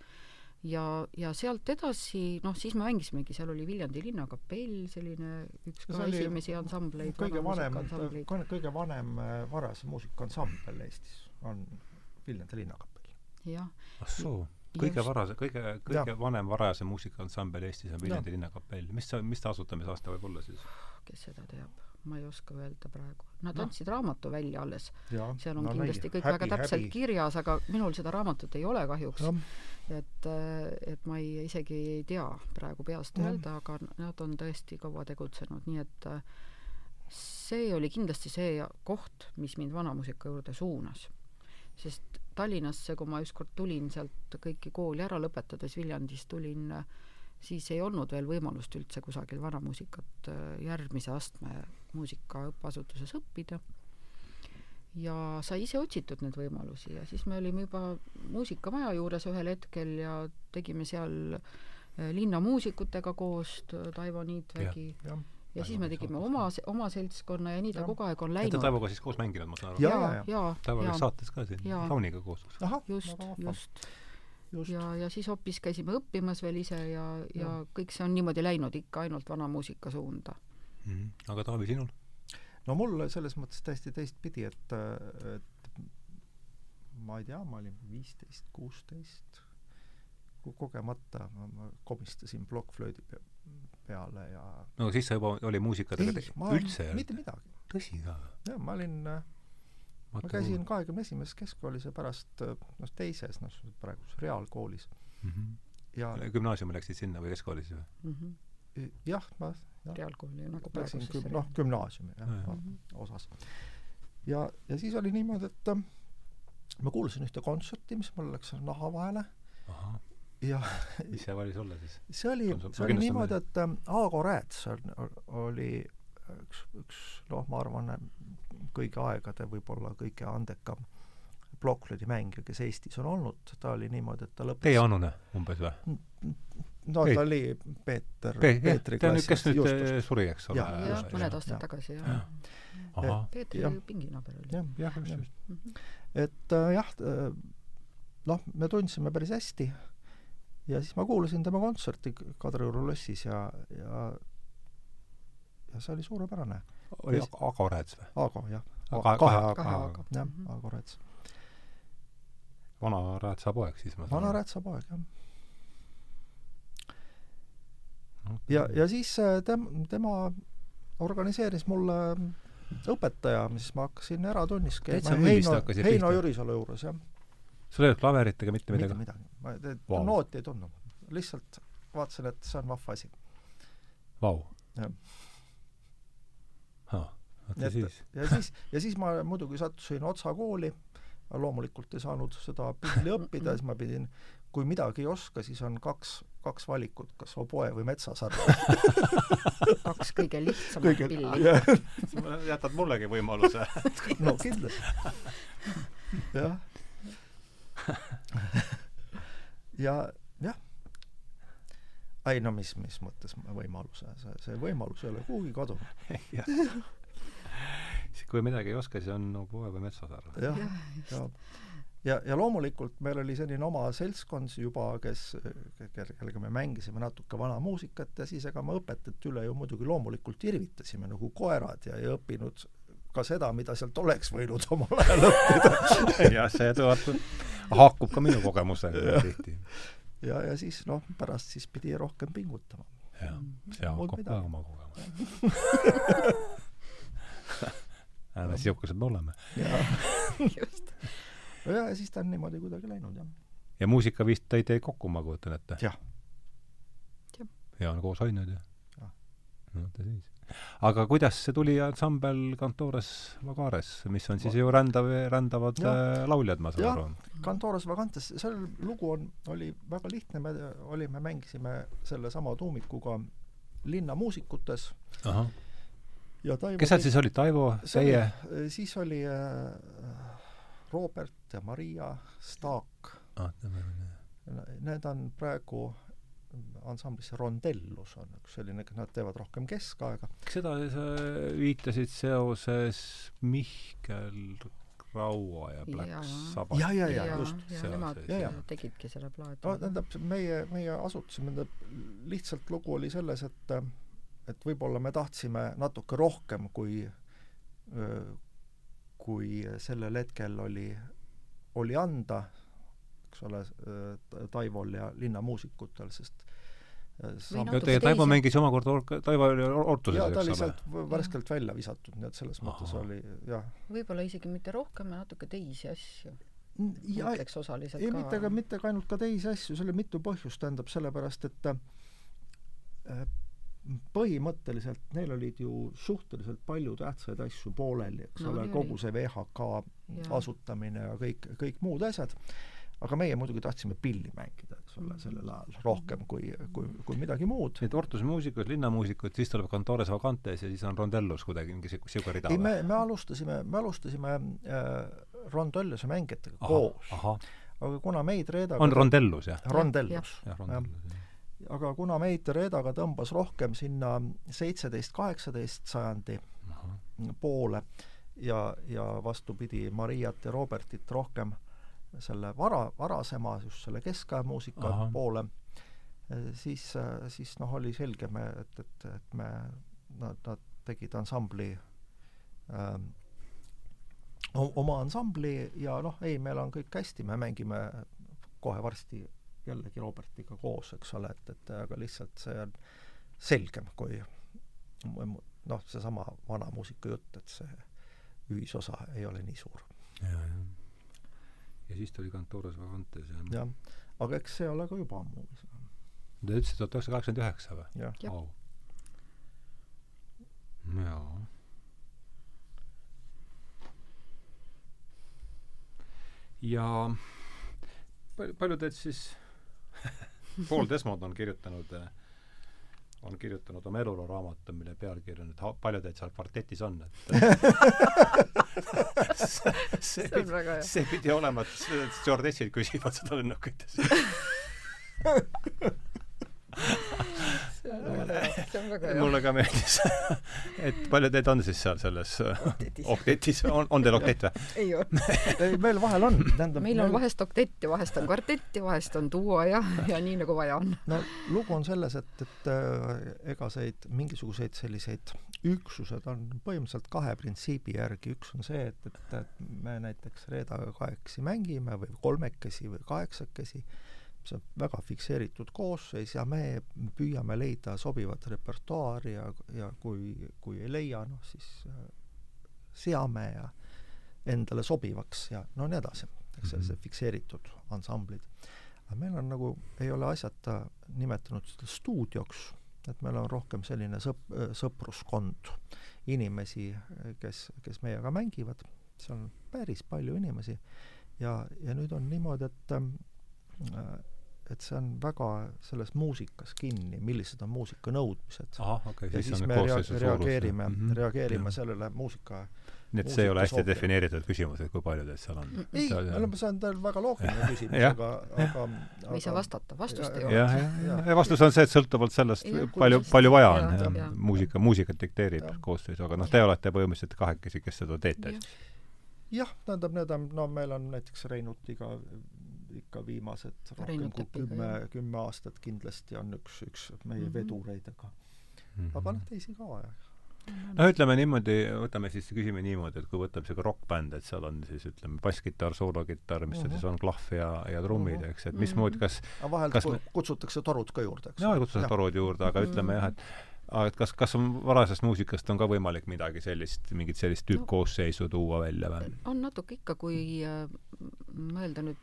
Speaker 3: ja, ja sealt edasi, noh, siis me mängisimegi, seal oli Viljandi linnakapell, selline üks ka esimesi ansambleid.
Speaker 2: kõige vanem, kõige vanem äh, varase muusikaansambel Eestis on Viljandi linnakapell.
Speaker 3: jah.
Speaker 1: ah soo kõige varase, kõige, kõige ja. vanem varajase muusikaansambel Eestis on Viljandi linnakapell. mis see, mis ta asutamisaasta võib olla siis?
Speaker 3: kes seda teab, ma ei oska öelda praegu. Nad no. andsid raamatu välja alles. seal on no, kindlasti kõik häbi, väga täpselt häbi. kirjas, aga minul seda raamatut ei ole kahjuks no.. et, et ma ei, isegi ei tea praegu peast no. öelda, aga nad on tõesti kaua tegutsenud, nii et see oli kindlasti see koht, mis mind vanamuusika juurde suunas. sest Tallinnasse, kui ma ükskord tulin sealt kõiki kooli ära lõpetades Viljandis, tulin, siis ei olnud veel võimalust üldse kusagil vanamuusikat äh, järgmise astme muusika õppeasutuses õppida. ja sai ise otsitud neid võimalusi ja siis me olime juba muusikamaja juures ühel hetkel ja tegime seal äh, linnamuusikutega koos, Taivo Niitvägi ja, ja ja siis me tegime oma, oma seltskonna ja nii ta ja. kogu aeg on läinud.
Speaker 1: Te Taivoga siis koos mänginud, ma saan
Speaker 3: aru?
Speaker 1: Taivo oli saates ka siin, Tauniga koos.
Speaker 3: just, just. ja, ja siis hoopis käisime õppimas veel ise ja, ja, ja kõik see on niimoodi läinud ikka ainult vana muusika suunda
Speaker 1: mm. -hmm. aga Taavi, sinul?
Speaker 2: no mul selles mõttes täiesti teistpidi, et, et ma ei tea, ma olin viisteist, kuusteist, kogemata ma, ma komistasin plokkflöödi peale ja
Speaker 1: no siis sa juba oli muusikatega
Speaker 2: ei, ma üldse mitte midagi.
Speaker 1: tõsi ka?
Speaker 2: jah, ma olin äh, ma, ma käisin kahekümne esimeses keskkoolis ja pärast äh, noh, teises, noh, praeguses reaalkoolis
Speaker 1: mm. -hmm. ja gümnaasiumi läksid sinna või keskkooli siis või mm?
Speaker 2: -hmm. jah, ma
Speaker 3: jah, reaalkooli nagu
Speaker 2: praegu siis noh, gümnaasiumi jah ja, ja. Mm -hmm. osas. ja, ja siis oli niimoodi, et ma kuulasin ühte kontserti, mis mul läks naha vahele
Speaker 1: ahah
Speaker 2: ja
Speaker 1: mis see valis olla siis.
Speaker 2: See oli, see oli niimoodi, et ähm, Aago Rääts on, oli üks, üks noh, ma arvan, kõigi aegade võib-olla kõige andekam plokkflöödi mängija, kes Eestis on olnud, ta oli niimoodi, et ta lõpetas
Speaker 1: teie anune umbes või?
Speaker 2: No
Speaker 1: Peet-
Speaker 2: ta oli Peeter
Speaker 1: Pe- jah,
Speaker 2: Peetri
Speaker 1: nüüd, kes nüüd
Speaker 2: juustust.
Speaker 1: eh, suri, eks ole?
Speaker 2: Jah,
Speaker 3: jah,
Speaker 2: just,
Speaker 3: mõned
Speaker 2: jah,
Speaker 3: aastad
Speaker 2: jah.
Speaker 3: tagasi, jah. Peetri
Speaker 2: jah.
Speaker 3: pinginaaber oli.
Speaker 2: jah,
Speaker 1: jah just
Speaker 2: jah.
Speaker 1: just.
Speaker 2: Et äh, jah, noh, me tundsime päris hästi ja siis ma kuulasin tema kontserti Kadrioru lossis ja, ja ja see oli suurepärane.
Speaker 1: oli
Speaker 2: Kes-
Speaker 1: Ago Rääts või
Speaker 2: Aago, jah. Kahe Aago,
Speaker 3: kahe Aago.
Speaker 2: jah
Speaker 3: Mhm.,
Speaker 2: Aago Rääts.
Speaker 1: vana Räätsa poeg siis ma
Speaker 2: vana Räätsa poeg, jah. ja, ja siis äh, tem-, tema organiseeris mulle õpetaja, siis ma hakkasin eratunnis käima Heino, Heino? Jürisalu juures, jah.
Speaker 1: Sul ei olnud klaverit ega mitte
Speaker 2: mitte
Speaker 1: midagi
Speaker 2: midagi. ma te,
Speaker 1: Vau.
Speaker 2: wow. nooti ei tundnud. lihtsalt vaatasin, et see on vahva asi.
Speaker 1: vau
Speaker 2: Jah.
Speaker 1: vaata
Speaker 2: Et-
Speaker 1: siis
Speaker 2: ja siis, ja siis ma muidugi sattusin Otsa kooli, loomulikult ei saanud seda pilli õppida, siis ma pidin, kui midagi ei oska, siis on kaks, kaks valikut, kas oboe või metsasarv.
Speaker 3: kaks kõige lihtsamat
Speaker 2: kõige,
Speaker 3: pilli.
Speaker 1: jätad mullegi võimaluse
Speaker 2: no kindlasti. jah. ja jah. ei no mis, mis mõttes võimaluse, see, see võimalus ei ole kuhugi kadunud.
Speaker 1: siis kui midagi ei oska, siis on no poe või metsasarv
Speaker 2: jah, ja ja, ja loomulikult meil oli selline oma seltskond juba, kes, kel- kellega me mängisime natuke vana muusikat ja siis ega me õpetajate üle ju muidugi loomulikult irvitasime nagu koerad ja ei õppinud ka seda, mida sealt oleks võinud omal ajal õppida.
Speaker 1: jah see tuleb haakub ka minu kogemusega tihti
Speaker 2: ja, ja siis noh, pärast siis pidi rohkem pingutama.
Speaker 1: jah see haakub ka oma kogemusega ärme sihukesed me oleme
Speaker 2: ja,
Speaker 3: just.
Speaker 2: ja, ja siis ta on niimoodi kuidagi läinud, jah.
Speaker 1: ja muusika vist tõi teid kokku ma kujutan ette
Speaker 2: jah.
Speaker 3: Jah.
Speaker 1: ja on koos hoidnud ju
Speaker 2: Jah.
Speaker 1: no ta siis aga kuidas see tuli ansambel Cantores Vagares mis on siis ju rändav rändavad
Speaker 2: Jah.
Speaker 1: äh, lauljad ma saan
Speaker 2: Jah.
Speaker 1: aru?
Speaker 2: Cantoras Vagantes, seal lugu on, oli väga lihtne, me olime, mängisime sellesama tuumikuga linnamuusikutes. Ja
Speaker 1: kes seal siis olid? Taivo teie?
Speaker 2: oli, siis oli äh, Robert ja Maria Staak,
Speaker 1: ah,
Speaker 2: need on praegu ansamblis Rondellus on üks selline, nad teevad rohkem keskaega.
Speaker 1: kas seda sa viitasid seoses Mihkel Raua ja Black. Sabbath
Speaker 2: ja, ja, ja
Speaker 3: ja,
Speaker 2: just.
Speaker 3: ja nemad
Speaker 2: ja, ja.
Speaker 3: tegidki selle plaadi.
Speaker 2: no tähendab, meie, meie asutasime, tähendab, lihtsalt lugu oli selles, et et võib-olla me tahtsime natuke rohkem, kui kui sellel hetkel oli, oli anda, eks ole, Taivol ja linnamuusikutel, sest
Speaker 3: natuke
Speaker 1: ja teie Taivo mängis omakorda ork- Taivo oli Ortuses
Speaker 2: jaa, ta oli
Speaker 1: eks ole
Speaker 2: sealt värskelt välja visatud, nii et selles mõttes
Speaker 1: Ahah.
Speaker 2: oli jah.
Speaker 3: võib-olla isegi mitte rohkem ja natuke teisi asju.
Speaker 2: ja
Speaker 3: ma ütleks osaliselt
Speaker 2: ei,
Speaker 3: ka.
Speaker 2: mitte ka, mitte ka ainult ka teisi asju, seal oli mitu põhjust, tähendab sellepärast, et äh, põhimõtteliselt neil olid ju suhteliselt palju tähtsaid asju pooleli, eks
Speaker 3: No
Speaker 2: ole, kogu see VHK
Speaker 3: Jaa.
Speaker 2: asutamine ja kõik, kõik muud asjad, aga meie muidugi tahtsime pilli mängida, eks ole, sellel ajal rohkem kui, kui, kui midagi muud.
Speaker 1: nii et Ortuse muusikud, linnamuusikud, siis tuleb Cantores Vagantes ja siis on Rondellus kuidagi mingi siuke rida
Speaker 2: ei, me, me alustasime, me alustasime äh, Rondelluse mängijatega
Speaker 1: Ahah,
Speaker 2: koos, aga kuna meid Reedaga
Speaker 1: on Rondellus jah?
Speaker 2: Rondellus, aga kuna meid Reedaga tõmbas rohkem sinna seitseteist, kaheksateist sajandi
Speaker 1: ahah.
Speaker 2: poole ja, ja vastupidi, Mariat ja Robertit rohkem selle vara, varasema, just selle keskaja muusika
Speaker 1: Ahah.
Speaker 2: poole, siis, siis noh, oli selge me, et, et, et me, nad, nad tegid ansambli ähm, o- oma ansambli ja noh, ei, meil on kõik hästi, me mängime kohe varsti jällegi Robertiga koos, eks ole, et, et aga lihtsalt see on selgem kui noh, seesama vana muusika jutt, et see ühisosa ei ole nii suur.
Speaker 1: ja, ja ja siis tuli Cantores Vagantes ja
Speaker 2: jah, aga eks see ole ka juba ammu.
Speaker 1: Te ütlesite tuhat üheksasada kaheksakümmend üheksa või?
Speaker 2: jah,
Speaker 3: Jah.
Speaker 1: Vau. jaa. ja palju, palju teid siis Paul Desmond on kirjutanud äh, on kirjutanud oma eluloo raamatu, mille pealkiri on, et palju teid seal kvartetis on, et see, see,
Speaker 3: see
Speaker 1: pidi, see pidi olema, et stjuardessid küsivad seda lennukites. mulle ka meeldis et palju teid on siis seal selles äh,
Speaker 3: Oktetis.
Speaker 1: on, on teil oktett või?
Speaker 3: ei ole.
Speaker 2: ei, meil vahel on, tähendab
Speaker 3: meil on vahest oktett ja vahest on kvartett ja vahest on duo ja, ja nii nagu vaja on.
Speaker 2: no lugu on selles, et, et äh, ega seid mingisuguseid selliseid üksused on põhimõtteliselt kahe printsiibi järgi, üks on see, et, et, et me näiteks Reedaga kahekesi mängime või kolmekesi või kaheksakesi, see väga fikseeritud koosseis ja me püüame leida sobivat repertuaari ja, ja kui, kui ei leia, noh siis äh, seame ja endale sobivaks ja no nii edasi, eks sellised fikseeritud ansamblid. Aga meil on nagu, ei ole asjata nimetanud seda stuudioks, et meil on rohkem selline sõp-, sõpruskond. Inimesi, kes, kes meiega mängivad, seal on päris palju inimesi. Ja, ja nüüd on niimoodi, et äh, et see on väga selles muusikas kinni, millised on muusika nõudmised.
Speaker 1: okei
Speaker 2: ja
Speaker 1: okay,
Speaker 2: siis
Speaker 1: on
Speaker 2: me rea-, reageerime mm. -hmm. reageerime
Speaker 1: Jah.
Speaker 2: sellele muusika
Speaker 1: nii et see ei ole hästi
Speaker 2: muusika
Speaker 1: defineeritud küsimus, et kui palju teid seal on?
Speaker 2: ei, no see on tal väga loogiline küsimus, aga, aga
Speaker 3: me ei saa vastata, vastust ei
Speaker 2: Ja-
Speaker 3: ole.
Speaker 1: jah, jah, ja vastus on see, et sõltuvalt sellest, palju, palju vaja on, muusika, muusikat dikteerib
Speaker 2: Jah.
Speaker 1: koosseisu, aga noh, te olete põhimõtteliselt kahekesi, kes seda teete.
Speaker 3: Jah.
Speaker 2: jah, tähendab, need on, no meil on näiteks Reinutiga ikka viimased rohkem kui kümme kümme aastat kindlasti on üks, üks meie mm
Speaker 3: Mhm.
Speaker 2: -hmm. vedureid, aga
Speaker 1: Mhm.
Speaker 2: aga noh, teisi ka ja
Speaker 1: no ütleme niimoodi, võtame siis, küsime niimoodi, et kui võtab niisugune rokkbänd, et seal on siis ütleme basskitarr, soolokitarr, mis seal
Speaker 2: Mhm.
Speaker 1: siis on, klahv ja, ja trummid,
Speaker 2: Mhm.
Speaker 1: eks, et
Speaker 3: Mhm.
Speaker 1: mismoodi, kas
Speaker 2: aga vahel
Speaker 1: Kas me-
Speaker 2: kutsutakse torud ka juurde, eks
Speaker 1: jaa, kutsutakse torud juurde, aga ütleme jah, et aga et kas, kas on varasest muusikast on ka võimalik midagi sellist, mingit sellist
Speaker 3: No.
Speaker 1: tüüppkoosseisu tuua välja või?
Speaker 3: on natuke ikka, kui äh, mõelda nüüd,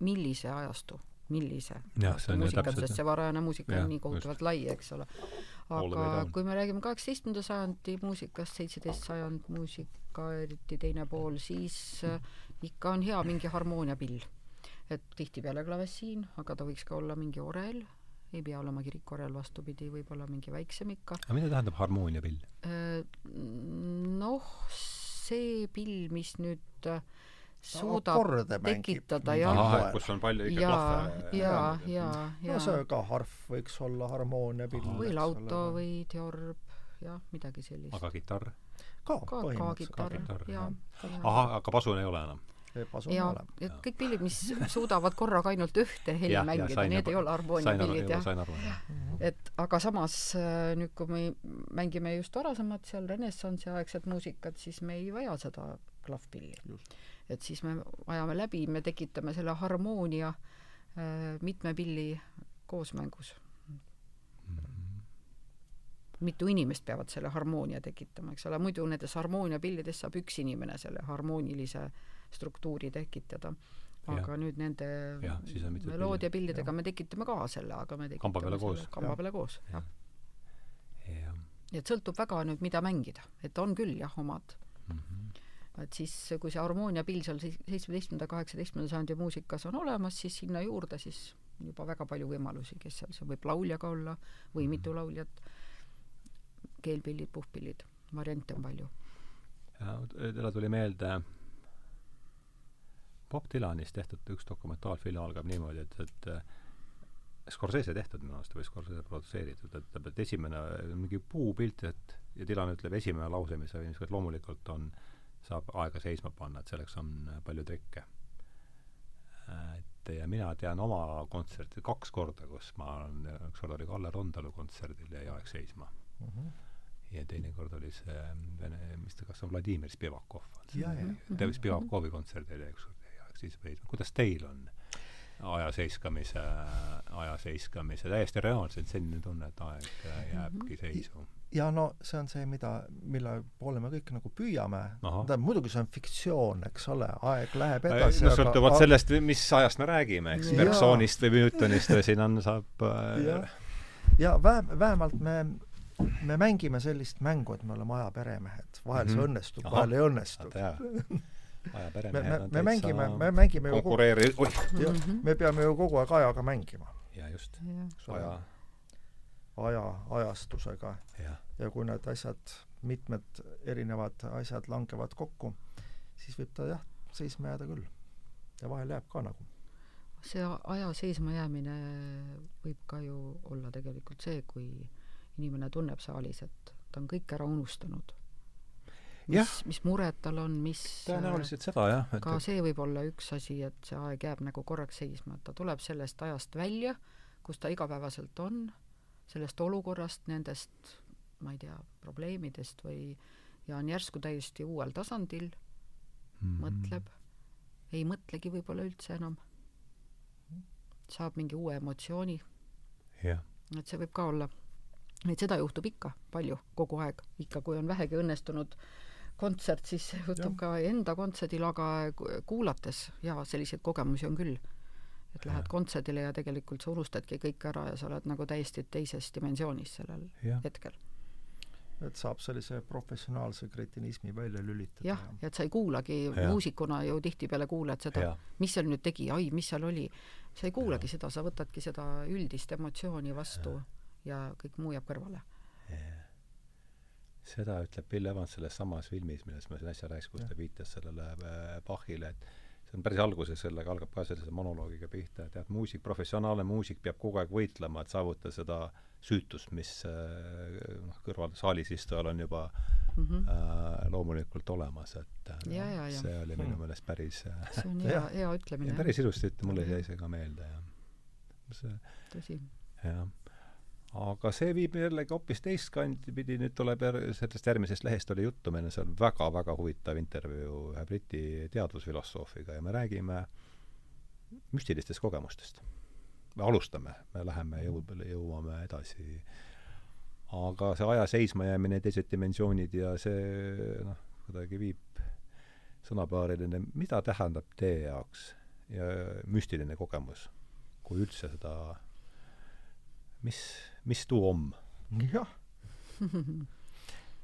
Speaker 3: millise ajastu, millise
Speaker 1: Jah,
Speaker 3: ajastu
Speaker 1: see on ju
Speaker 3: muusika on,
Speaker 1: täpselt,
Speaker 3: sest see varajane muusika
Speaker 1: Jah,
Speaker 3: on nii kohutavalt lai, eks ole. Aga kui me räägime kaheksateistkümnenda sajandi muusikast, seitseteist sajand muusika, eriti teine pool, siis äh, ikka on hea mingi harmooniapill. et tihtipeale klavessiin, aga ta võiks ka olla mingi orel, ei pea olema kirikorel, vastupidi, võib olla mingi väiksem ikka.
Speaker 1: aga mida tähendab harmooniapill?
Speaker 3: Äh, noh, see pill, mis nüüd äh, suudab tekitada jah,
Speaker 1: kus on palju ikka
Speaker 3: ja,
Speaker 1: klahve
Speaker 3: ja, ja, ja
Speaker 2: no see ka harf võiks olla harmooniapill
Speaker 3: või lauto
Speaker 2: ole.
Speaker 3: või teorb, jah, midagi sellist.
Speaker 1: aga kitarr?
Speaker 2: ka
Speaker 3: ka, ka kitarr, jaa.
Speaker 1: ahah, aga pasun ei ole enam?
Speaker 2: pasun
Speaker 3: ja et kõik pillid, mis suudavad korraga ainult ühte heli mängida, need ei ole harmooniapillid, jah.
Speaker 1: jah.
Speaker 3: et aga samas äh, nüüd, kui me mängime just varasemat seal renessansi aegset muusikat, siis me ei vaja seda klahvpilli.
Speaker 2: Just.
Speaker 3: Et siis me ajame läbi, me tekitame selle harmoonia äh, mitme pilli koosmängus. mitu inimest peavad selle harmoonia tekitama, eks ole, muidu nendes harmooniapillides saab üks inimene selle harmoonilise struktuuri tekitada. aga
Speaker 1: Jah.
Speaker 3: nüüd nende meloodiapillidega me tekitame ka selle, aga me tekitame
Speaker 1: Kamba peale
Speaker 3: selle
Speaker 1: koos.
Speaker 3: kamba peale koos, jah. nii et sõltub väga nüüd, mida mängida, et on küll jah, omad
Speaker 1: Mhm.
Speaker 3: Et siis, kui see harmooniapill seal seitsmeteistkümnenda, kaheksateistkümnenda sajandi muusikas on olemas, siis sinna juurde siis juba väga palju võimalusi, kes seal, see võib laulja ka olla või mitu lauljat, keelpillid, puhkpillid, variante on palju.
Speaker 1: teile tuli meelde Bob Dylanis tehtud üks dokumentaalfilm algab niimoodi, et, et äh, Scorsese tehtud minu arust või Scorsese produtseeritud, et ütleb, et esimene mingi puupilt, et ja Dylan ütleb esimene lause, mis oli niisugune, et loomulikult on, saab aega seisma panna, et selleks on äh, palju trikke. et ja mina tean oma kontserti kaks korda, kus ma olen, üks kord oli Kalle Rondalu kontserdil jäi aeg seisma
Speaker 2: Mhm.
Speaker 1: ja teine kord oli see mm, vene, mis ta, kas see on Vladimir Spivakov?
Speaker 2: ja, ja,
Speaker 1: ta Spivakovi kontserdil jäi ükskord jäi aeg seisma. kuidas teil on aja seiskamise, aja seiskamise, täiesti reaalselt selline tunne, et aeg äh, jääbki seisu?
Speaker 2: Ja no see on see, mida, mille poole me kõik nagu püüame. Tähendab, muidugi see on fiktsioon, eks ole, aeg läheb
Speaker 1: no
Speaker 2: edasi
Speaker 1: sõltuvalt sellest, mis ajast me räägime, eks,
Speaker 3: Jaa.
Speaker 1: persoonist või Newtonist või siin on, saab äh,
Speaker 2: jah, ja vähe, vähemalt me me mängime sellist mängu, et me oleme aja peremehed, vahel see
Speaker 1: Mhm.
Speaker 2: õnnestub vahel ei õnnestu.
Speaker 1: Aja
Speaker 2: me,
Speaker 1: peremehed
Speaker 2: me,
Speaker 1: on
Speaker 2: me mängime,
Speaker 1: täitsa
Speaker 2: me mängime ju kogu,
Speaker 1: konkureeri-, oih,
Speaker 2: me peame ju kogu aeg ajaga mängima,
Speaker 1: jaa just, aja,
Speaker 2: aja, ajastusega ja kui need asjad, mitmed erinevad asjad langevad kokku, siis võib ta jah, seisma jääda küll. ja vahel jääb ka nagu.
Speaker 3: see aja seisma jäämine võib ka ju olla tegelikult see, kui inimene tunneb saalis, et ta on kõik ära unustanud. Mis, mis mured tal on, mis
Speaker 1: tõenäoliselt seda jah,
Speaker 3: ka see võib olla üks asi, et see aeg jääb nagu korraks seisma, et ta tuleb sellest ajast välja, kus ta igapäevaselt on, sellest olukorrast, nendest, ma ei tea, probleemidest või ja on järsku täiesti uuel tasandil,
Speaker 1: Mhm.
Speaker 3: mõtleb, ei mõtlegi võib-olla üldse enam, saab mingi uue emotsiooni,
Speaker 1: jah,
Speaker 3: et see võib ka olla, et seda juhtub ikka palju, kogu aeg, ikka kui on vähegi õnnestunud kontsert, siis juhtub
Speaker 2: Jah.
Speaker 3: ka enda kontserdil, aga ku- kuulates. Ja selliseid kogemusi on küll. Et lähed
Speaker 1: Jah.
Speaker 3: kontserdile ja tegelikult sa unustadki kõik ära ja sa oled nagu täiesti teises dimensioonis sellel
Speaker 1: jah,
Speaker 3: hetkel.
Speaker 2: et saab sellise professionaalse kretinismi välja lülitada
Speaker 3: jah, ja et sa ei kuulagi
Speaker 1: Jah.
Speaker 3: muusikuna ju tihtipeale kuuled seda, mis seal nüüd tegi, ai, mis seal oli, sa ei kuulagi seda, sa võtadki seda üldist emotsiooni vastu ja kõik muu jääb kõrvale.
Speaker 1: seda ütleb Bill Evans selles samas filmis, millest ma siin äsja rääkisin, kus ta viitas sellele äh, Bachile, et see on päris alguses, sellega algab ka sellise monoloogiga pihta, et tead, muusik, professionaalne muusik peab kogu aeg võitlema, et saavutada seda süütust, mis äh, noh, kõrval saalis istujal on juba
Speaker 3: Mm -hmm.
Speaker 1: äh, loomulikult olemas, et äh,
Speaker 3: Ja, ja, ja.
Speaker 1: see oli minu
Speaker 2: Hmm.
Speaker 1: meelest päris äh,
Speaker 3: see on hea
Speaker 2: Jah.,
Speaker 3: hea ütlemine
Speaker 1: päris ilusti, et mulle jäi see ka meelde ja see
Speaker 3: tõsi.
Speaker 1: jah. Aga see viib jällegi hoopis teist kanti pidi, nüüd tuleb jär-, sellest järgmisest lehest oli juttu, meil on seal väga-väga huvitav intervjuu ühe Briti teadvusfilosoofiga ja me räägime müstilistest kogemustest. me alustame, me läheme jõu peale, jõuame edasi. aga see aja seismajäämine, teised dimensioonid ja see noh, kuidagi viib sõnapaarile, mida tähendab teie jaoks ja müstiline kogemus, kui üldse seda mis, mis tuu om?
Speaker 2: jah.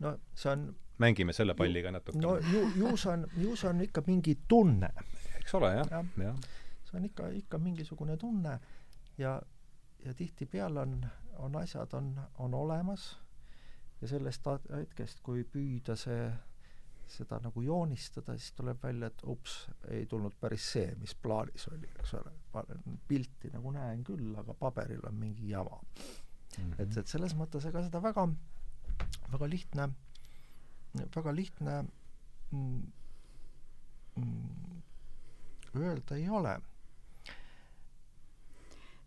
Speaker 2: no see on,
Speaker 1: mängime selle palliga natuke
Speaker 2: no ju, ju see on, ju see on ikka mingi tunne,
Speaker 1: eks ole jah
Speaker 2: jah.,
Speaker 1: jah,
Speaker 2: see on ikka, ikka mingisugune tunne ja, ja tihtipeale on, on asjad on, on olemas ja sellest hetkest, kui püüda see, seda nagu joonistada, siis tuleb välja, et ups, ei tulnud päris see, mis plaanis oli, eks ole. pilti nagu näen küll, aga paberil on mingi jama.
Speaker 1: Mhm.
Speaker 2: et, et selles mõttes ega seda väga, väga lihtne, väga lihtne mm, mm, öelda ei ole.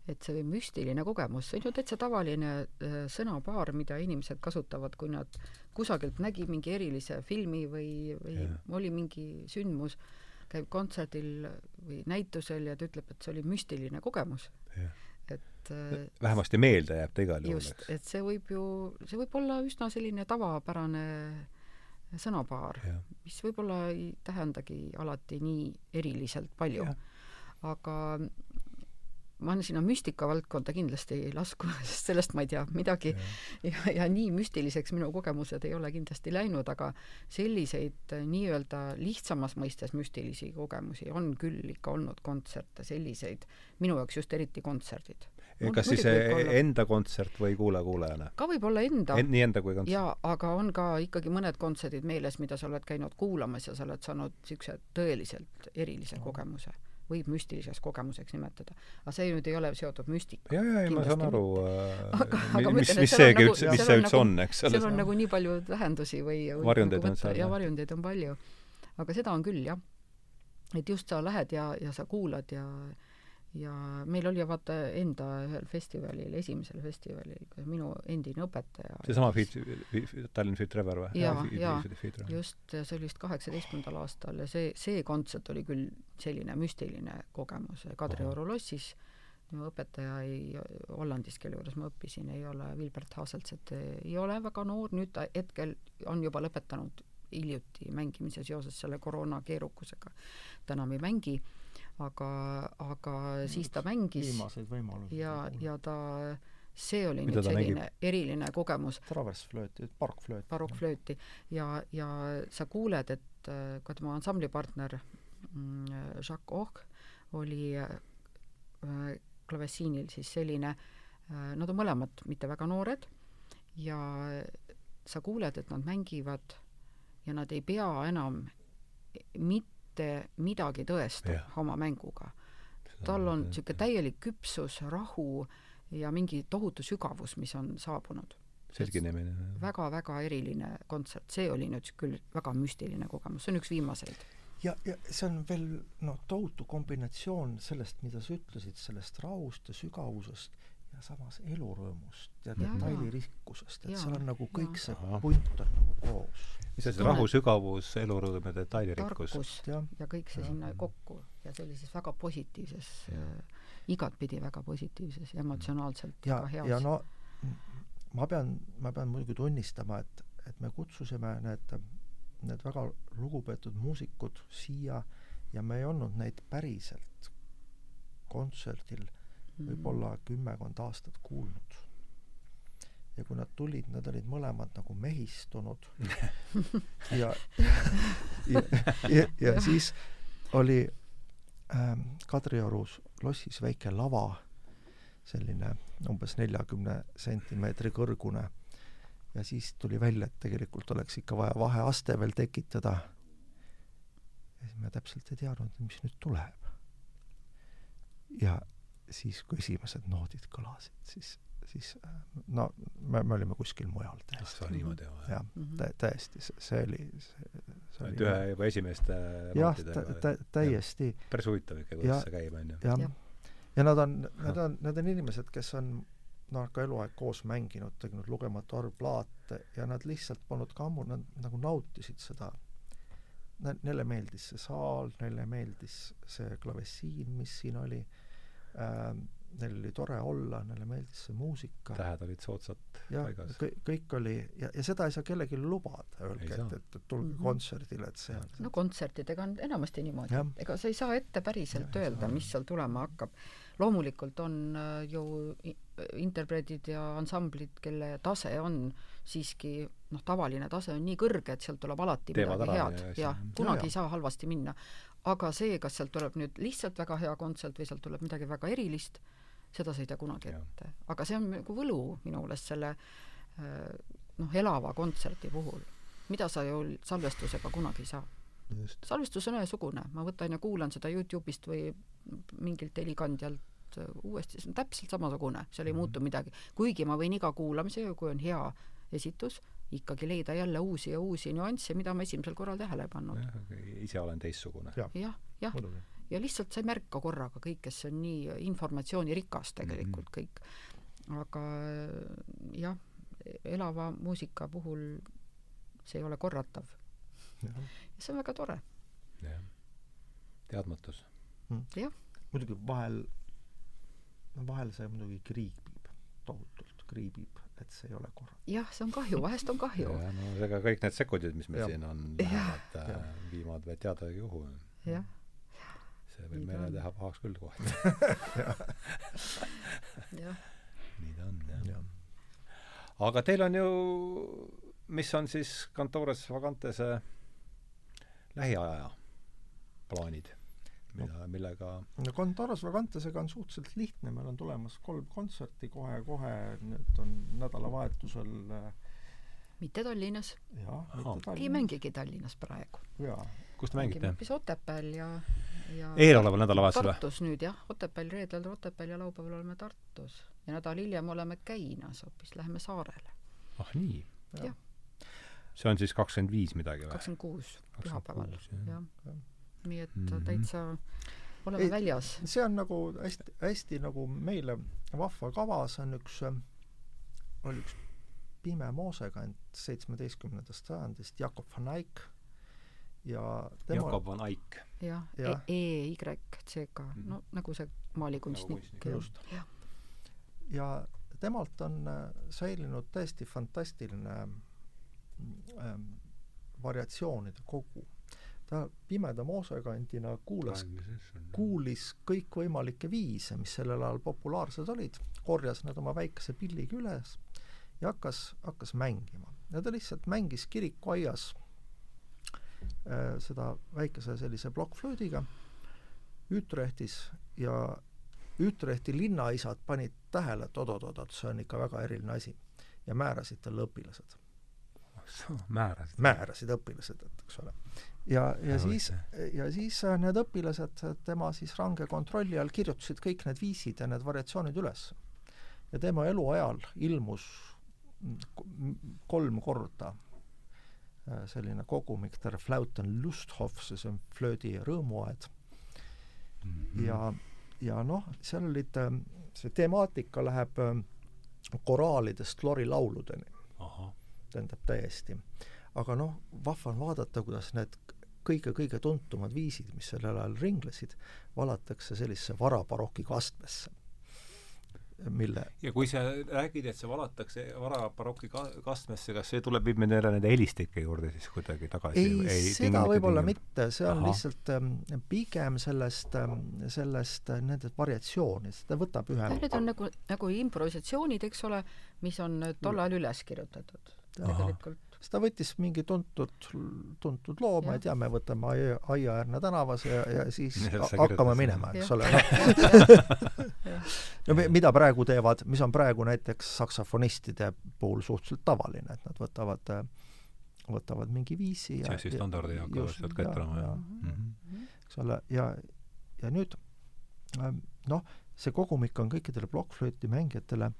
Speaker 3: et see müstiline kogemus, see on ju täitsa tavaline äh, sõnapaar, mida inimesed kasutavad, kui nad kusagilt nägi mingi erilise filmi või, või
Speaker 1: Jah.
Speaker 3: oli mingi sündmus, käib kontserdil või näitusel ja ta ütleb, et see oli müstiline kogemus.
Speaker 1: Jah.
Speaker 3: Et äh,
Speaker 1: vähemasti meelde jääb ta igal juhul,
Speaker 3: just, et see võib ju, see võib olla üsna selline tavapärane sõnapaar, mis võib-olla ei tähendagi alati nii eriliselt palju. Aga ma sinna müstika valdkonda kindlasti ei lasku, sest sellest ma ei tea midagi. Ja, ja nii müstiliseks minu kogemused ei ole kindlasti läinud, aga selliseid äh, nii-öelda lihtsamas mõistes müstilisi kogemusi on küll ikka olnud kontserte, selliseid, minu jaoks just eriti kontserdid.
Speaker 1: Kas siis enda kontsert või kuulaja-kuulajana?
Speaker 3: ka võib-olla enda
Speaker 1: En, nii enda kui kontsert?
Speaker 3: jaa, aga on ka ikkagi mõned kontserdid meeles, mida sa oled käinud kuulamas ja sa oled saanud niisuguse tõeliselt erilise kogemuse. võib müstiliseks kogemuseks nimetada. aga see nüüd ei ole seotud müstikaga.
Speaker 1: ja, ja, ei ma saan aru
Speaker 3: Aga-
Speaker 1: äh,
Speaker 3: aga ma
Speaker 1: mis, mis
Speaker 3: seal on
Speaker 1: seegi
Speaker 3: nagu-
Speaker 1: üldse, mis see üldse
Speaker 3: nagu-
Speaker 1: on, eks
Speaker 3: seal on. nagu nii palju tähendusi või, või
Speaker 1: Varjundeid
Speaker 3: nagu
Speaker 1: on seal,
Speaker 3: ja
Speaker 1: jah.
Speaker 3: varjundeid on palju. aga seda on küll jah. et just sa lähed ja, ja sa kuulad ja ja meil oli vaata enda ühel festivalil, esimesel festivalil minu endine õpetaja
Speaker 1: seesama Feed, Tallinn Feed River või?
Speaker 3: Jaa, jaa. just, see oli vist kaheksateistkümnendal aastal ja see, see kontsert oli küll selline müstiline kogemus Kadrioru lossis. minu õpetaja ei, Hollandis, kelle juures ma õppisin, ei ole Wilbert Haselts, et ei ole väga noor, nüüd ta hetkel on juba lõpetanud hiljuti mängimise seoses selle koroona keerukusega. ta enam ei mängi, aga, aga siis ta mängis
Speaker 2: viimaseid võimalusi.
Speaker 3: ja, ja ta, see oli
Speaker 1: Mida
Speaker 3: nüüd selline eriline kogemus,
Speaker 2: traversflööti, barokkflööt.
Speaker 3: barokkflööti ja, ja sa kuuled, et ka tema ansamblipartner mm, Jacques Och oli äh, klavessiinil siis selline äh,, nad on mõlemad mitte väga noored ja sa kuuled, et nad mängivad ja nad ei pea enam mitte midagi tõestama
Speaker 1: Jah.
Speaker 3: oma mänguga. tal on niisugune täielik küpsus, rahu ja mingi tohutu sügavus, mis on saabunud
Speaker 1: selginemine.
Speaker 3: väga-väga eriline kontsert, see oli nüüd küll väga müstiline kogemus, see on üks viimaseid.
Speaker 2: ja, ja see on veel noh, tohutu kombinatsioon sellest, mida sa ütlesid, sellest rahust ja sügavusest ja samas elurõõmust ja detailirikkusest, et
Speaker 3: Jaa,
Speaker 2: seal on nagu kõik
Speaker 3: jaa.
Speaker 2: see punt on nagu koos.
Speaker 1: mis see
Speaker 3: Tunned-
Speaker 1: rahu, sügavus, elurõõm ja detailirikkus?
Speaker 2: Jah.
Speaker 3: ja kõik see sinna kokku ja sellises väga positiivses äh, igatpidi väga positiivses ja emotsionaalselt
Speaker 2: ja
Speaker 3: väga, heas
Speaker 2: ja no ma pean, ma pean muidugi tunnistama, et, et me kutsusime need, need väga lugupeetud muusikud siia ja me ei olnud neid päriselt kontserdil. Võib-olla kümmekond aastat kuulnud. ja kui nad tulid, nad olid mõlemad nagu mehistunud ja ja, ja, ja siis oli ähm, Kadriorus lossis väike lava, selline umbes neljakümne sentimeetri kõrgune ja siis tuli välja, et tegelikult oleks ikka vaja vaheaste veel tekitada. ja siis me täpselt ei teadnud, mis nüüd tuleb. ja siis, kui esimesed noodid kõlasid, siis, siis äh, no me, me olime kuskil mujal
Speaker 1: kas
Speaker 2: täiesti.
Speaker 1: sa niimoodi või?
Speaker 2: jah
Speaker 3: Mhm.
Speaker 2: tä-, täiesti, see oli, see, see oli
Speaker 1: ühe juba esimeste
Speaker 2: jah, tä-, täiesti
Speaker 1: päris huvitav ikka,
Speaker 2: Ja-
Speaker 1: kuidas see käib, onju.
Speaker 2: jah
Speaker 3: Jah.
Speaker 2: ja nad on, need on, need on inimesed, kes on noh, ka eluaeg koos mänginud, teinud lugematu arv plaate ja nad lihtsalt polnud ka ammu, nad nagu nautisid seda. Neile meeldis see saal, neile meeldis see klavessiin, mis siin oli ähm, neil oli tore olla, neile meeldis see muusika.
Speaker 1: tähed olid soodsalt
Speaker 2: jah,
Speaker 1: paigas.
Speaker 2: kõik oli ja, ja seda ei saa kellelegi lubada, öelge, et, et, et tulge mm. -hmm. kontserdile, et see on
Speaker 3: no kontsertidega on enamasti niimoodi ega sa ei saa ette päriselt
Speaker 2: ei
Speaker 3: öelda, mis seal tulema hakkab. loomulikult on äh, ju interpreedid ja ansamblid, kelle tase on siiski noh, tavaline tase on nii kõrge, et sealt tuleb alati
Speaker 1: Teevad
Speaker 3: midagi head
Speaker 1: ja
Speaker 3: ja,
Speaker 1: asja.
Speaker 3: ja
Speaker 1: Ja,
Speaker 3: kunagi
Speaker 2: ja.
Speaker 3: ei saa halvasti minna. Aga see, kas sealt tuleb nüüd lihtsalt väga hea kontsert või sealt tuleb midagi väga erilist, seda sa ei tea kunagi
Speaker 1: Jah.
Speaker 3: ette. aga see on nagu võlu minu meelest selle äh, noh, elava kontserdi puhul, mida sa ju salvestusega kunagi ei saa salvestus on ühesugune, ma võtan ja kuulan seda Youtube'ist või mingilt helikandjalt äh, uuesti, see on täpselt samasugune, seal ei
Speaker 1: Mhm.
Speaker 3: muutu midagi. kuigi ma võin iga kuulamisega, kui on hea esitus, ikkagi leida jälle uusi ja uusi nüansse, mida ma esimesel korral tähele ei pannud.
Speaker 1: ise olen teistsugune.
Speaker 2: jah,
Speaker 3: jah, jah, ja lihtsalt sa ei märka korraga kõike, see on nii informatsioonirikas tegelikult
Speaker 1: Mhm.
Speaker 3: kõik. aga jah, elava muusika puhul see ei ole korratav. ja see on väga tore.
Speaker 1: jah. teadmatus.
Speaker 3: jah,
Speaker 2: muidugi vahel, no vahel see muidugi kriibib, tohutult kriibib, et see ei ole korras.
Speaker 3: jah, see on kahju, vahest on kahju.
Speaker 1: ja no ega kõik need sekundid, mis meil
Speaker 2: Jah.
Speaker 1: siin on, lähevad äh, viimad veel teadagi kuhu.
Speaker 3: jah,
Speaker 1: see võib meile
Speaker 3: on.
Speaker 1: teha pahaks küll kohati.
Speaker 3: jah.
Speaker 1: nii ta on, jah
Speaker 2: jah.
Speaker 1: aga teil on ju, mis on siis Cantores Vagantese lähiaja plaanid, mida, millega
Speaker 2: no Contoros Vagantesega on suhteliselt lihtne, meil on tulemas kolm kontserti kohe-kohe, need on nädalavahetusel äh,
Speaker 3: mitte Tallinnas, ei mängigi Tallinnas praegu.
Speaker 1: kus te mängite?
Speaker 3: hoopis Otepääl ja, ja
Speaker 1: eeloleval nädalavahetusel või?
Speaker 3: Tartus nüüd jah, Otepääl reedel Otepääl ja laupäeval oleme Tartus. ja nädal hiljem oleme Käinas hoopis, läheme saarele.
Speaker 1: ah nii?
Speaker 3: Jah.
Speaker 1: see on siis kakskümmend viis midagi või?
Speaker 3: kakskümmend kuus pühapäeval,
Speaker 1: 26, jah.
Speaker 3: jah. Nii et
Speaker 1: Mhm.
Speaker 3: täitsa oleme
Speaker 2: Ei,
Speaker 3: väljas.
Speaker 2: see on nagu hästi, hästi nagu meile vahva kava, see on üks, oli üks pime moosekant seitsmeteistkümnendast sajandist, Jakob van Eyck ja tema
Speaker 1: Jakob van Eyck.
Speaker 3: jah,
Speaker 2: Jah.
Speaker 3: E-Y-C-K,
Speaker 1: Mhm.
Speaker 3: no nagu see maalikunstnik
Speaker 1: Nagu
Speaker 2: just.
Speaker 3: jah,
Speaker 2: ja temalt on äh, säilinud täiesti fantastiline ähm, variatsioonide kogu. Ta pimeda moosekandina kuulas, kuulis kõikvõimalikke viise, mis sellel ajal populaarsed olid, korjas need oma väikese pilliga üles ja hakkas, hakkas mängima. ja ta lihtsalt mängis kirikuaias äh, seda väikese sellise plokkflöödiga Ütrechtis ja Ütrechti linnaisad panid tähele, et oot-oot-oot, see on ikka väga eriline asi ja määrasid talle õpilased.
Speaker 1: määrasid?
Speaker 2: määrasid õpilased, et eks ole. Ja, ja, siis, ja siis äh, need õpilased tema siis range kontrolli all kirjutasid kõik need viisid ja need variatsioonid üles. ja tema eluajal ilmus kolm korda äh, selline kogumik, Der Flauten Lusthof, see on flöödi rõõmuaed mm. -hmm. ja, ja noh, seal olid, äh, see temaatika läheb äh, koraalidest lorilauludeni. tähendab täiesti. aga noh, vahva on vaadata, kuidas need kõige-kõige tuntumad viisid, mis sellel ajal ringlesid, valatakse sellisesse varabaroki kastmesse mille
Speaker 1: ja kui sa räägid, et see valatakse varabaroki ka-, kastmesse, kas see tuleb, viib meid jälle nende helistike juurde siis kuidagi tagasi?
Speaker 2: ei, ei, seda võib-olla mitte, see on Aha. lihtsalt ähm, pigem sellest ähm,, sellest äh, nendest variatsioonidest, ta võtab ühe
Speaker 3: Need on nagu, nagu improvisatsioonid, eks ole, mis on tol ajal üles kirjutatud tegelikult
Speaker 2: siis ta võttis mingi tuntud, tuntud loo, ma ei tea, me võtame Aia, Aiaäärne tänavas ja, ja siis hakkame minema, eks ole. No mida praegu teevad, mis on praegu näiteks saksofonistide puhul suhteliselt tavaline, et nad võtavad võtavad mingi viisi
Speaker 1: ja see siis standardi ja hakkavad sealt ka ette olema,
Speaker 2: jah. eks ole, ja, ja nüüd ähm, noh, see kogumik on kõikidele plokkflööti mängijatele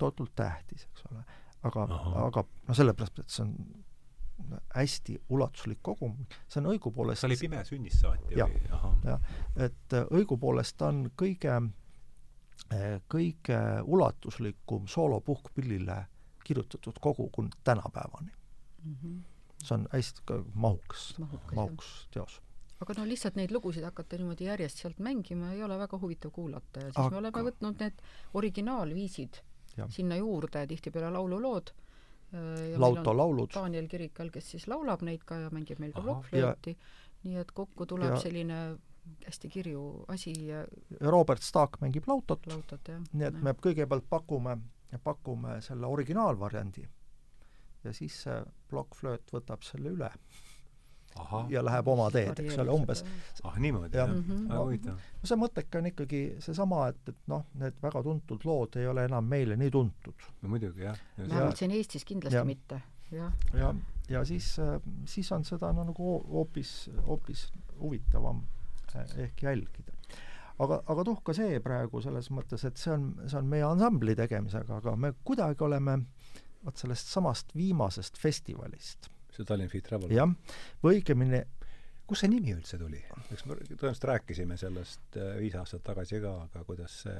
Speaker 2: tohutult tähtis, eks ole aga, aga no sellepärast, et see on hästi ulatuslik kogum, see on õigupoolest
Speaker 1: ta oli pime sünnist saati
Speaker 2: ja, või? jah, et äh, õigupoolest ta on kõige, äh, kõige ulatuslikum soolopuhkpillile kirjutatud kogu kuni tänapäevani mm. -hmm. see on hästi mahukas, mahukas, mahukas teos
Speaker 3: aga no lihtsalt neid lugusid hakata niimoodi järjest sealt mängima ei ole väga huvitav kuulata ja siis aga... me oleme võtnud need originaalviisid sinna juurde tihtipeale laululood.
Speaker 2: Äh, Lauto laulud.
Speaker 3: Daniel Kirikal, kes siis laulab neid ka ja mängib meil ka plokkflööti, nii et kokku tuleb ja, selline hästi kirju asi ja
Speaker 2: Robert Staak mängib lautot,
Speaker 3: lautot,
Speaker 2: nii et me kõigepealt pakume, pakume selle originaalvariandi ja siis see plokkflööt võtab selle üle Aha. ja läheb oma teed, eks ole, umbes.
Speaker 1: ah niimoodi, jah?
Speaker 2: Mhm. väga huvitav. no see mõtteke on ikkagi seesama, et, et noh, need väga tuntud lood ei ole enam meile nii tuntud.
Speaker 1: no muidugi, jah.
Speaker 3: vähemalt siin Eestis kindlasti ja. mitte, jah.
Speaker 2: ja, ja, ja siis, siis on seda no nagu hoopis, hoopis huvitavam eh, ehk jälgida aga, aga tuhka see praegu selles mõttes, et see on, see on meie ansambli tegemisega, aga me kuidagi oleme vot sellest samast viimasest festivalist
Speaker 1: see Tallinn Fit Travel.
Speaker 2: jah, või õigemini
Speaker 1: kust see nimi üldse tuli? eks me tõenäoliselt rääkisime sellest äh, viis aastat tagasi ka, aga kuidas see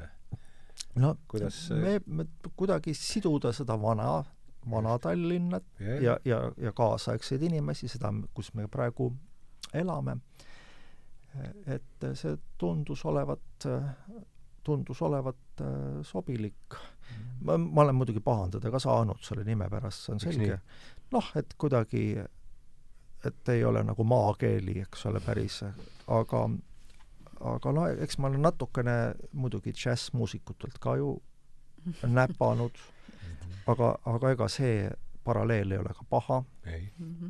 Speaker 2: no kuidas me, me kuidagi siduda seda vana, vana Tallinna yeah. ja, ja, ja kaasaegseid inimesi, seda, kus me praegu elame, et see tundus olevat, tundus olevat äh, sobilik mm. ma, ma olen muidugi pahandada ka saanud selle nime pärast, see on selge noh, et kuidagi, et ei ole nagu maakeeli, eks ole, päris, aga aga no eks ma olen natukene muidugi džässmuusikutelt ka ju näpanud, aga, aga ega see paralleel ei ole ka paha.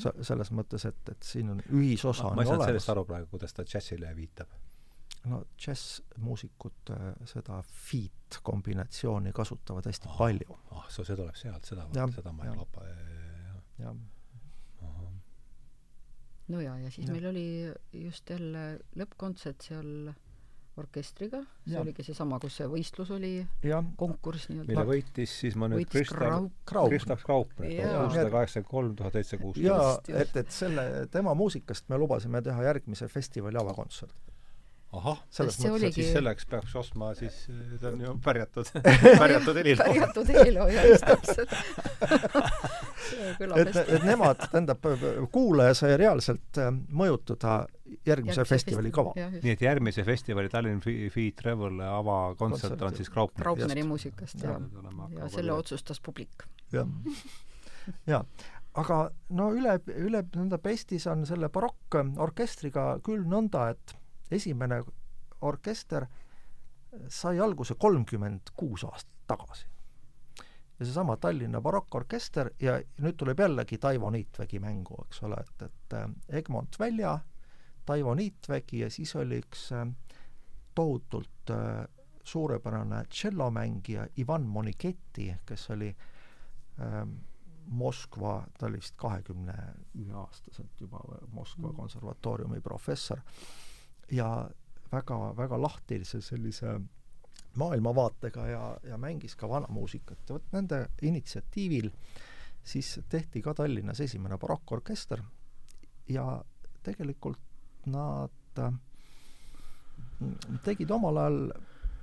Speaker 2: sa, selles mõttes, et, et siin on ühisosa
Speaker 1: ma, ma ei saanud sellest aru praegu, kuidas ta džässile viitab.
Speaker 2: No džässmuusikud äh, seda feat kombinatsiooni kasutavad hästi oh, palju.
Speaker 1: ah oh,, see tuleb sealt, seda, seda ma ei lapa
Speaker 2: jah.
Speaker 3: no ja, ja siis ja. meil oli just jälle lõppkontsert seal orkestriga, see ja. oligi seesama, kus see võistlus oli, konkurss
Speaker 1: nii-öelda. mille võitis siis ma nüüd Kristav, Kristav Kraupner, kuussada kaheksakümmend kolm, tuhat seitse kuuskümmend.
Speaker 2: jaa, et, et selle, tema muusikast me lubasime teha järgmise festivali avakontserti
Speaker 1: ahah, selles mõttes oligi..., et siis selleks peaks ostma siis, see on ju pärjatud pärjatud heliloo.
Speaker 3: pärjatud heliloo, jah, just täpselt
Speaker 2: et, et nemad, tähendab, kuulaja sai reaalselt äh, mõjutada järgmise Järgmise festivali kava.
Speaker 1: nii et järgmise festivali Tallinn Free Travel avakontsert on siis Graupner?
Speaker 3: Graupneri muusikast, jah. ja, ja selle otsustas publik.
Speaker 2: jah, jaa aga no üle, üle nõnda pestis on selle barokkorkestriga küll nõnda, et esimene orkester sai alguse kolmkümmend kuus aastat tagasi. ja seesama Tallinna barokkorkester ja nüüd tuleb jällegi Taivo Niitvägi mängu, eks ole, et, et äh, Egmont Välja, Taivo Niitvägi ja siis oli üks äh, tohutult äh, suurepärane tšellomängija Ivan Moniketti, kes oli äh, Moskva, ta oli vist kahekümne ühe aastaselt juba Moskva mm. konservatooriumi professor ja väga, väga lahtilise sellise maailmavaatega ja, ja mängis ka vanamuusikat ja vot nende initsiatiivil siis tehti ka Tallinnas esimene barokkorkester ja tegelikult nad mm, tegid omal ajal,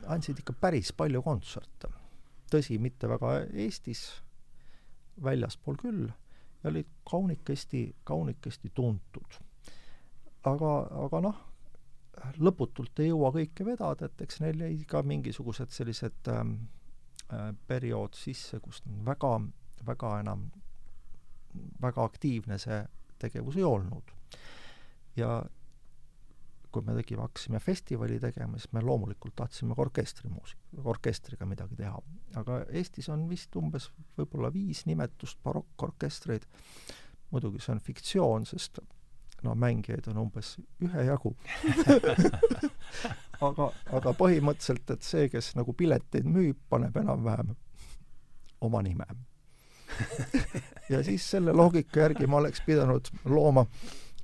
Speaker 2: andsid ikka päris palju kontserte. tõsi, mitte väga Eestis, väljaspool küll, ja olid kaunikesti, kaunikesti tuntud. aga, aga noh, lõputult ei jõua kõike vedada, et eks neil jäi ka mingisugused sellised ähm, äh, periood sisse, kus väga, väga enam, väga aktiivne see tegevus ei olnud. ja kui me tegime, hakkasime festivali tegema, siis me loomulikult tahtsime ka orkestrimuusika, orkestriga midagi teha. aga Eestis on vist umbes võib-olla viis nimetust barokkorkestreid, muidugi see on fiktsioon, sest no mängijaid on umbes ühejagu aga, aga põhimõtteliselt, et see, kes nagu pileteid müüb, paneb enam-vähem oma nime ja siis selle loogika järgi ma oleks pidanud looma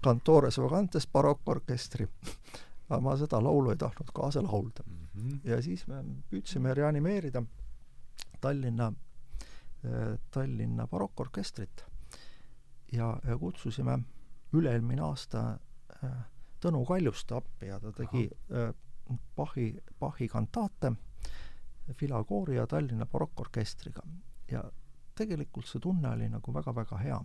Speaker 2: Cantores Vagantes barokkorkestri. aga ma seda laulu ei tahtnud kaasa laulda mm. -hmm. ja siis me püüdsime reanimeerida Tallinna, Tallinna barokkorkestrit ja, ja kutsusime üle-eelmine aasta äh, Tõnu Kaljuste appi ja ta tegi äh, Bachi, Bachi kantaate Filakoori ja Tallinna barokkorkestriga. ja tegelikult see tunne oli nagu väga-väga hea.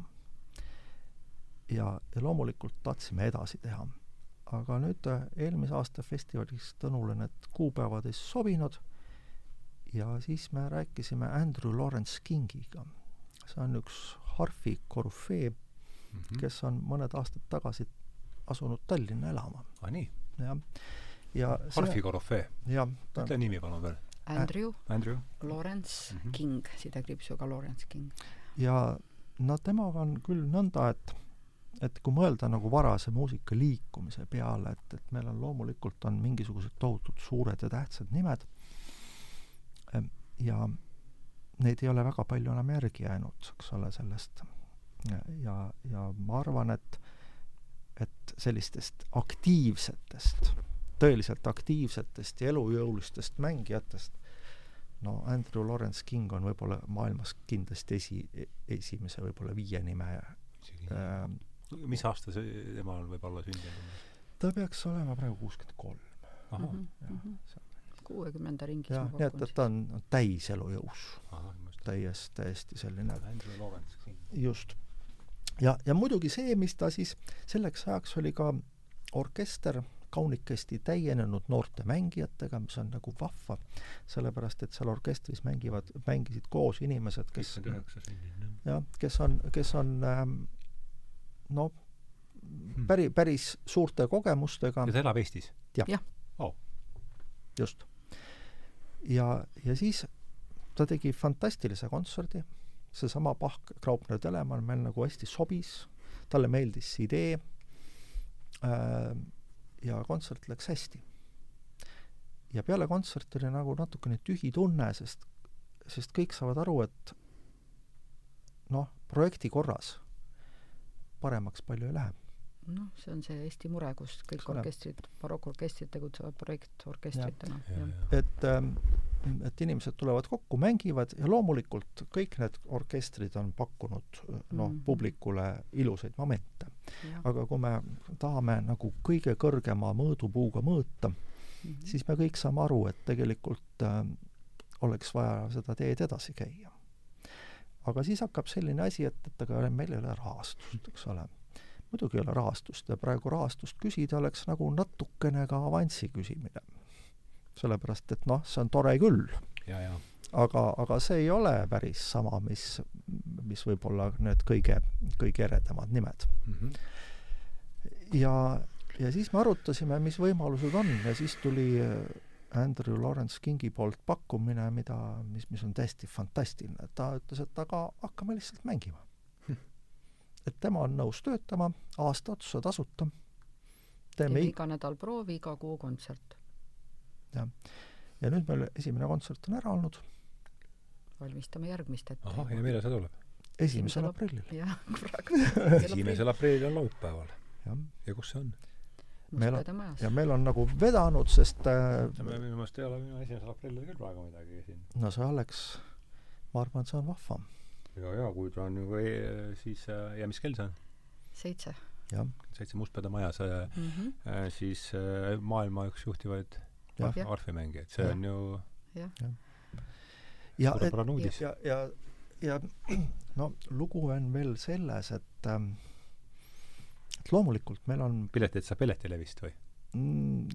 Speaker 2: ja, ja loomulikult tahtsime edasi teha. aga nüüd äh, eelmise aasta festivalis Tõnule need kuupäevad ei sobinud ja siis me rääkisime Andrew Lawrence Kingiga. see on üks harfi korüfee mm, -hmm. kes on mõned aastad tagasi asunud Tallinna elama.
Speaker 1: aa, nii?
Speaker 2: jah. ja
Speaker 1: Harfi Korofee.
Speaker 2: jah.
Speaker 1: ütle nimi palun veel.
Speaker 3: Andrew,
Speaker 1: Andrew.
Speaker 3: Lawrence mm -hmm. King, sidekriipsuga Lawrence King.
Speaker 2: ja no temaga on küll nõnda, et et kui mõelda nagu varase muusika liikumise peale, et, et meil on loomulikult on mingisugused tohutult suured ja tähtsad nimed ja neid ei ole väga palju enam järgi jäänud, eks ole, sellest ja, ja ma arvan, et et sellistest aktiivsetest, tõeliselt aktiivsetest ja elujõulistest mängijatest no Andrew Lawrence King on võib-olla maailmas kindlasti esi, esimese võib-olla viie nime
Speaker 1: äh, mis aasta see temal võib olla sündinud?
Speaker 2: ta peaks olema praegu kuuskümmend kolm.
Speaker 3: Mhm, mhm. kuuekümnenda ringis
Speaker 2: jah, nii et, et ta on, on täis elujõus. täiesti, täiesti selline just ja, ja muidugi see, mis ta siis selleks ajaks oli ka orkester kaunikesti täienenud noorte mängijatega, mis on nagu vahva, sellepärast et seal orkestris mängivad, mängisid koos inimesed, kes jah, kes on, kes on ähm, noh, päri, päris suurte kogemustega.
Speaker 1: ja ta elab Eestis?
Speaker 2: jah ja.
Speaker 1: oh..
Speaker 2: just. ja, ja siis ta tegi fantastilise kontserdi seesama Bach, Graupner, Telemann meil nagu hästi sobis, talle meeldis see idee äh, ja kontsert läks hästi. ja peale kontserti oli nagu natukene tühi tunne, sest, sest kõik saavad aru, et noh, projekti korras paremaks palju ei lähe
Speaker 3: noh, see on see Eesti mure, kus kõik orkestrid, barokkorkestrid tegutsevad projektorkestritena.
Speaker 2: et ähm, et inimesed tulevad kokku, mängivad ja loomulikult kõik need orkestrid on pakkunud noh mm -hmm., publikule ilusaid momente. aga kui me tahame nagu kõige kõrgema mõõdupuuga mõõta mm, -hmm. siis me kõik saame aru, et tegelikult äh, oleks vaja seda teed edasi käia. aga siis hakkab selline asi, et, et aga meil ei ole rahastust, eks ole muidugi ei ole rahastust ja praegu rahastust küsida oleks nagu natukene ka avansi küsimine. sellepärast, et noh, see on tore küll. aga, aga see ei ole päris sama, mis, mis võib-olla need kõige, kõige eredamad nimed mm. -hmm. ja, ja siis me arutasime, mis võimalused on ja siis tuli Andrew Lawrence Kingi poolt pakkumine, mida, mis, mis on täiesti fantastiline. ta ütles, et aga hakkame lihtsalt mängima et tema on nõus töötama aasta otsa tasuta.
Speaker 3: teeme iga nädal proovi, iga kuu kontsert.
Speaker 2: jah. ja nüüd meil esimene kontsert on ära olnud.
Speaker 3: valmistame järgmist ette.
Speaker 1: ahah, ja millal see tuleb?
Speaker 2: esimesel aprillil.
Speaker 3: jah,
Speaker 1: praegu. esimesel aprillil on laupäeval. ja kus see on?
Speaker 2: meil on, ja meil on nagu vedanud, sest
Speaker 1: äh, minu meelest ei ole minu esimesel aprillil küll praegu midagi siin.
Speaker 2: no see oleks, ma arvan, et see on vahvam
Speaker 1: ja, ja kui ta on ju e, siis äh, ja mis kell see on?
Speaker 3: seitse.
Speaker 1: seitse Mustpeade majas mm, -hmm. siis äh, maailma üks juhtivaid arfimängijaid, see ja. on ju
Speaker 3: jah
Speaker 2: ja. ja, ja, ja, ja no lugu on veel selles, et ähm, et loomulikult meil on
Speaker 1: pileteid saab Piletilevist või
Speaker 2: mm,?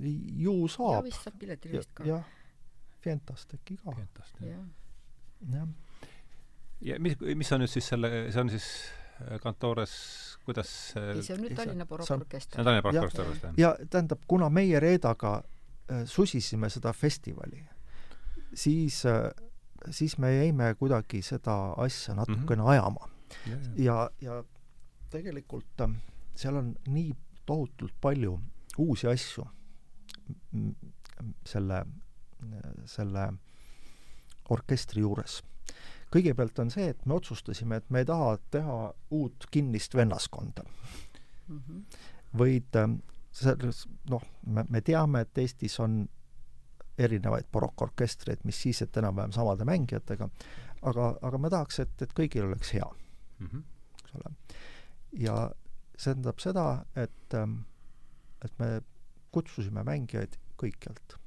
Speaker 2: ju saab. ja
Speaker 3: vist saab Piletilevist ka.
Speaker 2: jah, Fientast äkki ka.
Speaker 1: Fientast,
Speaker 2: jah. jah
Speaker 1: ja mis, mis on nüüd siis selle, see on siis äh, kantores, kuidas
Speaker 3: ei, see on nüüd Tallinna Barokkorkester.
Speaker 1: see on Tallinna Barokkorkester vist,
Speaker 2: jah? ja tähendab, kuna meie Reedaga äh, susisime seda festivali, siis äh,, siis me jäime kuidagi seda asja natukene mm -hmm. ajama. ja, ja, ja tegelikult äh, seal on nii tohutult palju uusi asju selle, selle orkestri juures kõigepealt on see, et me otsustasime, et me ei taha teha uut kinnist vennaskonda mm. -hmm. vaid ähm, selles, noh, me, me teame, et Eestis on erinevaid barokkorkestreid, mis siis, et enam-vähem samade mängijatega, aga, aga me tahaks, et, et kõigil oleks hea mm. -hmm. eks ole. ja see tähendab seda, et, ähm, et me kutsusime mängijaid kõikjalt.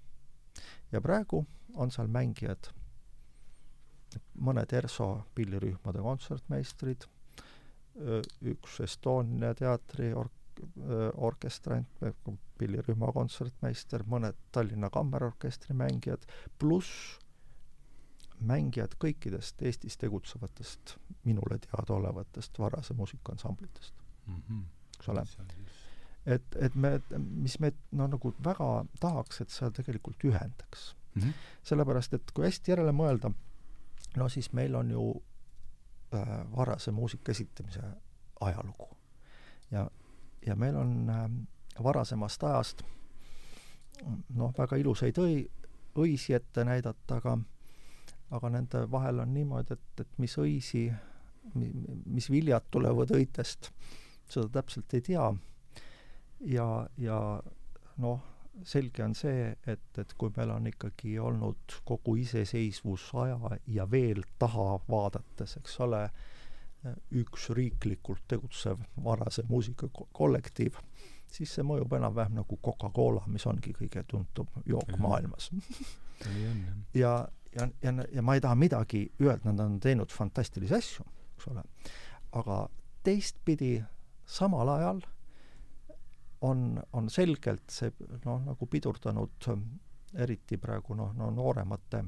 Speaker 2: ja praegu on seal mängijad mõned ERSO pillirühmade kontsertmeistrid, üks Estonia teatri ork-, orkestrant, pillirühma kontsertmeister, mõned Tallinna Kammerorkestri mängijad, pluss mängijad kõikidest Eestis tegutsevatest minule teadaolevatest varase muusikaansamblitest mm. -hmm. eks ole? et, et me, mis me no nagu väga tahaks, et see tegelikult ühendaks mm. -hmm. sellepärast, et kui hästi järele mõelda, no siis meil on ju äh, varase muusika esitamise ajalugu. ja, ja meil on äh, varasemast ajast noh, väga ilusaid õi, õisi ette näidata, aga aga nende vahel on niimoodi, et, et mis õisi, mis viljad tulevad õitest, seda täpselt ei tea. ja, ja noh, selge on see, et, et kui meil on ikkagi olnud kogu iseseisvusaja ja veel taha vaadates, eks ole, üks riiklikult tegutsev varase muusikakollektiiv, siis see mõjub enam-vähem nagu Coca-Cola, mis ongi kõige tuntum jook maailmas. Ja, ja, ja, ja ma ei taha midagi öelda, nad on teinud fantastilisi asju, eks ole, aga teistpidi samal ajal on, on selgelt see noh, nagu pidurdanud eriti praegu noh, no nooremate,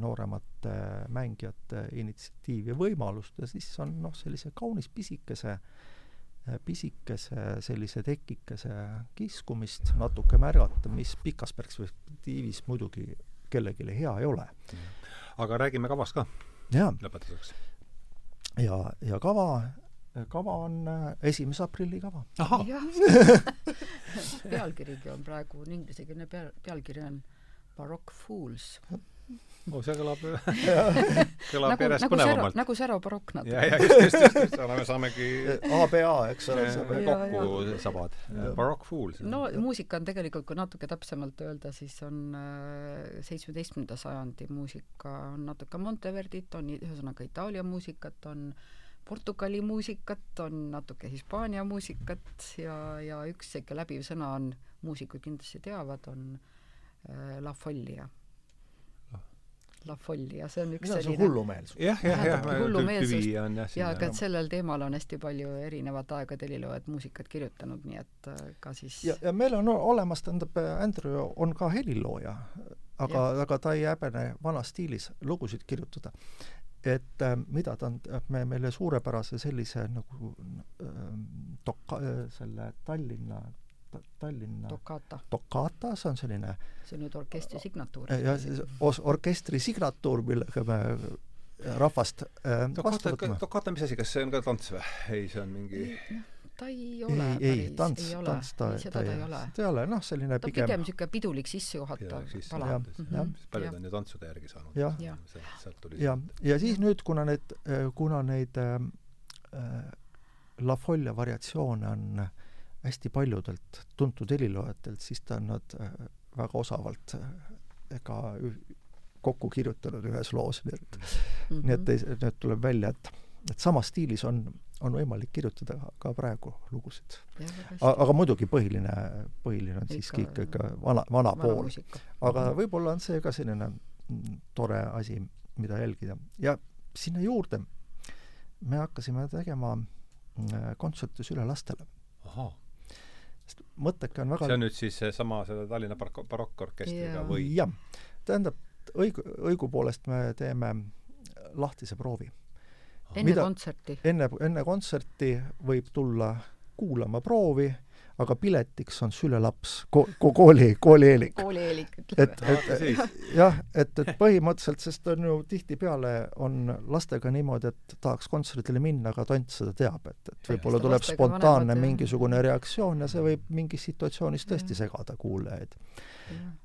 Speaker 2: nooremate mängijate initsiatiivi võimalust ja siis on noh, sellise kaunis pisikese pisikese sellise tekikese kiskumist natuke märgata, mis pikas perspektiivis muidugi kellelegi hea ei ole.
Speaker 1: aga räägime kavast ka lõpetuseks.
Speaker 2: ja, ja kava kava on äh, esimese aprilli kava.
Speaker 3: pealkirigi on praegu, inglisekeelne peal, pealkiri on Baroque Fools
Speaker 1: oh, see kõlab kõlab nagu, järjest
Speaker 3: nagu
Speaker 1: põnevamalt.
Speaker 3: nagu Säro barokk natuke.
Speaker 1: ja, ja just, just, just, just, oleme, saamegi
Speaker 2: ABA, eks ole,
Speaker 1: kokku sabad. Baroque Fools.
Speaker 3: no muusika on tegelikult, kui natuke täpsemalt öelda, siis on äh, seitsmeteistkümnenda sajandi muusika, on natuke Monteverdit, on ühesõnaga Itaalia muusikat, on äh, Portugali muusikat, on natuke Hispaania muusikat ja, ja üks sihuke läbiv sõna on, muusikud kindlasti teavad, on äh, La Follia. La Follia, see on üks
Speaker 2: Mida
Speaker 3: selline
Speaker 2: hullumeelsus.
Speaker 1: jah, jah, jah,
Speaker 3: hullumeelsus. ja, ja aga et sellel teemal on hästi palju erinevat aegade heliloojad muusikat kirjutanud, nii et äh, ka siis
Speaker 2: ja, ja meil on olemas, tähendab, Andrew on ka helilooja, aga, aga ta ei häbene vanas stiilis lugusid kirjutada et äh, mida ta on, me meile suurepärase sellise nagu äh, doka- äh,, selle Tallinna Tallinna
Speaker 3: Toccata,
Speaker 2: Toccata, see on selline
Speaker 3: see on nüüd orkestri signatuur.
Speaker 2: ja siis os-, orkestri signatuur, millega me rahvast äh, vastu võtame.
Speaker 1: Toccata, mis asi, kas see on ka tants või? ei, see on mingi
Speaker 3: ta ei ole
Speaker 2: ei, ei, tants, tants ta,
Speaker 3: seda ta ei ole.
Speaker 2: ta ei ole, noh, selline
Speaker 3: ta
Speaker 2: pigem
Speaker 3: pigem niisugune pidulik sissejuhatav pala.
Speaker 2: jah, jah.
Speaker 1: paljud on ju tantsude järgi saanud.
Speaker 2: jah,
Speaker 1: sealt tuli
Speaker 2: ja, ja siis nüüd, kuna need, kuna neid äh, La Folle variatsioone on hästi paljudelt tuntud heliloojatelt, siis ta on nad äh, väga osavalt äh, ka kokku kirjutanud ühes loos, nii et mm, -hmm. nii et nüüd tuleb välja, et, et samas stiilis on on võimalik kirjutada ka praegu lugusid. aga muidugi põhiline, põhiline on siiski ikka, ikka vana, vana, vana pool. aga mhm. võib-olla on see ka selline tore asi, mida jälgida. ja sinna juurde me hakkasime tegema mm, kontserte Süle lastele. sest mõtteke on väga
Speaker 1: see on nüüd siis seesama selle Tallinna barok-, barokkorkestriga yeah. või?
Speaker 2: jah. tähendab, õigu, õigupoolest me teeme lahtise proovi
Speaker 3: enne mida, kontserti?
Speaker 2: enne, enne kontserti võib tulla kuulama proovi, aga piletiks on sülelaps ko-, ko-, kooli, koolieelik.
Speaker 3: koolieelik, ütleme.
Speaker 2: et, et jah, et, et põhimõtteliselt, sest on ju tihtipeale on lastega niimoodi, et tahaks kontserdile minna, aga tont seda teab, et, et võib-olla tuleb spontaanne mingisugune reaktsioon ja see võib mingis situatsioonis tõesti segada kuulajaid.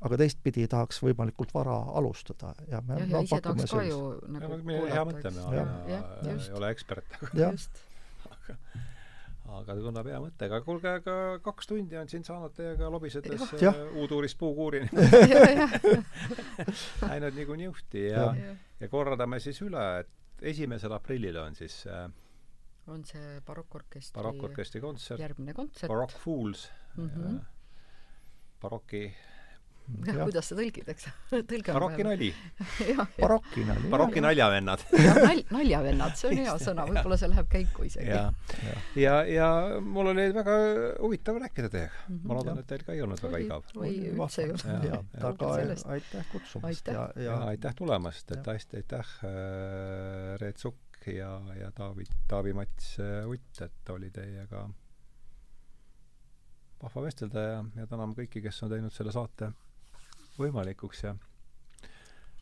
Speaker 2: Aga teistpidi tahaks võimalikult vara alustada ja me
Speaker 3: ja, ja no, tahaks ka ju nagu
Speaker 1: kuulata. hea mõte, me ei ole ekspert. aga, aga tundub hea mõte, aga kuulge, aga kaks tundi on siin saanud teiega lobisedes äh, uuduurist puukuurini läinud nagu niuhti ja, ja., ja kordame siis üle, et esimesel aprillil on siis äh,
Speaker 3: on see barokkorkestri
Speaker 1: barokkorkestri kontsert,
Speaker 3: järgmine kontsert,
Speaker 1: Baroque Fools mm, -hmm. baroki
Speaker 3: jah, kuidas sa tõlgid, eks?
Speaker 1: Tõlge barokinali
Speaker 2: barokinali.
Speaker 1: barokinnaljavennad.
Speaker 3: nal-, naljavennad, see on hea sõna, võib-olla see läheb käiku isegi.
Speaker 1: ja, ja, ja, ja mul oli väga huvitav rääkida teiega. Mm. -hmm. ma loodan, et teil ka ei olnud väga igav.
Speaker 3: või üldse ei
Speaker 2: olnud. aga aitäh kutsumast.
Speaker 3: Ja,
Speaker 2: ja,
Speaker 1: aitäh tulemast, et hästi aitäh äh,, Reet Sukk ja, ja Taavi, Taavi-Mats äh, Utt, et oli teiega vahva vestelda ja, ja täname kõiki, kes on teinud selle saate võimalikuks ja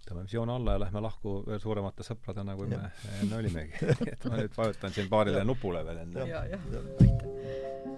Speaker 1: tõmbame joone alla ja lähme lahku veel suuremate sõpradena, kui me enne olimegi. et ma nüüd vajutan siin paarile nupule veel enne.
Speaker 3: aitäh.